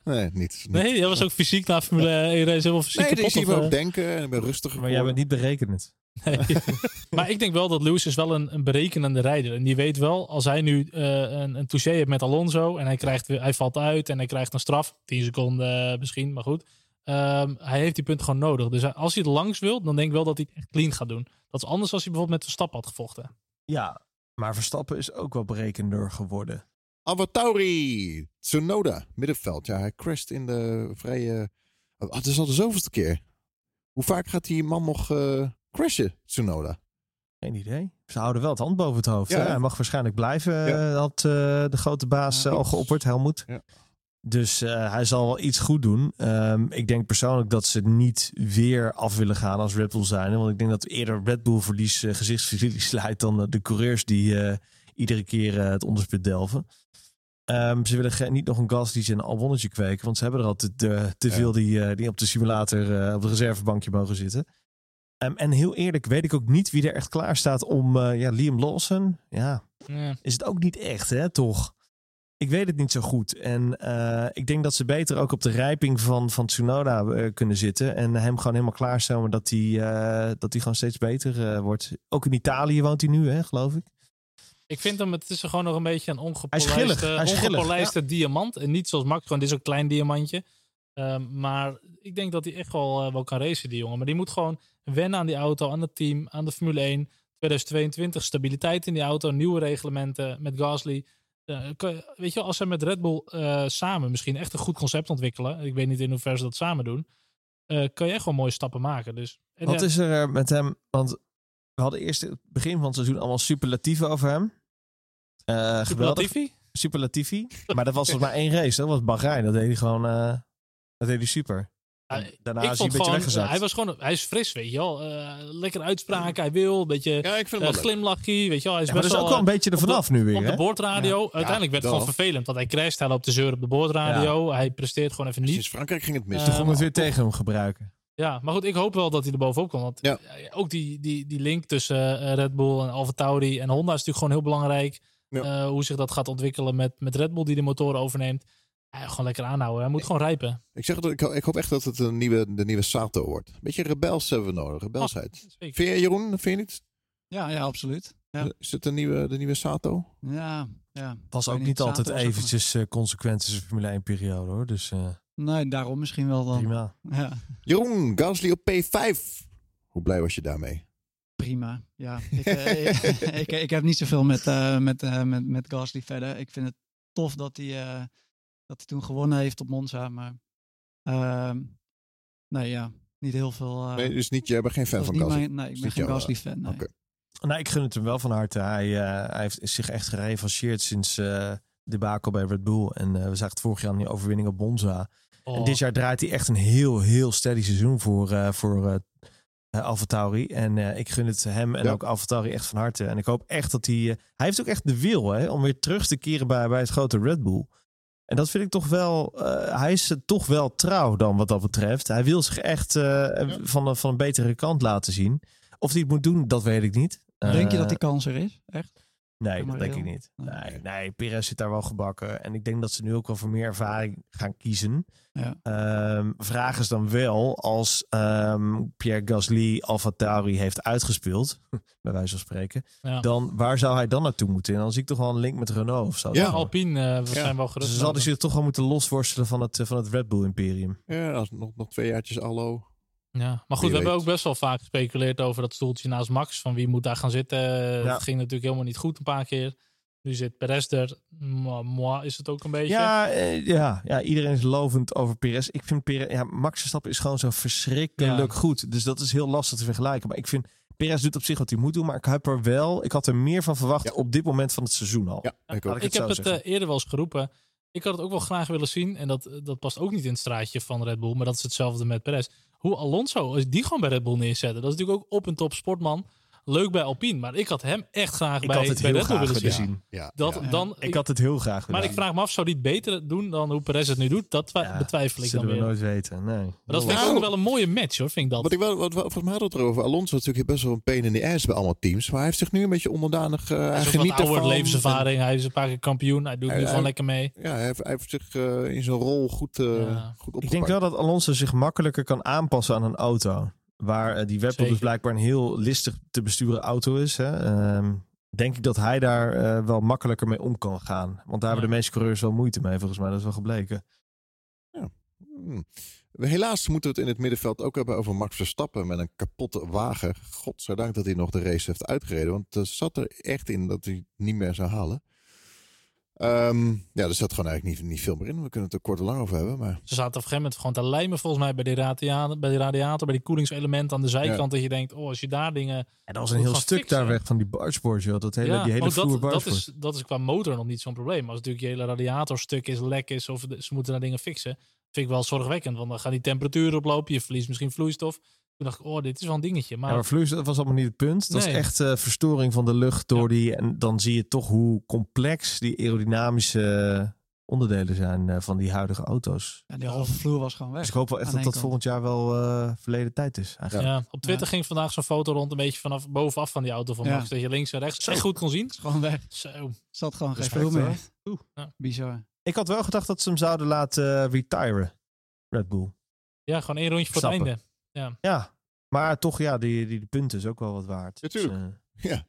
A: nee, niet.
C: Nee, jij was ook fysiek na Formule 1 race helemaal fysiek
A: Nee, ik zie me
C: eh?
A: ook denken en ik ben rustig.
B: Maar jij bent niet berekenend. [laughs]
C: Nee. maar ik denk wel dat Lewis is wel een, een berekenende rijder. En die weet wel, als hij nu eh, een, een touché heeft met Alonso en hij, krijgt, hij valt uit en hij krijgt een straf, 10 seconden eh, misschien, maar goed. Ehm, hij heeft die punten gewoon nodig. Dus als hij er langs wil, dan denk ik wel dat hij het echt clean gaat doen. Dat is anders als hij bijvoorbeeld met Verstappen had gevochten.
B: Ja, maar Verstappen is ook wel berekender geworden.
A: Avatauri, Tsunoda, middenveld. Ja, hij crasht in de vrije... Oh, het is al de zoveelste keer. Hoe vaak gaat die man nog eh, crashen, Tsunoda?
B: Geen idee. Ze houden wel het hand boven het hoofd.
A: Ja.
B: Hij mag waarschijnlijk blijven,
A: Ja.
B: eh, had eh, de grote baas al geopperd, Helmoet.
A: Ja.
B: Dus hij zal wel iets goed doen. Ehm, ik denk persoonlijk dat ze niet weer af willen gaan als Red Bull zijn. Want ik denk dat eerder Red Bull verlies, eh, gezichtsverlies [laughs] leidt dan de coureurs die iedere keer het onderspit delven. Ehm, ze willen niet nog een Gasly en een Albonnetje kweken. Want ze hebben er al te, te, te
A: Ja.
B: veel die, eh, die op de simulator eh, op de reservebankje mogen zitten. Ehm, en heel eerlijk weet ik ook niet wie er echt klaar staat om eh, ja, Liam Lawson. Ja,
C: Ja.
B: is het ook niet echt, hè, toch? Ik weet het niet zo goed. En eh, ik denk dat ze beter ook op de rijping van, van Tsunoda kunnen zitten. En hem gewoon helemaal klaarstellen dat hij, eh, dat hij gewoon steeds beter eh, wordt. Ook in Italië woont hij nu, hè, geloof ik.
C: Ik vind hem, het is gewoon nog een beetje een ongepolijste, ongepolijste diamant. En niet zoals Max, gewoon dit is een klein diamantje. Ehm, maar ik denk dat hij echt wel, eh, wel kan racen, die jongen. Maar die moet gewoon wennen aan die auto, aan het team, aan de Formule 1. 2022, stabiliteit in die auto, nieuwe reglementen met Gasly. Eh, weet je, wel, als ze met Red Bull eh, samen misschien echt een goed concept ontwikkelen. Ik weet niet in hoeverre ze dat samen doen. kan je echt gewoon mooie stappen maken. Dus, en
B: Wat
C: ja,
B: is er met hem? Want we hadden eerst het begin van het seizoen allemaal superlatieven over hem. Eh geweldig.
C: Superlatifi?
B: Superlativi. Maar dat was volgens maar één race. Dat was Bahrein. Dat deed hij gewoon... eh, dat deed hij super.
C: Ja,
B: Daarna
C: ik
B: is hij een beetje
C: gewoon,
B: weggezakt.
C: hij was gewoon, hij is fris, weet je wel. Eh, lekker uitspraken, hij wil, een beetje
A: Ja, ik vind
C: uh, weet je wel. Hij is
B: Ja, maar
C: best
B: dat is ook wel een beetje er vanaf nu weer.
C: op de boordradio. Uiteindelijk werd het gewoon vervelend, want hij crasht, hij loopt de zeur op de boordradio. Hij presteert gewoon even niet.
A: Sinds Frankrijk ging het mis.
C: Eh,
A: Toch
B: Toen
A: om
B: kon het weer tegen hem gebruiken.
C: Ja, maar goed, ik hoop wel dat hij er bovenop komt. Want
A: Ja.
C: eh, ook die, die, die link tussen eh, Red Bull en Alfa Tauri en Honda is natuurlijk gewoon heel belangrijk.
A: Ja.
C: Eh, hoe zich dat gaat ontwikkelen met, met Red Bull die de motoren overneemt. Ja, gewoon lekker aanhouden. Hij moet gewoon rijpen.
A: Ik zeg het, ik, ik hoop echt dat het een nieuwe, de nieuwe Sato wordt. Beetje rebels hebben we nodig, rebelsheid.
C: Zeker.
A: Vind je Jeroen, vind je niet?
D: Ja, ja, absoluut. Ja.
A: Is het de nieuwe, de nieuwe Sato?
D: Ja, ja.
B: Was ook niet
D: niet,
B: altijd
D: Sato
B: eventjes eh, consequent in zijn Formule 1 periode hoor. Dus eh,
D: Nee, daarom misschien wel dan.
B: prima.
D: Ja,
A: Jeroen, Gasly op P5. Hoe blij was je daarmee?
D: Prima. Ja, [laughs] ik, eh, ik, ik heb niet zoveel met, eh, met, eh, met, met Gasly verder. Ik vind het tof dat hij, eh, dat hij toen gewonnen heeft op Monza. Maar ehm, nee, ja, niet heel veel. eh,
A: Nee, dus niet, jij bent geen fan van Gasly?
D: mijn- nee, ik ben geen
A: jouw,
D: Gasly fan. Nee.
A: Oké.
B: Nou, ik gun het hem wel van harte. Hij, eh, hij heeft zich echt gerevancheerd sinds eh de bakel bij Red Bull. En we zagen het vorig jaar aan die overwinning op Monza.
C: Oh,
B: En dit jaar draait hij echt een heel, heel steady seizoen voor, eh voor AlphaTauri. En eh, ik gun het hem en
A: Ja.
B: ook AlphaTauri echt van harte. En ik hoop echt dat hij... eh, hij heeft ook echt de wil hè, om weer terug te keren bij, bij het grote Red Bull. En dat vind ik toch wel... eh, hij is toch wel trouw dan wat dat betreft. Hij wil zich echt eh, van, een- van een betere kant laten zien. Of hij het moet doen, dat weet ik niet.
D: Denk je dat die kans er is? Echt?
B: Nee, dat denk ik niet.
D: Nee.
B: Nee, nee, Perez zit daar wel gebakken. En ik denk dat ze nu ook wel voor meer ervaring gaan kiezen.
D: Ja.
B: Ehm, vraag is dan wel, als ehm, Pierre Gasly Alfa Tauri heeft uitgespeeld, [laughs] bij wijze van spreken,
C: ja.
B: dan waar zou hij dan naartoe moeten? En dan zie ik toch wel een link met Renault of zo.
A: Ja,
C: Alpine, eh, we
A: Ja.
C: zijn wel
B: Dus
C: gerust.
B: ze zouden zich toch wel moeten losworstelen van het, eh, van het Red Bull Imperium.
A: Ja, als nog, nog twee jaartjes allo.
C: Ja, maar goed, we hebben ook best wel vaak gespeculeerd over dat stoeltje naast Max. Van wie moet daar gaan zitten.
B: Ja.
C: Dat ging natuurlijk helemaal niet goed een paar keer. Nu zit Perez er. Moi, moi is het ook een beetje.
B: Ja, eh, ja, ja, iedereen is lovend over Perez. Ik vind Perez, ja, Max Verstappen is gewoon zo verschrikkelijk
C: Ja.
B: goed. Dus dat is heel lastig te vergelijken. Maar ik vind Perez doet op zich wat hij moet doen. Maar ik heb er wel, ik had er meer van verwacht
A: Ja.
B: op dit moment van het seizoen al.
A: Ja, ik
B: ik
C: ik
B: het
C: heb
B: zo
C: het
B: zeggen.
C: eh, eerder wel eens geroepen. Ik had het ook wel graag willen zien. En dat, dat past ook niet in het straatje van Red Bull. Maar dat is hetzelfde met Perez. Hoe Alonso, als die gewoon bij Red Bull neerzetten. Dat is natuurlijk ook op een top sportman. Leuk bij Alpine. Maar ik had hem echt graag
B: Ik
C: bij,
B: had het
C: bij
B: heel
C: Red Bull
B: graag
C: willen zien.
B: zien.
A: Ja,
C: Dat,
A: ja.
C: dan,
B: Ik had het heel graag
C: maar ik
B: gedaan.
C: vraag me af, zou die het beter doen dan hoe Perez het nu doet? Dat
B: Ja,
C: betwijfel ik dan
B: zullen we
C: weer.
B: nooit weten. Nee.
C: Maar dat vind ik ook wel een mooie match hoor, vind ik dat.
A: Wat ik wel, wat, wat, volgens mij hadden we het erover. Alonso is natuurlijk best wel een pain in the ass bij allemaal teams. Maar hij heeft zich nu een beetje onderdanig. eh
C: Hij is
A: geniet
C: wat ouder, levenservaring. Hij is een paar keer kampioen. Hij doet
A: Hij-
C: nu gewoon lekker mee.
A: Ja, hij heeft, hij heeft zich eh, in zijn rol goed,
C: Ja.
A: goed opgepakt.
B: Ik denk wel dat Alonso zich makkelijker kan aanpassen aan een auto. Waar eh, die
C: Zeker.
B: dus blijkbaar een heel listig te besturen auto is. Hè. Ehm, denk ik dat hij daar eh, wel makkelijker mee om kan gaan. Want daar hebben de meeste coureurs wel moeite mee, volgens mij. Dat is wel gebleken.
A: Hmm. Helaas moeten we het in het middenveld ook hebben over Max Verstappen met een kapotte wagen. Godzijdank dat hij nog de race heeft uitgereden. Want er zat er echt in dat hij niet meer zou halen. Ehm, ja, er zat gewoon eigenlijk niet, niet veel meer in. We kunnen het er kort en lang over hebben. Maar
C: Ze zaten op een gegeven moment gewoon te lijmen volgens mij bij die radiator, bij die, radiator, bij die koelingselement aan de zijkant. Dat je denkt, oh, als je daar dingen...
B: En dat was een heel stuk
C: fixen.
B: daar weg van die bargeboard, joh. Dat hele, die hele
C: dat, dat, is, dat is qua motor nog niet zo'n probleem. Als natuurlijk je hele radiatorstuk is, lek is of de- ze moeten daar dingen fixen. Vind ik wel zorgwekkend, want dan gaan die temperaturen oplopen. Je verliest misschien vloeistof. Toen dacht ik, oh, dit is wel een dingetje. Maar,
B: Ja, maar dat was allemaal niet het punt. Dat
C: Nee.
B: was echt eh, verstoring van de lucht door
C: Ja.
B: die. En dan zie je toch hoe complex die aerodynamische onderdelen zijn eh, van die huidige auto's.
D: Ja, die halve vloer was gewoon weg.
B: Dus ik hoop wel echt dat dat
D: kant.
B: volgend jaar wel eh, verleden tijd is. Eigenlijk.
C: ja, op Twitter ging vandaag zo'n foto rond, een beetje vanaf bovenaf van die auto van
D: Ja.
C: Max. Dat je links en rechts
B: Zo.
C: echt goed kon zien.
D: is gewoon weg.
C: Zo.
D: Zat gewoon geen vloer meer.
C: Ja.
D: Bizar.
B: Ik had wel gedacht dat ze hem zouden laten retiren. Red Bull.
C: Ja, gewoon één rondje voor het einde.
B: Ja, maar toch ja, die, die, die punten is ook wel wat waard.
A: Ja, tuurlijk.
B: Dus, eh,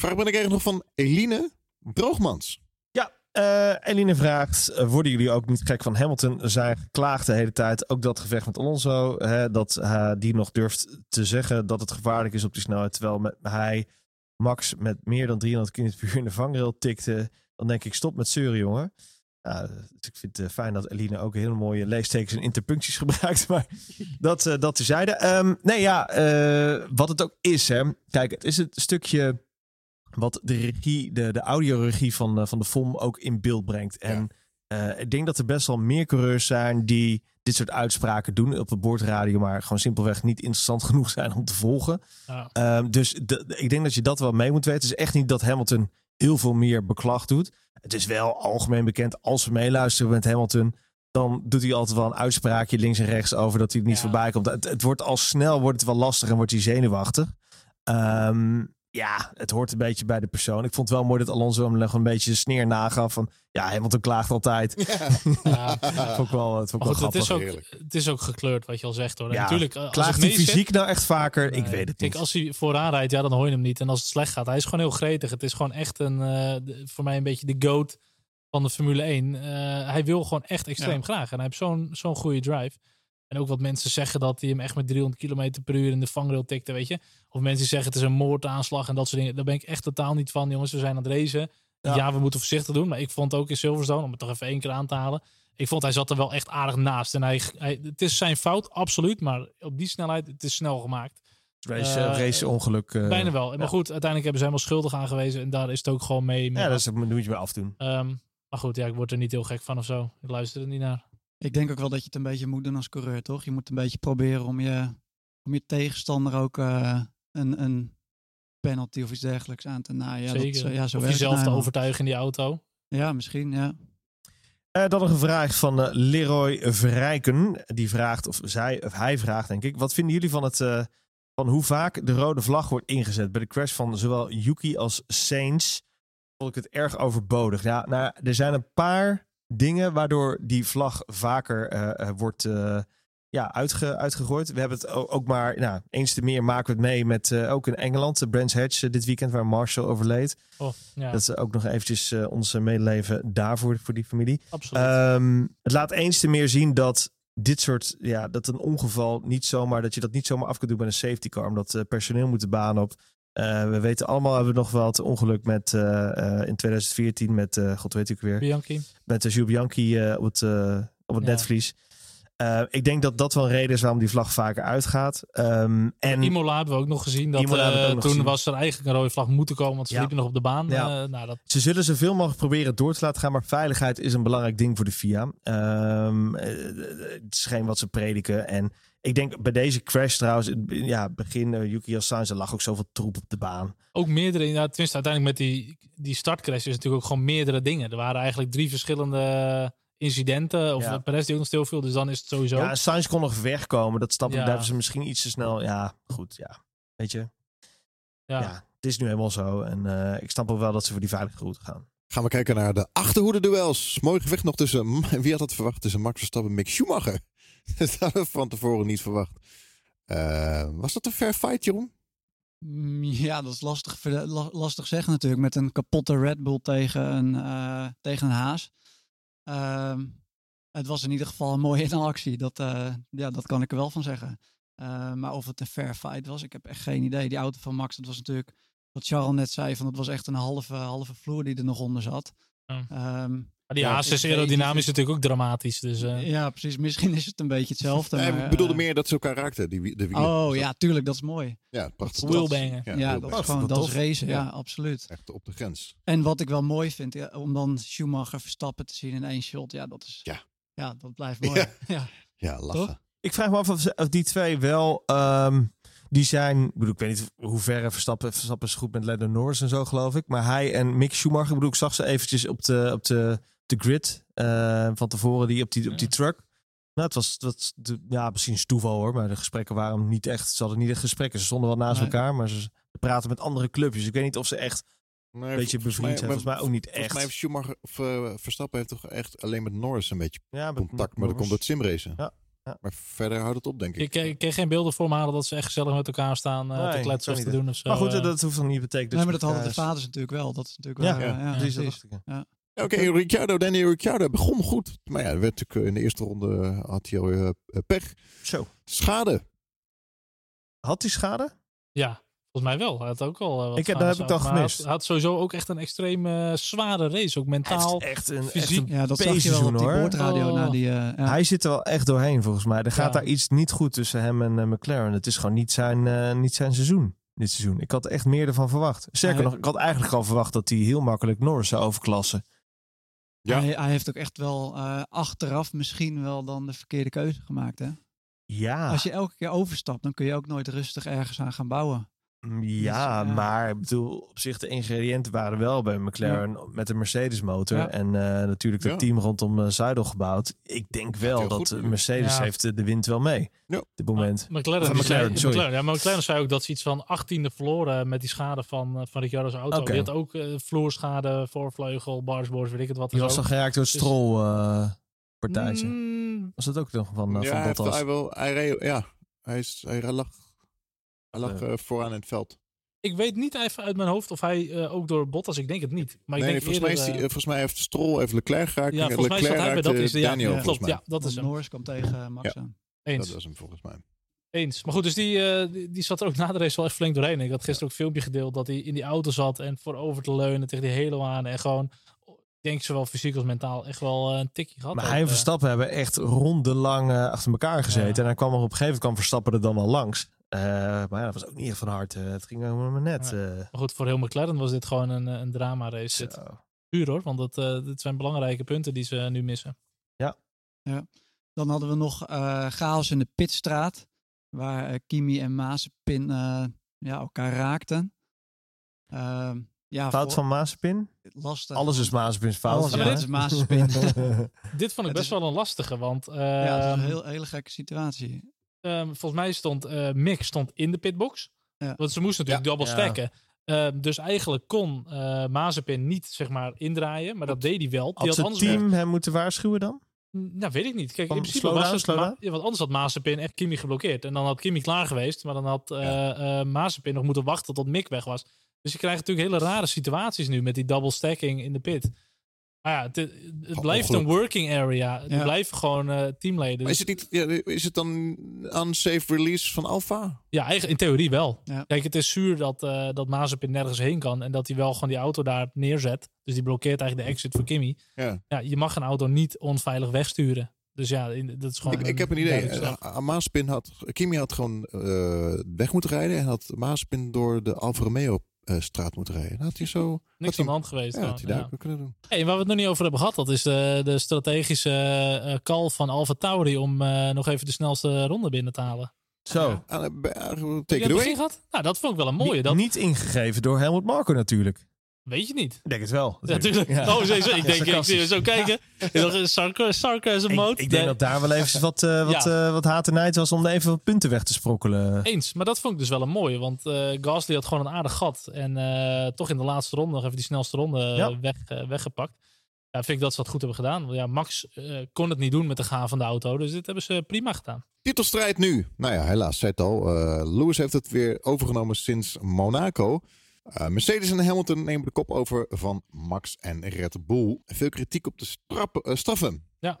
A: vraag ben ik eigenlijk nog van Eline Droogmans.
B: Ja, eh, Eline vraagt: eh, worden jullie ook niet gek van Hamilton? Zijn geklaagd de hele tijd. Ook dat gevecht met Alonso. Hè, dat eh, die nog durft te zeggen dat het gevaarlijk is op die snelheid. Terwijl met, hij Max met meer dan 300 km per uur in de vangrail tikte. Dan denk ik: stop met zeuren, jongen. Ja, dus ik vind het fijn dat Eline ook hele mooie leestekens en interpuncties [laughs] gebruikt. Maar dat, uh, dat tezijde. Ehm, nee, ja, uh, wat het ook is. Hè. Kijk, het is het stukje wat de regie, de, de audioregie van, uh, van de FOM ook in beeld brengt. En ja. ik denk dat er best wel meer coureurs zijn die dit soort uitspraken doen op de boordradio, maar gewoon simpelweg niet interessant [laughs] genoeg zijn om te volgen. Ja. Um, dus de, ik denk dat je dat wel mee moet weten. Het is echt niet dat Hamilton heel veel meer beklag doet. Het is wel algemeen bekend als we meeluisteren met Hamilton. Dan doet hij altijd wel een uitspraakje links en rechts over dat hij er niet ja. voorbij komt. Het, het, wordt al snel wordt het wel lastig en wordt hij zenuwachtig. Um, ja, het hoort een beetje bij de persoon. Ik vond het wel mooi dat Alonso hem nog een beetje de sneer nagaf. Van ja, Hamilton klaagt altijd. [laughs] Ja, vond ik wel, het vond ik wel
C: goed, het, is ook, het is ook gekleurd wat je al zegt hoor.
B: Ja,
C: natuurlijk,
B: klaagt hij fysiek nou echt vaker? Nee. Ik weet het
C: Kijk,
B: niet.
C: als hij vooraan rijdt, ja, dan hoor je hem niet. En als het slecht gaat, hij is gewoon heel gretig. Het is gewoon echt een, uh, voor mij een beetje de goat van de Formule 1. Uh, hij wil gewoon echt extreem graag. En hij heeft zo'n zo'n goede drive. En ook wat mensen zeggen dat hij hem echt met 300 km per uur in de vangrail tikte, weet je. Of mensen zeggen het is een moordaanslag en dat soort dingen. Daar ben ik echt totaal niet van. Jongens, we zijn aan het racen. Ja. ja. we moeten voorzichtig doen. Maar ik vond ook in Silverstone, om het toch even één keer aan te halen. Ik vond hij zat er wel echt aardig naast. En hij, hij het is zijn fout, absoluut. Maar op die snelheid, het is snel gemaakt.
B: Race, uh, race ongeluk. Uh,
C: bijna wel. Maar goed, uiteindelijk hebben ze helemaal schuldig aangewezen. En daar is het ook gewoon mee. mee
B: ja, dat is, moet je wel afdoen.
C: Um, maar goed, ja, ik word er niet heel gek van of zo. Ik luister er niet naar.
D: Ik denk ook wel dat je het een beetje moet doen als coureur, toch? Je moet een beetje proberen om je, om je tegenstander ook uh, een, een penalty of iets dergelijks aan te naaien. Ja,
C: Zeker.
D: Dat, ja, zo
C: of jezelf te overtuigen in die auto.
D: Ja, misschien, ja.
B: Uh, dan nog een vraag van uh, Leroy Verrijken. Die vraagt, of zij, of hij vraagt denk ik. Wat vinden jullie van, het, uh, van hoe vaak de rode vlag wordt ingezet? Bij de crash van zowel Yuki als Sainz vond ik het erg overbodig. Ja, nou, er zijn een paar dingen waardoor die vlag vaker uh, wordt uh, ja, uitge, uitgegooid. We hebben het ook maar, nou, eens te meer maken we het mee met uh, ook in Engeland, de Brands Hatch dit weekend waar Marshall overleed.
C: Oh, ja.
B: Dat is ook nog eventjes onze medeleven daarvoor voor die familie.
C: Absoluut.
B: Um, het laat eens te meer zien dat dit soort, ja, dat een ongeval niet zomaar, dat je dat niet zomaar af kunt doen met een safety car, omdat personeel moet de baan op. Uh, we weten allemaal, hebben we nog wel het ongeluk met uh, uh, in 2014 met, god weet ik weer.
C: Bianchi.
B: Met uh, Jules Bianchi op het, op het ja. netvlies. ik denk dat dat wel een reden is waarom die vlag vaker uitgaat. Um, en
C: Imola hebben we ook nog gezien. Dat, toen gezien. was er eigenlijk een rode vlag moeten komen, want ze ja. liepen nog op de baan.
B: Ja.
C: nou, dat...
B: Ze zullen zoveel mogelijk proberen door te laten gaan, maar veiligheid is een belangrijk ding voor de FIA. Um, het is geen wat ze prediken. En ik denk bij deze crash trouwens, ja, begin uh, Yuki Assange, er lag ook zoveel troep op de baan.
C: Ook meerdere, ja, tenminste uiteindelijk met die, die startcrash is natuurlijk ook gewoon meerdere dingen. Er waren eigenlijk drie verschillende incidenten, of ja. Perez die ook nog stilviel, dus dan is het sowieso.
B: Ja, Sainz kon nog wegkomen, dat stap, ja. daar hebben ze misschien iets te snel, ja, goed, ja, weet je.
C: Ja,
B: ja het is nu helemaal zo en uh, ik snap ook wel dat ze voor die veilige route gaan.
A: Gaan we kijken naar de achterhoede duels. Mooi gevecht nog tussen, [laughs] wie had dat verwacht, tussen Max Verstappen en Mick Schumacher. [laughs] Dat hadden we van tevoren niet verwacht. Uh, was dat een fair fight, Jeroen?
D: Ja, dat is lastig, lastig zeggen natuurlijk. Met een kapotte Red Bull tegen een, uh, tegen een haas. Uh, het was in ieder geval een mooie [laughs] in actie. Dat, uh, ja, dat kan ik er wel van zeggen. Uh, maar of het een fair fight was, ik heb echt geen idee. Die auto van Max, dat was natuurlijk, wat Charles net zei, van het was echt een halve, halve vloer die er nog onder zat.
C: Ja. Um, maar die ja, haas is aerodynamisch natuurlijk ook dramatisch. Dus, uh...
D: Ja, precies. Misschien is het een beetje hetzelfde.
A: Nee,
D: maar,
A: ik bedoelde uh... meer dat ze elkaar raakten. Die, de wielen.
D: Oh ja, tuurlijk. Dat is mooi.
A: Ja, prachtig.
C: Wheelbangen.
D: Ja, ja dat is gewoon dat is racen. Ja. ja, absoluut.
A: Echt op de grens.
D: En wat ik wel mooi vind, ja, om dan Schumacher Verstappen te zien in één shot. Ja, dat is...
A: Ja.
D: Ja, dat blijft mooi. Ja, [laughs]
A: ja. ja lachen. Toch?
B: Ik vraag me af of, of die twee wel... Um, die zijn, ik, bedoel, ik weet niet hoe ver Verstappen, Verstappen is goed met Lando Norris en zo geloof ik. Maar hij en Mick Schumacher, ik bedoel, ik zag ze eventjes op de, op de, de grid uh, van tevoren die op die, op die truck. Nou, het was, dat, de, ja, misschien toeval hoor, maar de gesprekken waren niet echt, ze hadden niet echt gesprekken. Ze stonden wel naast nee. elkaar, maar ze praten met andere clubjes. Ik weet niet of ze echt nee, een beetje bevriend zijn. Volgens mij ook niet echt.
A: Volgens mij heeft Schumacher, of, uh, Verstappen heeft toch echt alleen met Norris een beetje ja, met, contact, met maar dan komt het simracen.
B: Ja. Ja.
A: Maar verder houdt het op, denk ik.
C: Ik kreeg geen beelden voor me halen dat ze echt gezellig met elkaar staan uh, nee, te kletsen of te doen of zo.
B: Maar goed, dat hoeft dan niet betekenen.
D: Dus nee, maar dat hadden de vaders natuurlijk wel. Dat is natuurlijk wel.
B: Ja, ja, precies. Ja,
A: ja. Oké, okay, Ricciardo, Danny Ricciardo begon goed. Maar ja, werd natuurlijk in de eerste ronde had hij al uh, pech.
B: Zo.
A: Schade.
B: Had hij schade?
C: Ja, Volgens mij wel. Hij had ook al eh, wat
B: Ik heb- dat heb ik dan
C: hij
B: gemist.
C: had- Hij had sowieso ook echt een extreem eh, zware race. Ook mentaal.
B: echt een, echt
C: fysiek.
B: een
D: Ja, dat zag je wel op die
B: hoor.
D: boordradio.
C: Oh.
D: Na die, eh, ja.
B: Hij zit er wel echt doorheen volgens mij. Er gaat
C: Ja.
B: daar iets niet goed tussen hem en eh, McLaren. Het is gewoon niet zijn, eh, niet zijn seizoen. Dit seizoen. Ik had echt meer ervan verwacht. Sterker
D: Hij-
B: nog, ik had eigenlijk al verwacht dat hij heel makkelijk Norris zou overklassen.
A: Ja.
D: Hij, hij heeft ook echt wel eh, achteraf misschien wel dan de verkeerde keuze gemaakt. Hè?
B: Ja,
D: Als je elke keer overstapt, dan kun je ook nooit rustig ergens aan gaan bouwen.
B: Mm, ja,
D: Dus, ja.
B: maar ik bedoel, op zich de ingrediënten waren wel bij McLaren met de Mercedes motor.
D: Ja.
B: En eh, natuurlijk het
A: Ja.
B: team rondom uh, Zuidel gebouwd. Ik denk wel dat
A: goed
B: eh. Mercedes
C: Ja.
B: heeft eh, de wind wel mee.
A: Ja.
B: Op dit moment.
C: McLaren,
B: Van
C: die
B: McLaren,
C: zei,
B: sorry.
C: McLaren, ja, maar McLaren zei ook dat ze iets van 18e verloren met die schade van, van Ricciardo's auto. Die had ook uh, vloerschade, voorvleugel, barsboards, weet ik het wat.
B: Die was dan geraakt door het
C: Dus-
B: Stroll eh, partijtje.
C: Mm,
B: Was dat ook nog van, uh,
A: ja,
B: van
A: hij, heeft-
B: Bottas?
A: hij, wil, hij, reed- ja, hij, is, hij lag, hij lag eh, vooraan in het veld.
C: ik weet niet even uit mijn hoofd of hij eh, ook door Bottas, ik denk het niet. Maar ik
A: nee,
C: denk
A: volgens, mij
C: eerder,
A: is die,
C: eh,
A: volgens mij heeft Stroll even Leclerc geraakt.
C: ja,
A: en
C: volgens mij zat hij bij dat is ja,
A: Daniel,
C: ja, klopt, ja, dat is hem.
D: Norris kwam tegen Max
A: Ja.
D: aan.
C: Eens.
A: Dat was hem volgens mij.
C: Eens. Maar goed, dus die, eh, die, die zat er ook na de race wel echt flink doorheen. Ik had gisteren ook een filmpje gedeeld dat hij in die auto zat en voorover te leunen tegen die hele aan. En gewoon, ik denk zowel fysiek als mentaal, echt wel een tikje gehad.
B: Maar
C: ook,
B: hij en. Verstappen hebben echt rondenlang achter elkaar gezeten.
C: Ja.
B: En hij kwam er op een gegeven moment kwam Verstappen er dan wel langs. Eh, maar ja, dat was ook niet echt van harte. Het ging helemaal maar net.
C: Ja.
B: eh,
C: Maar goed, voor heel McLaren was dit gewoon een, eh, een drama race. Dit puur hoor, want dat, eh, dit zijn belangrijke punten die ze nu missen.
D: Dan hadden we nog eh, chaos in de pitstraat. Waar Kimi en Mazepin eh, ja, elkaar raakten. Ehm, ja,
B: Fout
D: voor-
B: van Mazepin?
D: lastig.
B: Alles is Mazepins fout.
D: Alles
C: Ja.
D: is Mazepin. [laughs]
C: Dit vond ik best
D: is-
C: wel een lastige, want
D: ja, het is
C: ehm,
D: een heel, hele gekke situatie.
C: Ehm, volgens mij stond eh Mick stond in de pitbox.
D: Ja.
C: Want ze moesten natuurlijk dubbel
B: Ja.
C: stacken. Ehm, dus eigenlijk kon eh Mazepin niet zeg maar indraaien, maar dat deed hij wel. Die
B: Had
C: anders
B: team hem moeten waarschuwen dan?
C: Nou, weet ik niet. Kijk,
B: Van
C: in principe
B: slow
C: was
B: down,
C: het...
B: slow
C: Ma-
B: down?
C: ja, want anders had Mazepin echt Kimi geblokkeerd. En dan had Kimi klaar geweest. Maar dan had eh eh, Mazepin nog moeten wachten tot Mick weg was. Dus je krijgt natuurlijk hele rare situaties nu met die double stacking in de pit. Maar ja, het, het blijft een working area. Het
D: Ja.
C: blijven gewoon eh, teamleden.
A: Maar is
C: Dus,
A: het, niet, ja, is het dan unsafe release van Alfa?
C: ja, eigenlijk in theorie wel.
D: Ja.
C: Kijk, het is zuur dat, eh dat Mazepin nergens heen kan. En dat hij wel gewoon die auto daar neerzet. Dus die blokkeert eigenlijk de exit voor Kimi.
A: Ja.
C: Ja, je mag een auto niet onveilig wegsturen. Dus ja, in- dat is gewoon...
A: Ik, ik heb een idee. Uh, Maaspin had, Kimi had gewoon eh, weg moeten rijden en had Maaspin door de Alfa Romeo eh, straat moeten rijden. Dan had hij zo.
C: Niks
A: had
C: aan de hand geweest.
A: ja, had hij daar
C: Ja.
A: ook kunnen doen.
C: Hey, waar we het nog niet over hebben gehad, dat is de, de strategische eh, call van Alfa Tauri om eh, nog even de snelste ronde binnen te halen.
B: Zo.
A: Ah, be- eh,
C: Heb je
A: Take it away.
C: gehad? Nou, dat vond ik wel een mooie.
B: Niet-
C: Dat
B: Niet ingegeven door Helmut Marko natuurlijk.
C: Weet je niet.
B: Ik denk het wel.
C: Ja, natuurlijk.
B: Ja.
C: Oh, zo, zo. Ik denk, ik zie zo kijken. Ik sarca- sarcasm
B: Ik,
C: mode.
B: ik denk
C: Nee,
B: dat daar wel even wat, eh wat,
C: Ja.
B: eh, wat haat en nijd was om even wat punten weg te sprokkelen.
C: Eens, maar dat vond ik dus wel een mooie. Want eh Gasly had gewoon een aardig gat. En eh, toch in de laatste ronde nog even die snelste ronde
B: Ja.
C: weg, weggepakt. Ja, vind ik dat ze dat goed hebben gedaan. Want ja, Max eh, kon het niet doen met de gaan van de auto. Dus dit hebben ze prima gedaan.
A: Titelstrijd nu. Nou ja, helaas, zei het al. Eh, Lewis heeft het weer overgenomen sinds Monaco. Eh, Mercedes en Hamilton nemen de kop over van Max en Red Bull. Veel kritiek op de strappen- eh, straffen.
C: Ja,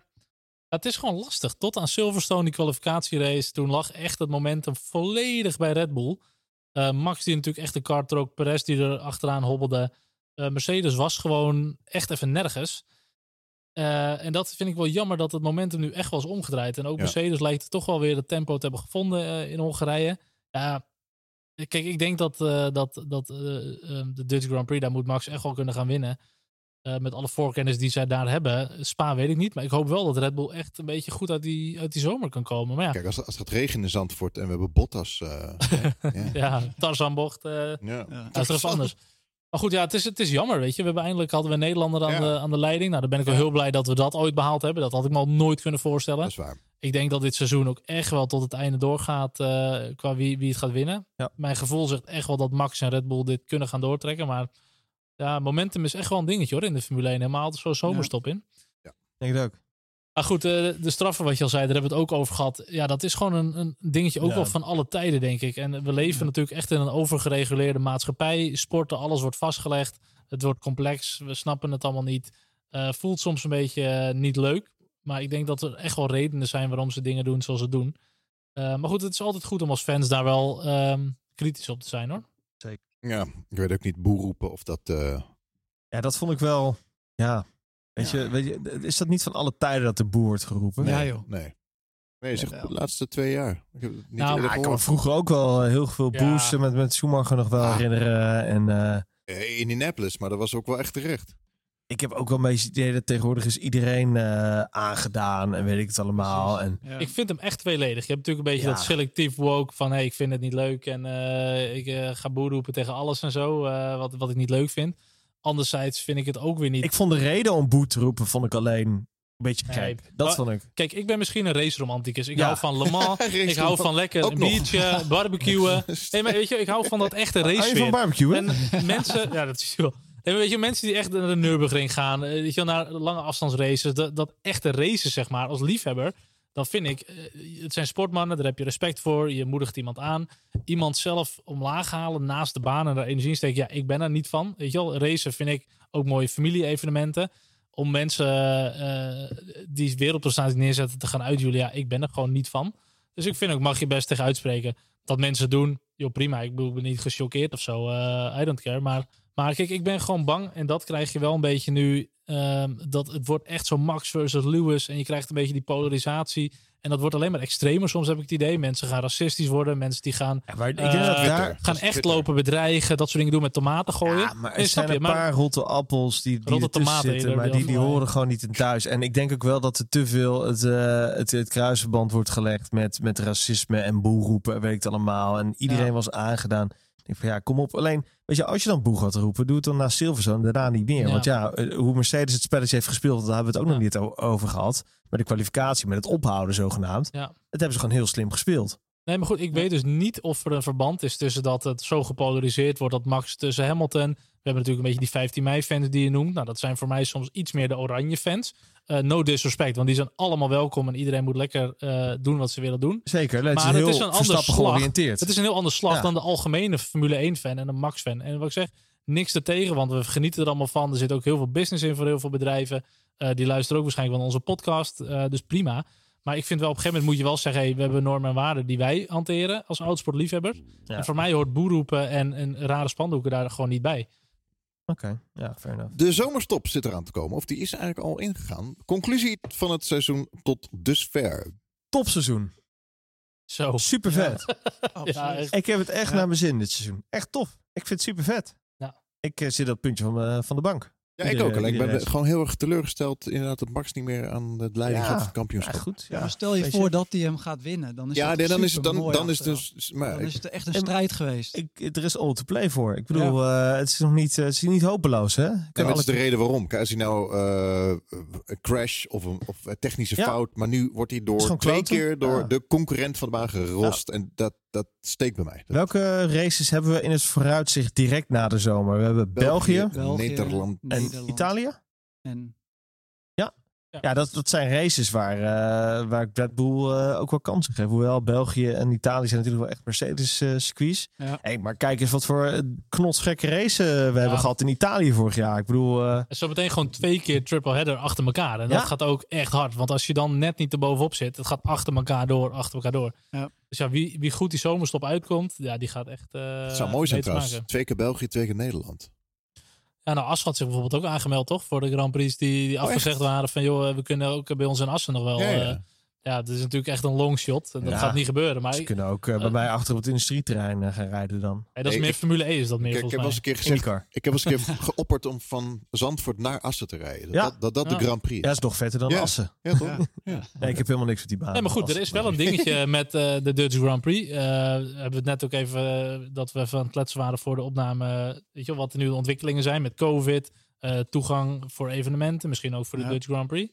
C: het is gewoon lastig. Tot aan Silverstone, die kwalificatierace, toen lag echt het momentum volledig bij Red Bull. Eh, Max die natuurlijk echt de kart trok, Perez die er achteraan hobbelde. Mercedes was gewoon echt even nergens. En dat vind ik wel jammer dat het momentum nu echt was omgedraaid. En ook
A: Ja.
C: Mercedes lijkt toch wel weer het tempo te hebben gevonden in Hongarije. Ja, kijk, ik denk dat, eh, dat, dat eh, eh, de Dutch Grand Prix, daar moet Max echt wel kunnen gaan winnen. Eh, met alle voorkennis die zij daar hebben. Spa weet ik niet, maar ik hoop wel dat Red Bull echt een beetje goed uit die, uit die zomer kan komen. Maar ja,
A: Kijk, als, als het gaat regenen in Zandvoort en we hebben Bottas. eh, [laughs] ja.
C: ja Tarzanbocht, eh
A: Ja.
D: Ja.
C: dat is toch anders. Maar goed, ja, het is, het is jammer, weet je. We hebben eindelijk hadden we Nederlander aan,
A: Ja.
C: de, aan de leiding. Nou, dan ben ik wel
A: Ja.
C: heel blij dat we dat ooit behaald hebben. Dat had ik me al nooit kunnen voorstellen.
A: Dat is waar.
C: Ik denk dat dit seizoen ook echt wel tot het einde doorgaat eh, qua wie, wie het gaat winnen.
B: Ja.
C: Mijn gevoel zegt echt wel dat Max en Red Bull dit kunnen gaan doortrekken. Maar ja, momentum is echt wel een dingetje hoor in de Formule 1. Helemaal zo'n zomerstop in.
B: Denk ik ook.
C: Maar goed, eh, de straffen wat je al zei, daar hebben we het ook over gehad. Ja, dat is gewoon een, een dingetje ook
B: Ja.
C: wel van alle tijden, denk ik. En we leven
D: Ja.
C: natuurlijk echt in een overgereguleerde maatschappij. Sporten, alles wordt vastgelegd. Het wordt complex. We snappen het allemaal niet. Eh, voelt soms een beetje eh, niet leuk. Maar ik denk dat er echt wel redenen zijn waarom ze dingen doen zoals ze doen. Eh, maar goed, het is altijd goed om als fans daar wel ehm, kritisch op te zijn hoor.
A: Ja, ik weet ook niet boer roepen of dat... eh,
B: Ja, dat vond ik wel. Ja. Weet, Je, weet je, is dat niet van alle tijden dat de boer wordt geroepen?
A: nee,
D: Ja, joh.
A: Nee. Nee, zeg de laatste twee jaar. Ik heb het niet
C: Nou,
B: ik kan me vroeger ook wel heel veel
C: Ja.
B: boosten met, met Schumacher nog wel
A: Ah.
B: herinneren. En eh,
A: Eh, Indianapolis, maar dat was ook wel echt terecht.
B: ik heb ook wel een beetje het idee dat tegenwoordig is iedereen eh, aangedaan en weet ik het allemaal. En
D: Ja.
C: Ik vind hem echt tweeledig. Je hebt natuurlijk een beetje
B: Ja.
C: dat selectief woke van hey, ik vind het niet leuk en eh, ik eh, ga boer roepen tegen alles en zo, eh, wat, wat ik niet leuk vind. Anderzijds vind ik het ook weer niet.
B: ik vond de reden om boet te roepen, vond ik alleen een beetje
C: Nee,
B: gek. Dat
C: maar-
B: vond ik.
C: Kijk, ik ben misschien een raceromanticus. Ik
B: Ja.
C: hou van Le Mans. [laughs] ik hou van lekker een biertje, [laughs] barbecuen. Nee, maar weet je, ik hou van dat echte
B: Hou je van
C: race
B: barbecue?
C: En mensen, ja, dat is wel. Maar weet je, mensen die echt naar de Nürburgring gaan, eh, weet je, wel, naar lange afstandsraces, dat, dat echte races, zeg maar, als liefhebber, dan vind ik, eh, het zijn sportmannen, daar heb je respect voor, je moedigt iemand aan. Iemand zelf omlaag halen naast de baan en daar energie in steken, ja, ik ben er niet van. Weet je wel, racen vind ik ook mooie familie-evenementen. Om mensen eh, die wereldprestaties neerzetten te gaan uitjoelen, ja, ik ben er gewoon niet van. Dus ik vind ook, mag je best tegen uitspreken, dat mensen doen. Joh, prima, ik ben niet gechoqueerd of zo, eh I don't care, maar... Maar kijk, ik ben gewoon bang. En dat krijg je wel een beetje nu. ehm, dat het wordt echt zo Max versus Lewis. En je krijgt een beetje die polarisatie. En dat wordt alleen maar extremer. Soms heb ik het idee. Mensen gaan racistisch worden. Mensen die gaan,
B: Ja, maar ik
C: Eh,
B: dat daar...
C: gaan echt
A: Twitter.
C: lopen bedreigen. Dat soort dingen doen met tomaten gooien.
B: Ja, maar er
C: Nee,
B: zijn een
C: maar-
B: paar rotte appels die, die
C: Rotte tomaten
B: zitten, maar
C: die
B: die, horen gewoon niet in thuis. En ik denk ook wel dat er te veel het, eh, het, het kruisverband wordt gelegd met, met racisme en boelroepen en weet ik het allemaal. En iedereen
C: Ja.
B: was aangedaan. Ik denk van ja, kom op. Alleen, weet je, als je dan boel gaat roepen, doe het dan naar Silverstone, daarna niet meer.
C: Ja.
B: Want ja, eh, hoe Mercedes het spelletje heeft gespeeld, daar hebben we het ook nog niet over gehad. Met de kwalificatie, met het ophouden zogenaamd.
C: Ja.
B: Dat hebben ze gewoon heel slim gespeeld.
C: Nee, maar goed, ik weet dus niet of er een verband is tussen dat het zo gepolariseerd wordt dat Max tussen Hamilton. We hebben natuurlijk een beetje die 15 mei fans die je noemt. Nou, dat zijn voor mij soms iets meer de oranje fans. Eh, no disrespect, want die zijn allemaal welkom en iedereen moet lekker eh, doen wat ze willen doen.
B: Zeker, het
C: Maar
B: is
C: het
B: heel
C: is een ander slag.
B: georiënteerd.
C: Het is een heel ander slag
B: Ja.
C: dan de algemene Formule 1 fan en een Max fan. En wat ik zeg, niks ertegen, want we genieten er allemaal van. Er zit ook heel veel business in voor heel veel bedrijven. Eh, die luisteren ook waarschijnlijk van onze podcast. Eh, dus prima. Maar ik vind wel op een gegeven moment moet je wel zeggen: hey, we hebben normen en waarden die wij hanteren als autosportliefhebbers.
B: Ja.
C: En voor mij hoort boerroepen en, en rare spandoeken daar gewoon niet bij.
B: Oké, ja, fair enough.
A: De zomerstop zit eraan te komen. Of die is eigenlijk al ingegaan. Conclusie van het seizoen tot dusver.
B: Topseizoen.
C: Zo.
B: Super vet. [laughs]
C: Ja.
B: Ik heb het echt
D: Ja.
B: naar mijn zin dit seizoen. Echt tof. Ik vind het super vet.
C: Ja.
B: Ik eh, zit op het puntje van, eh, van de bank.
A: Ja, ik ook. Alleen ik ben gewoon heel erg teleurgesteld. Inderdaad, dat Max niet meer aan het leiding
B: Ja.
A: gaat van het
B: Ja,
A: kampioenschap.
B: goed.
D: Ja,
B: Ja.
D: maar stel je
B: Weet
D: voor dat hij hem gaat winnen. Dan is
A: Ja,
D: dat
A: nee, dan is het dan, dan is het dus. Maar
D: Dan
A: ik-
D: is het echt een
B: En-
D: strijd geweest.
B: Ik, er is all to play voor. Ik bedoel, eh, het is nog niet, eh, het is niet hopeloos, hè? Ik
A: Nee,
B: kan
A: maar dat
B: alle-
A: is de reden waarom. Kijk, Als hij nou eh, een crash of een of een technische
B: Ja.
A: fout, maar nu wordt hij door twee
B: kloten.
A: keer door
B: Ja.
A: de concurrent van de baan gerost. En dat, dat steekt bij mij. Dat-
B: Welke races hebben we in het vooruitzicht direct na de zomer? We hebben België,
D: België,
A: Nederland.
B: en
D: Nederland
B: Italië.
D: En
B: Ja, dat, dat zijn races waar, eh, waar ik Red Bull eh, ook wel kansen geef. Hoewel België en Italië zijn natuurlijk wel echt Mercedes-circuits.
D: Ja.
B: hey, maar kijk eens wat voor eh, knotsgekke race we hebben gehad in Italië vorig jaar. Ik bedoel, eh,
C: zo meteen gewoon twee keer triple header achter elkaar. En dat
B: Ja.
C: gaat ook echt hard. Want als je dan net niet erbovenop zit, het gaat achter elkaar door, achter elkaar door.
D: Ja.
C: Dus ja, wie, wie goed die zomerstop uitkomt, ja, die gaat echt. eh
A: Het zou mooi zijn trouwens.
C: maken.
A: Twee keer België, twee keer Nederland.
C: Ja, nou, As had zich bijvoorbeeld ook aangemeld, toch? Voor de Grand Prix die, die
A: Oh,
C: afgezegd
A: echt?
C: waren van, joh, eh, we kunnen ook bij ons in Assen nog wel.
A: Ja,
C: Ja,
A: ja.
C: ja. dat is natuurlijk echt een long shot. En dat
B: Ja.
C: gaat niet gebeuren. Maar
B: ze
C: ik-
B: kunnen ook eh, bij mij achter op het industrieterrein eh, gaan rijden dan.
C: hey, dat is meer
A: ik-
C: Formule E, is dat meer
A: Kijk, ik heb wel eens een keer gezegd.
B: IndyCar.
A: Ik heb wel eens een keer [laughs] geopperd om van Zandvoort naar Assen te rijden.
B: Ja.
A: Dat dat, dat
C: Ja.
A: de Grand Prix
B: Ja,
A: is.
B: dat is nog vetter dan
A: Ja.
B: Assen.
A: Ja, toch?
D: Ja.
A: Ja.
B: Nee, ik heb helemaal niks met die baan.
C: Nee, maar goed, er is wel een dingetje [laughs] met eh, de Dutch Grand Prix. Eh, hebben we het net ook even, eh, dat we even aan het kletsen waren voor de opname. Weet je wel, wat er nu de ontwikkelingen zijn met COVID. eh, toegang voor evenementen, misschien ook voor de
D: Ja.
C: Dutch Grand Prix.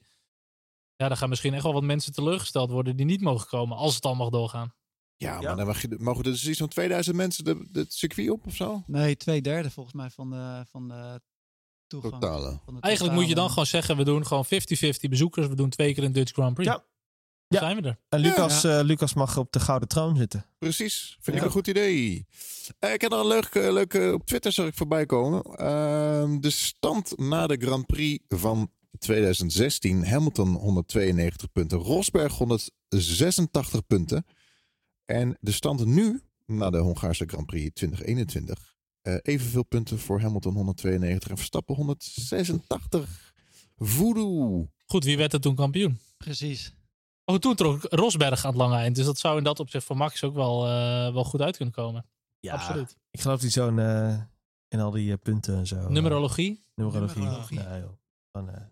C: Ja, daar gaan misschien echt wel wat mensen teleurgesteld worden die niet mogen komen, als het al mag doorgaan.
A: Ja,
B: Ja.
A: maar dan mag je, mogen er dus iets van 2000 mensen de, de het circuit op of zo?
D: nee, twee derde volgens mij van de, van de toegang.
A: Totale.
D: Van de
C: Eigenlijk moet je dan gewoon zeggen, we doen gewoon 50-50 bezoekers. We doen twee keer een Dutch Grand Prix.
B: Ja.
C: Dan
B: Ja.
C: zijn we er.
B: En Lucas, eh, Lucas mag op de gouden troon zitten.
A: Precies, vind
B: Ja.
A: ik een goed idee. Eh, ik heb er een leuk, eh, leuke op Twitter zag ik voorbij komen. Ehm, de stand na de Grand Prix van 2016. Hamilton 192 punten, Rosberg 186 punten. En de stand nu na de Hongaarse Grand Prix 2021. Eh, evenveel punten voor Hamilton 192 en Verstappen 186. Voodoo.
C: Goed, wie werd er toen kampioen?
D: Precies.
C: Oh, toen trok Rosberg aan het lange eind. Dus dat zou in dat opzicht voor Max ook wel, eh, wel goed uit kunnen komen.
B: Ja,
C: Absoluut.
B: Ik geloof niet zo in, eh, in al die punten en zo.
C: Numerologie?
B: Numerologie.
D: Numerologie.
B: Nee, joh. Gewoon,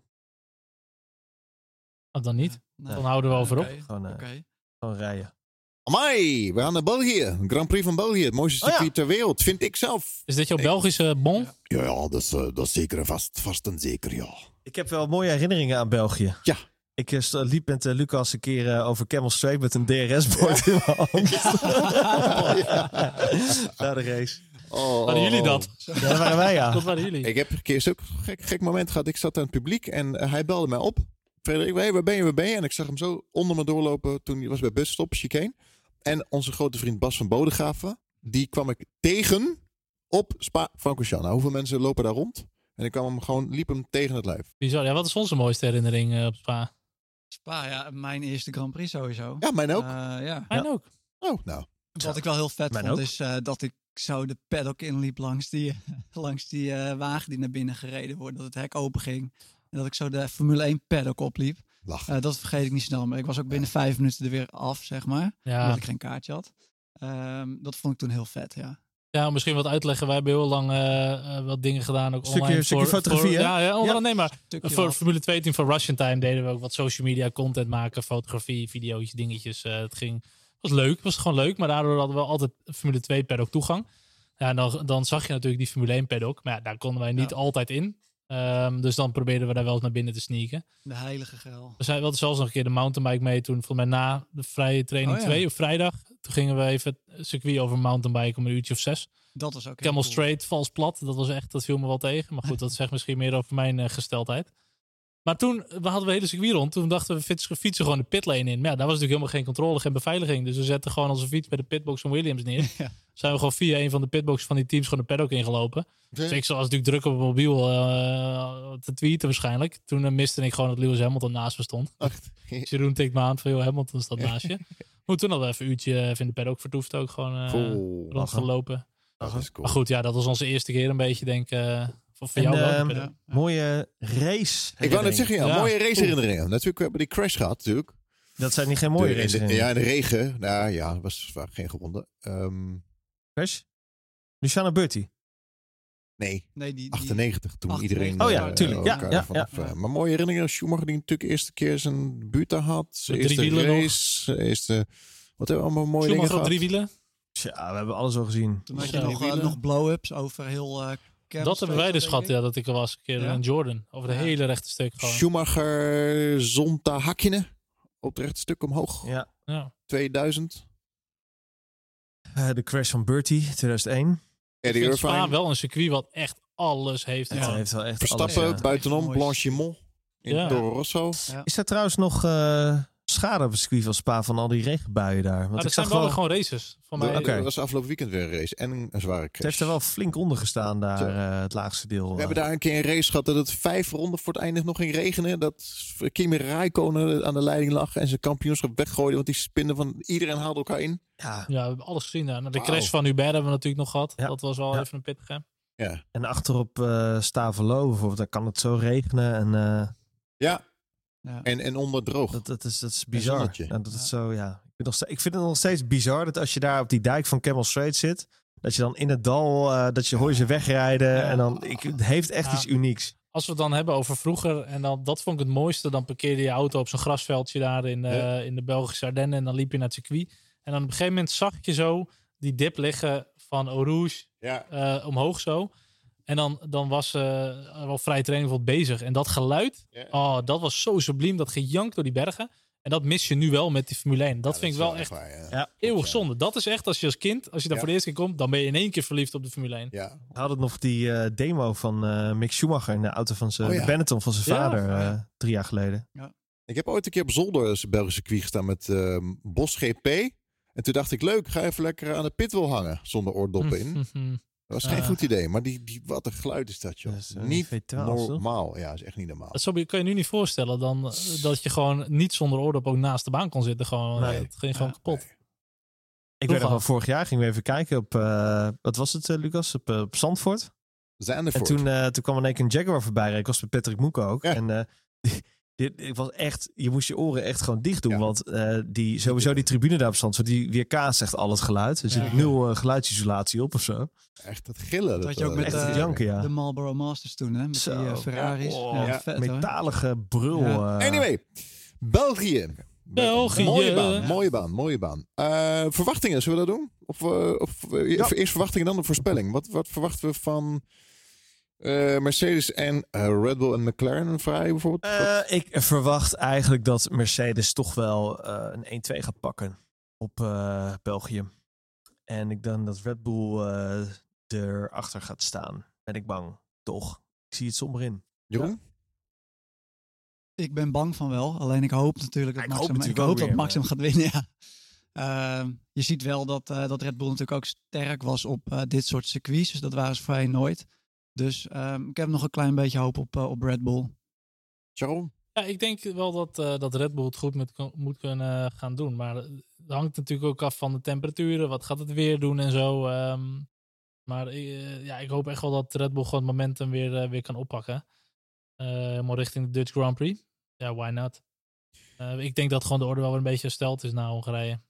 B: eh,
C: Oh, dan niet. Dan houden we over op.
B: Gewoon, eh,
D: oké.
B: gewoon rijden.
A: Amai, we gaan naar België. Grand Prix van België. Het mooiste
B: Oh ja.
A: circuit ter wereld, vind ik zelf.
C: Is dit jouw Belgische bon?
A: Ja, ja dat, is, eh, dat is zeker en vast, vast en zeker, ja.
B: Ik heb wel mooie herinneringen aan België.
A: Ja.
B: Ik eh, liep met Lucas een keer over Camel Straight met een DRS-bord in mijn hand. [laughs] Na de race.
A: Oh,
C: Waren jullie dat?
B: Ja, dat waren wij, ja.
C: Dat waren jullie.
A: Ik heb een keer zo'n gek, gek moment gehad. Ik zat aan het publiek en hij belde mij op. Frederik, hey, waar ben je, waar ben je? En ik zag hem zo onder me doorlopen toen hij was bij busstop, chicane. En onze grote vriend Bas van Bodegraven, die kwam ik tegen op Spa-Francorchamps. Nou, hoeveel mensen lopen daar rond? En ik kwam hem gewoon, liep hem tegen het lijf.
C: Bizar. Ja, wat is onze mooiste herinnering eh, op Spa?
D: Spa, ja, mijn eerste Grand Prix sowieso.
A: Ja, mijn ook.
D: Eh, ja.
C: Mijn ook.
A: oh, nou.
D: Wat ik wel heel vet
B: Mijn
D: vond,
B: ook.
D: is eh, dat ik zo de paddock inliep langs die, [laughs] langs die eh, wagen die naar binnen gereden wordt. Dat het hek open ging. En dat ik zo de Formule 1 paddock opliep. Eh, dat vergeet ik niet snel. Maar ik was ook binnen vijf minuten er weer af, zeg maar.
C: Ja.
D: Omdat ik geen kaartje had. Ehm, dat vond ik toen heel vet, ja.
C: Ja, misschien wat uitleggen. Wij hebben heel lang eh, eh, wat dingen gedaan. Ook
B: Stukje-
C: online
B: stukje
C: voor,
B: fotografie,
C: voor-
B: hè?
C: Ja, ja, onder,
B: Ja.
C: nee, maar
D: Stukje
C: voor
D: wel.
C: Formule 2 team van Russian Time deden we ook wat social media content maken. Fotografie, video's, dingetjes. Eh, het ging, was leuk. Het was gewoon leuk. Maar daardoor hadden we altijd Formule 2 paddock toegang. Ja, en dan, dan zag je natuurlijk die Formule 1 paddock. Maar ja, daar konden wij niet
D: Ja.
C: altijd in. Ehm, dus dan probeerden we daar wel eens naar binnen te sneaken.
D: De heilige geil.
C: We zijn wel zelfs nog een keer de mountainbike mee toen, volgens mij na de vrije training
D: Oh ja.
C: 2 op vrijdag. Toen gingen we even het circuit over mountainbike om een uurtje of zes.
D: Dat was ook
C: Camel
D: cool.
C: straight, vals plat. Dat was echt, dat viel me wel tegen. Maar goed, dat zegt misschien meer over mijn eh, gesteldheid. Maar toen we hadden we hele circuit rond. Toen dachten we fietsen, fietsen gewoon de pitlane in. Maar ja, daar was natuurlijk helemaal geen controle, geen beveiliging. Dus we zetten gewoon onze fiets bij de pitbox van Williams neer. [laughs]
D: Ja.
C: Zijn we gewoon via een van de pitboxen van die teams gewoon de paddock ingelopen. Dus ik was natuurlijk druk op mijn mobiel eh, te tweeten waarschijnlijk. Toen eh, miste ik gewoon dat Lewis Hamilton naast me stond.
A: Echt.
C: Dus Jeroen tikt me aan van, joh, Hamilton staat naast je. Toen hadden we even een uurtje even in de paddock vertoefd ook. Gewoon eh,
A: Cool.
C: rondgelopen.
A: Dat is cool.
C: Maar goed, ja, dat was onze eerste keer een beetje, denk ik. Eh, voor,
B: En,
C: jou wel.
B: ehm,
C: Peter.
B: Mooie race.
A: Ik wou net zeggen, ja,
C: Ja.
A: mooie raceherinneringen. Natuurlijk, we hebben die crash gehad natuurlijk.
B: Dat zijn niet geen mooie
A: De-
B: races.
A: de, ja, in de regen. Nou ja, was vaak geen gewonden. Ehm,
B: Crash? Luciano Berti.
A: nee,
D: Nee, die, die
A: 98 toen
D: 98.
A: iedereen...
B: Oh ja,
A: eh,
B: tuurlijk. Ja, ja,
A: vanaf,
D: ja.
A: eh, Maar mooie herinneringen. Schumacher die natuurlijk de eerste keer zijn buurt had.
C: Drie
A: eerste
C: nog.
A: race. Eerste, wat hebben we allemaal mooie dingen
C: Schumacher op
A: gehad.
C: drie wielen.
B: Ja, we hebben alles al gezien.
D: Toen had je nog, eh, nog blow-ups over heel eh
C: Dat hebben wij dus gehad, ja, dat ik er was. Een keer
D: Ja.
C: in Jordan. Over de
D: Ja.
C: hele rechte stuk gewoon.
A: Schumacher, Zonta, Hakkinen. Op het rechte stuk omhoog.
B: Ja.
C: Ja.
A: 2000.
B: Eh, de crash van Bertie, 2001.
C: Ik
A: Eddie
C: vind Spa
A: Irvine.
C: wel een circuit wat echt alles heeft.
B: Het heeft wel echt
A: Verstappen,
B: alles, ja.
A: buitenom. Blanchimont. In
C: Ja.
A: Toro Rosso.
B: Is er trouwens nog eh, schade op het circuit van Spa van al die regenbuien daar? Want
C: Maar
B: ik
C: dat
B: zag
C: zijn wel
B: gewoon,
C: gewoon races. Van mij.
B: Oké.
A: Er was afgelopen weekend weer een race. En een zware
B: het
A: crash.
B: heeft er wel flink onder gestaan daar, eh, het laagste deel.
A: We hebben daar een keer een race gehad dat het vijf ronden voor het einde nog ging regenen. Dat Kimi Räikkönen aan de leiding lag en zijn kampioenschap weggooide. Want die spinnen van iedereen haalde elkaar in.
B: ja,
C: Ja, we hebben alles gezien daar. De crash van Hubert hebben we natuurlijk nog gehad.
B: Ja.
C: Dat was wel
B: Ja.
C: even een pittige.
A: Ja.
B: en achterop eh Stavelo bijvoorbeeld, daar kan het zo regenen. En eh,
A: Ja,
D: Ja.
A: en, en onder droog.
B: dat, dat, is, dat is bizar. Ja, dat is zo, ja. Ik, vind nog steeds, ik vind het nog steeds bizar dat als je daar op die dijk van Camel Straight zit, dat je dan in het dal, eh, dat je hoor je ze wegrijden.
C: Ja.
B: En dan, ik, het heeft echt
C: Ja.
B: iets unieks.
C: Als we het dan hebben over vroeger, en dan, dat vond ik het mooiste, dan parkeerde je auto op zo'n grasveldje daar in, eh,
A: Ja.
C: in de Belgische Ardennen en dan liep je naar het circuit. En dan op een gegeven moment zag je zo die dip liggen van Eau Rouge
A: Ja.
C: eh, omhoog zo. En dan, dan was eh wel vrij training wat bezig. En dat geluid,
A: Ja.
C: oh, dat was zo subliem, dat gejank door die bergen. En dat mis je nu wel met die Formule 1. Dat
A: Ja,
C: vind ik wel echt
A: waar, ja.
B: Ja.
C: eeuwig zonde. Dat is echt als je als kind, als je daar
A: Ja.
C: voor de eerste keer komt, dan ben je in één keer verliefd op de Formule 1.
A: Ja.
B: We hadden nog die eh, demo van eh, Mick Schumacher in de auto van zijn
A: Oh
B: Benetton van zijn vader eh, drie jaar geleden.
A: Ik heb ooit een keer op zolder een Belgische circuit gestaan met ehm Bos GP. En toen dacht ik, leuk, ga even lekker aan de pitwil hangen zonder oordoppen in. [laughs] Dat was geen goed idee, maar die, die, wat een geluid is dat, joh.
B: Dat is, eh,
A: niet
B: V12, toch?
A: normaal. Ja, is echt niet normaal.
C: Dat zo kan je nu niet voorstellen dan eh, dat je gewoon niet zonder oordop ook naast de baan kon zitten. Gewoon,
B: Nee.
C: het ging gewoon kapot.
A: Nee.
B: Ik weet nog wel, vorig jaar gingen we even kijken op, eh, wat was het, eh, Lucas? Op, eh, op Zandvoort. En
A: Zandvoort.
B: toen, eh, toen kwam in één keer een Jaguar voorbij. rijden. Ik was met Patrick Moeken ook.
A: Ja.
B: En eh, dit, ik was echt, je moest je oren echt gewoon dicht doen.
A: Ja.
B: Want eh, die, sowieso die tribune daar op Zandvoort, die weerkaast echt al het geluid. Er zit
C: Ja.
B: nul eh, geluidsisolatie op of zo.
A: Echt het gillen.
D: Dat had je ook met
B: echt
D: eh,
B: janken, ja.
D: de Marlboro Masters toen, hè? Met
B: Zo.
D: die Ferraris.
B: Ja, oh,
D: Ja,
A: ja.
D: vet hoor.
B: Metalige brul.
D: Ja.
B: eh.
A: Anyway, België.
C: België.
A: Mooie baan, mooie baan, mooie baan. Eh, verwachtingen, zullen we dat doen? Of, of
B: Ja.
A: eerst verwachtingen, dan de voorspelling. Wat, wat verwachten we van eh, Mercedes en eh, Red Bull en McLaren vrij bijvoorbeeld?
B: Eh, ik verwacht eigenlijk dat Mercedes toch wel eh, een 1-2 gaat pakken op eh, België. En ik denk dat Red Bull eh erachter gaat staan. Ben ik bang, toch? Ik zie het somber in.
A: Jeroen?
D: Ik ben bang van wel. Alleen ik hoop natuurlijk dat
B: ik hoop
D: ik hoop dat
B: weer,
D: Maxim gaat winnen. Ja. Ehm, je ziet wel dat, eh, dat Red Bull natuurlijk ook sterk was op eh, dit soort circuits. Dus dat waren ze vrij nooit. Dus ehm, ik heb nog een klein beetje hoop op, eh, op Red Bull.
A: Sharon?
C: Ja, ik denk wel dat, eh, dat Red Bull het goed moet, moet kunnen gaan doen. Maar het hangt natuurlijk ook af van de temperaturen. Wat gaat het weer doen en zo. ehm. maar eh, ja, ik hoop echt wel dat Red Bull gewoon het momentum weer, eh, weer kan oppakken. Eh, helemaal richting de Dutch Grand Prix. Ja, why not? Eh, ik denk dat gewoon de orde wel weer een beetje hersteld is na Hongarije.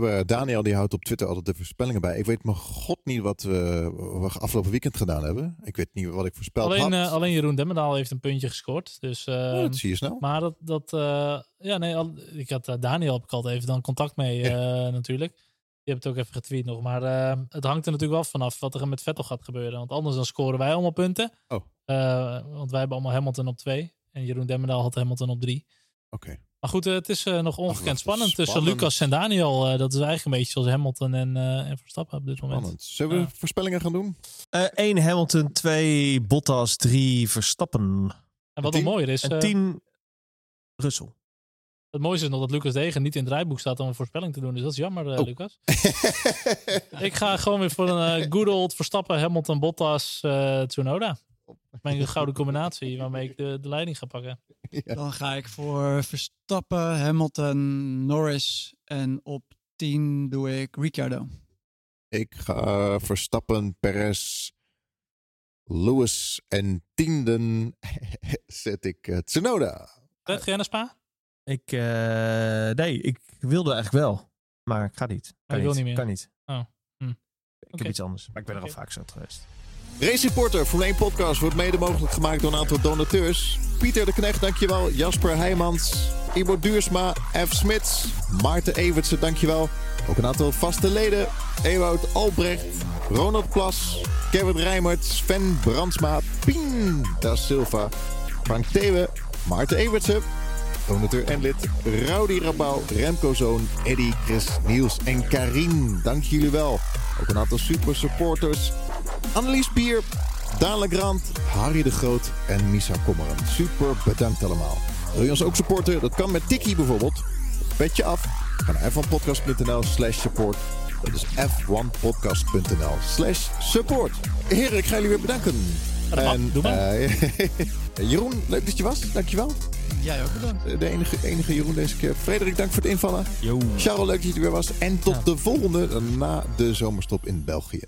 A: We hebben Daniel, die houdt op Twitter altijd de voorspellingen bij. Ik weet mijn god niet wat we, wat we afgelopen weekend gedaan hebben. Ik weet niet wat ik voorspeld
C: Alleen,
A: had.
C: eh, alleen Jeroen Demmendaal heeft een puntje gescoord. Dus, ehm,
A: dat zie je snel.
C: Maar dat, dat eh, ja, nee, al- ik had eh, Daniel heb ik altijd even dan contact mee eh, natuurlijk. Je hebt het ook even getweet nog. Maar eh, het hangt er natuurlijk wel vanaf wat er met Vettel gaat gebeuren. Want anders dan scoren wij allemaal punten.
A: Oh.
C: Eh, want wij hebben allemaal Hamilton op twee. En Jeroen Demmendaal had Hamilton op drie.
A: Oké.
C: Maar goed, eh, het is eh, nog ongekend spannend tussen. Lucas en Daniel. Eh, dat is eigenlijk een beetje zoals Hamilton en, eh, en Verstappen op dit moment.
A: Spannend. Zullen we
C: Ja.
A: voorspellingen gaan doen?
B: 1 Hamilton, 2 Bottas, 3 Verstappen.
C: En wat nog mooier is,
B: En
C: eh,
B: 10 Russell.
C: het mooiste is nog dat Lucas Degen niet in het draaiboek staat om een voorspelling te doen. Dus dat is jammer, eh,
A: Oh.
C: Lucas. [laughs] Ik ga gewoon weer voor een good old Verstappen, Hamilton, Bottas, eh Tsunoda. Mijn gouden combinatie waarmee ik de, de leiding ga pakken. [laughs]
D: Dan ga ik voor Verstappen, Hamilton, Norris en op 10 doe ik Ricciardo.
A: Ik ga Verstappen, Perez, Lewis en tienden [laughs] zet ik eh, Tsunoda.
C: Red, ga jij naar Spa?
B: Ik, eh, nee, ik wilde eigenlijk wel. Maar ik ga niet. Kan
C: wil niet meer?
B: Kan niet.
C: Oh, hm.
B: Ik heb iets anders. Maar ik ben er al vaak zo geweest.
A: Race Reporter, Formule 1 podcast, wordt mede mogelijk gemaakt door een aantal donateurs. Pieter de Knecht, dankjewel. Jasper Heijmans, Ibo Duursma, F. Smits, Maarten Evertsen, dankjewel. Ook een aantal vaste leden. Ewout Albrecht, Ronald Plas, Kevin Rijmert, Sven Brandsma, Pien da Silva, Frank Thewe, Maarten Evertsen, donateur en lid, Rowdy Rabouw, Remco Zoon, Eddy, Chris, Niels en Karin. Dank jullie wel. Ook een aantal super supporters. Annelies Pier, Daan Legrand, Harry de Groot en Misa Kommeren. Super bedankt allemaal. Wil je ons ook supporten? Dat kan met Tikkie bijvoorbeeld. Petje af. Ga naar f1podcast.nl slash support. Dat is f1podcast.nl slash support. Heren, ik ga jullie weer bedanken.
C: mag. Doe maar.
A: eh, [laughs] Jeroen, leuk dat je was. Dankjewel.
D: Jij ook bedankt.
A: De enige, enige Jeroen deze keer. Frederik, dank voor het invallen.
B: Yo.
A: Charles, leuk dat je er weer was. En tot de volgende na de zomerstop in België.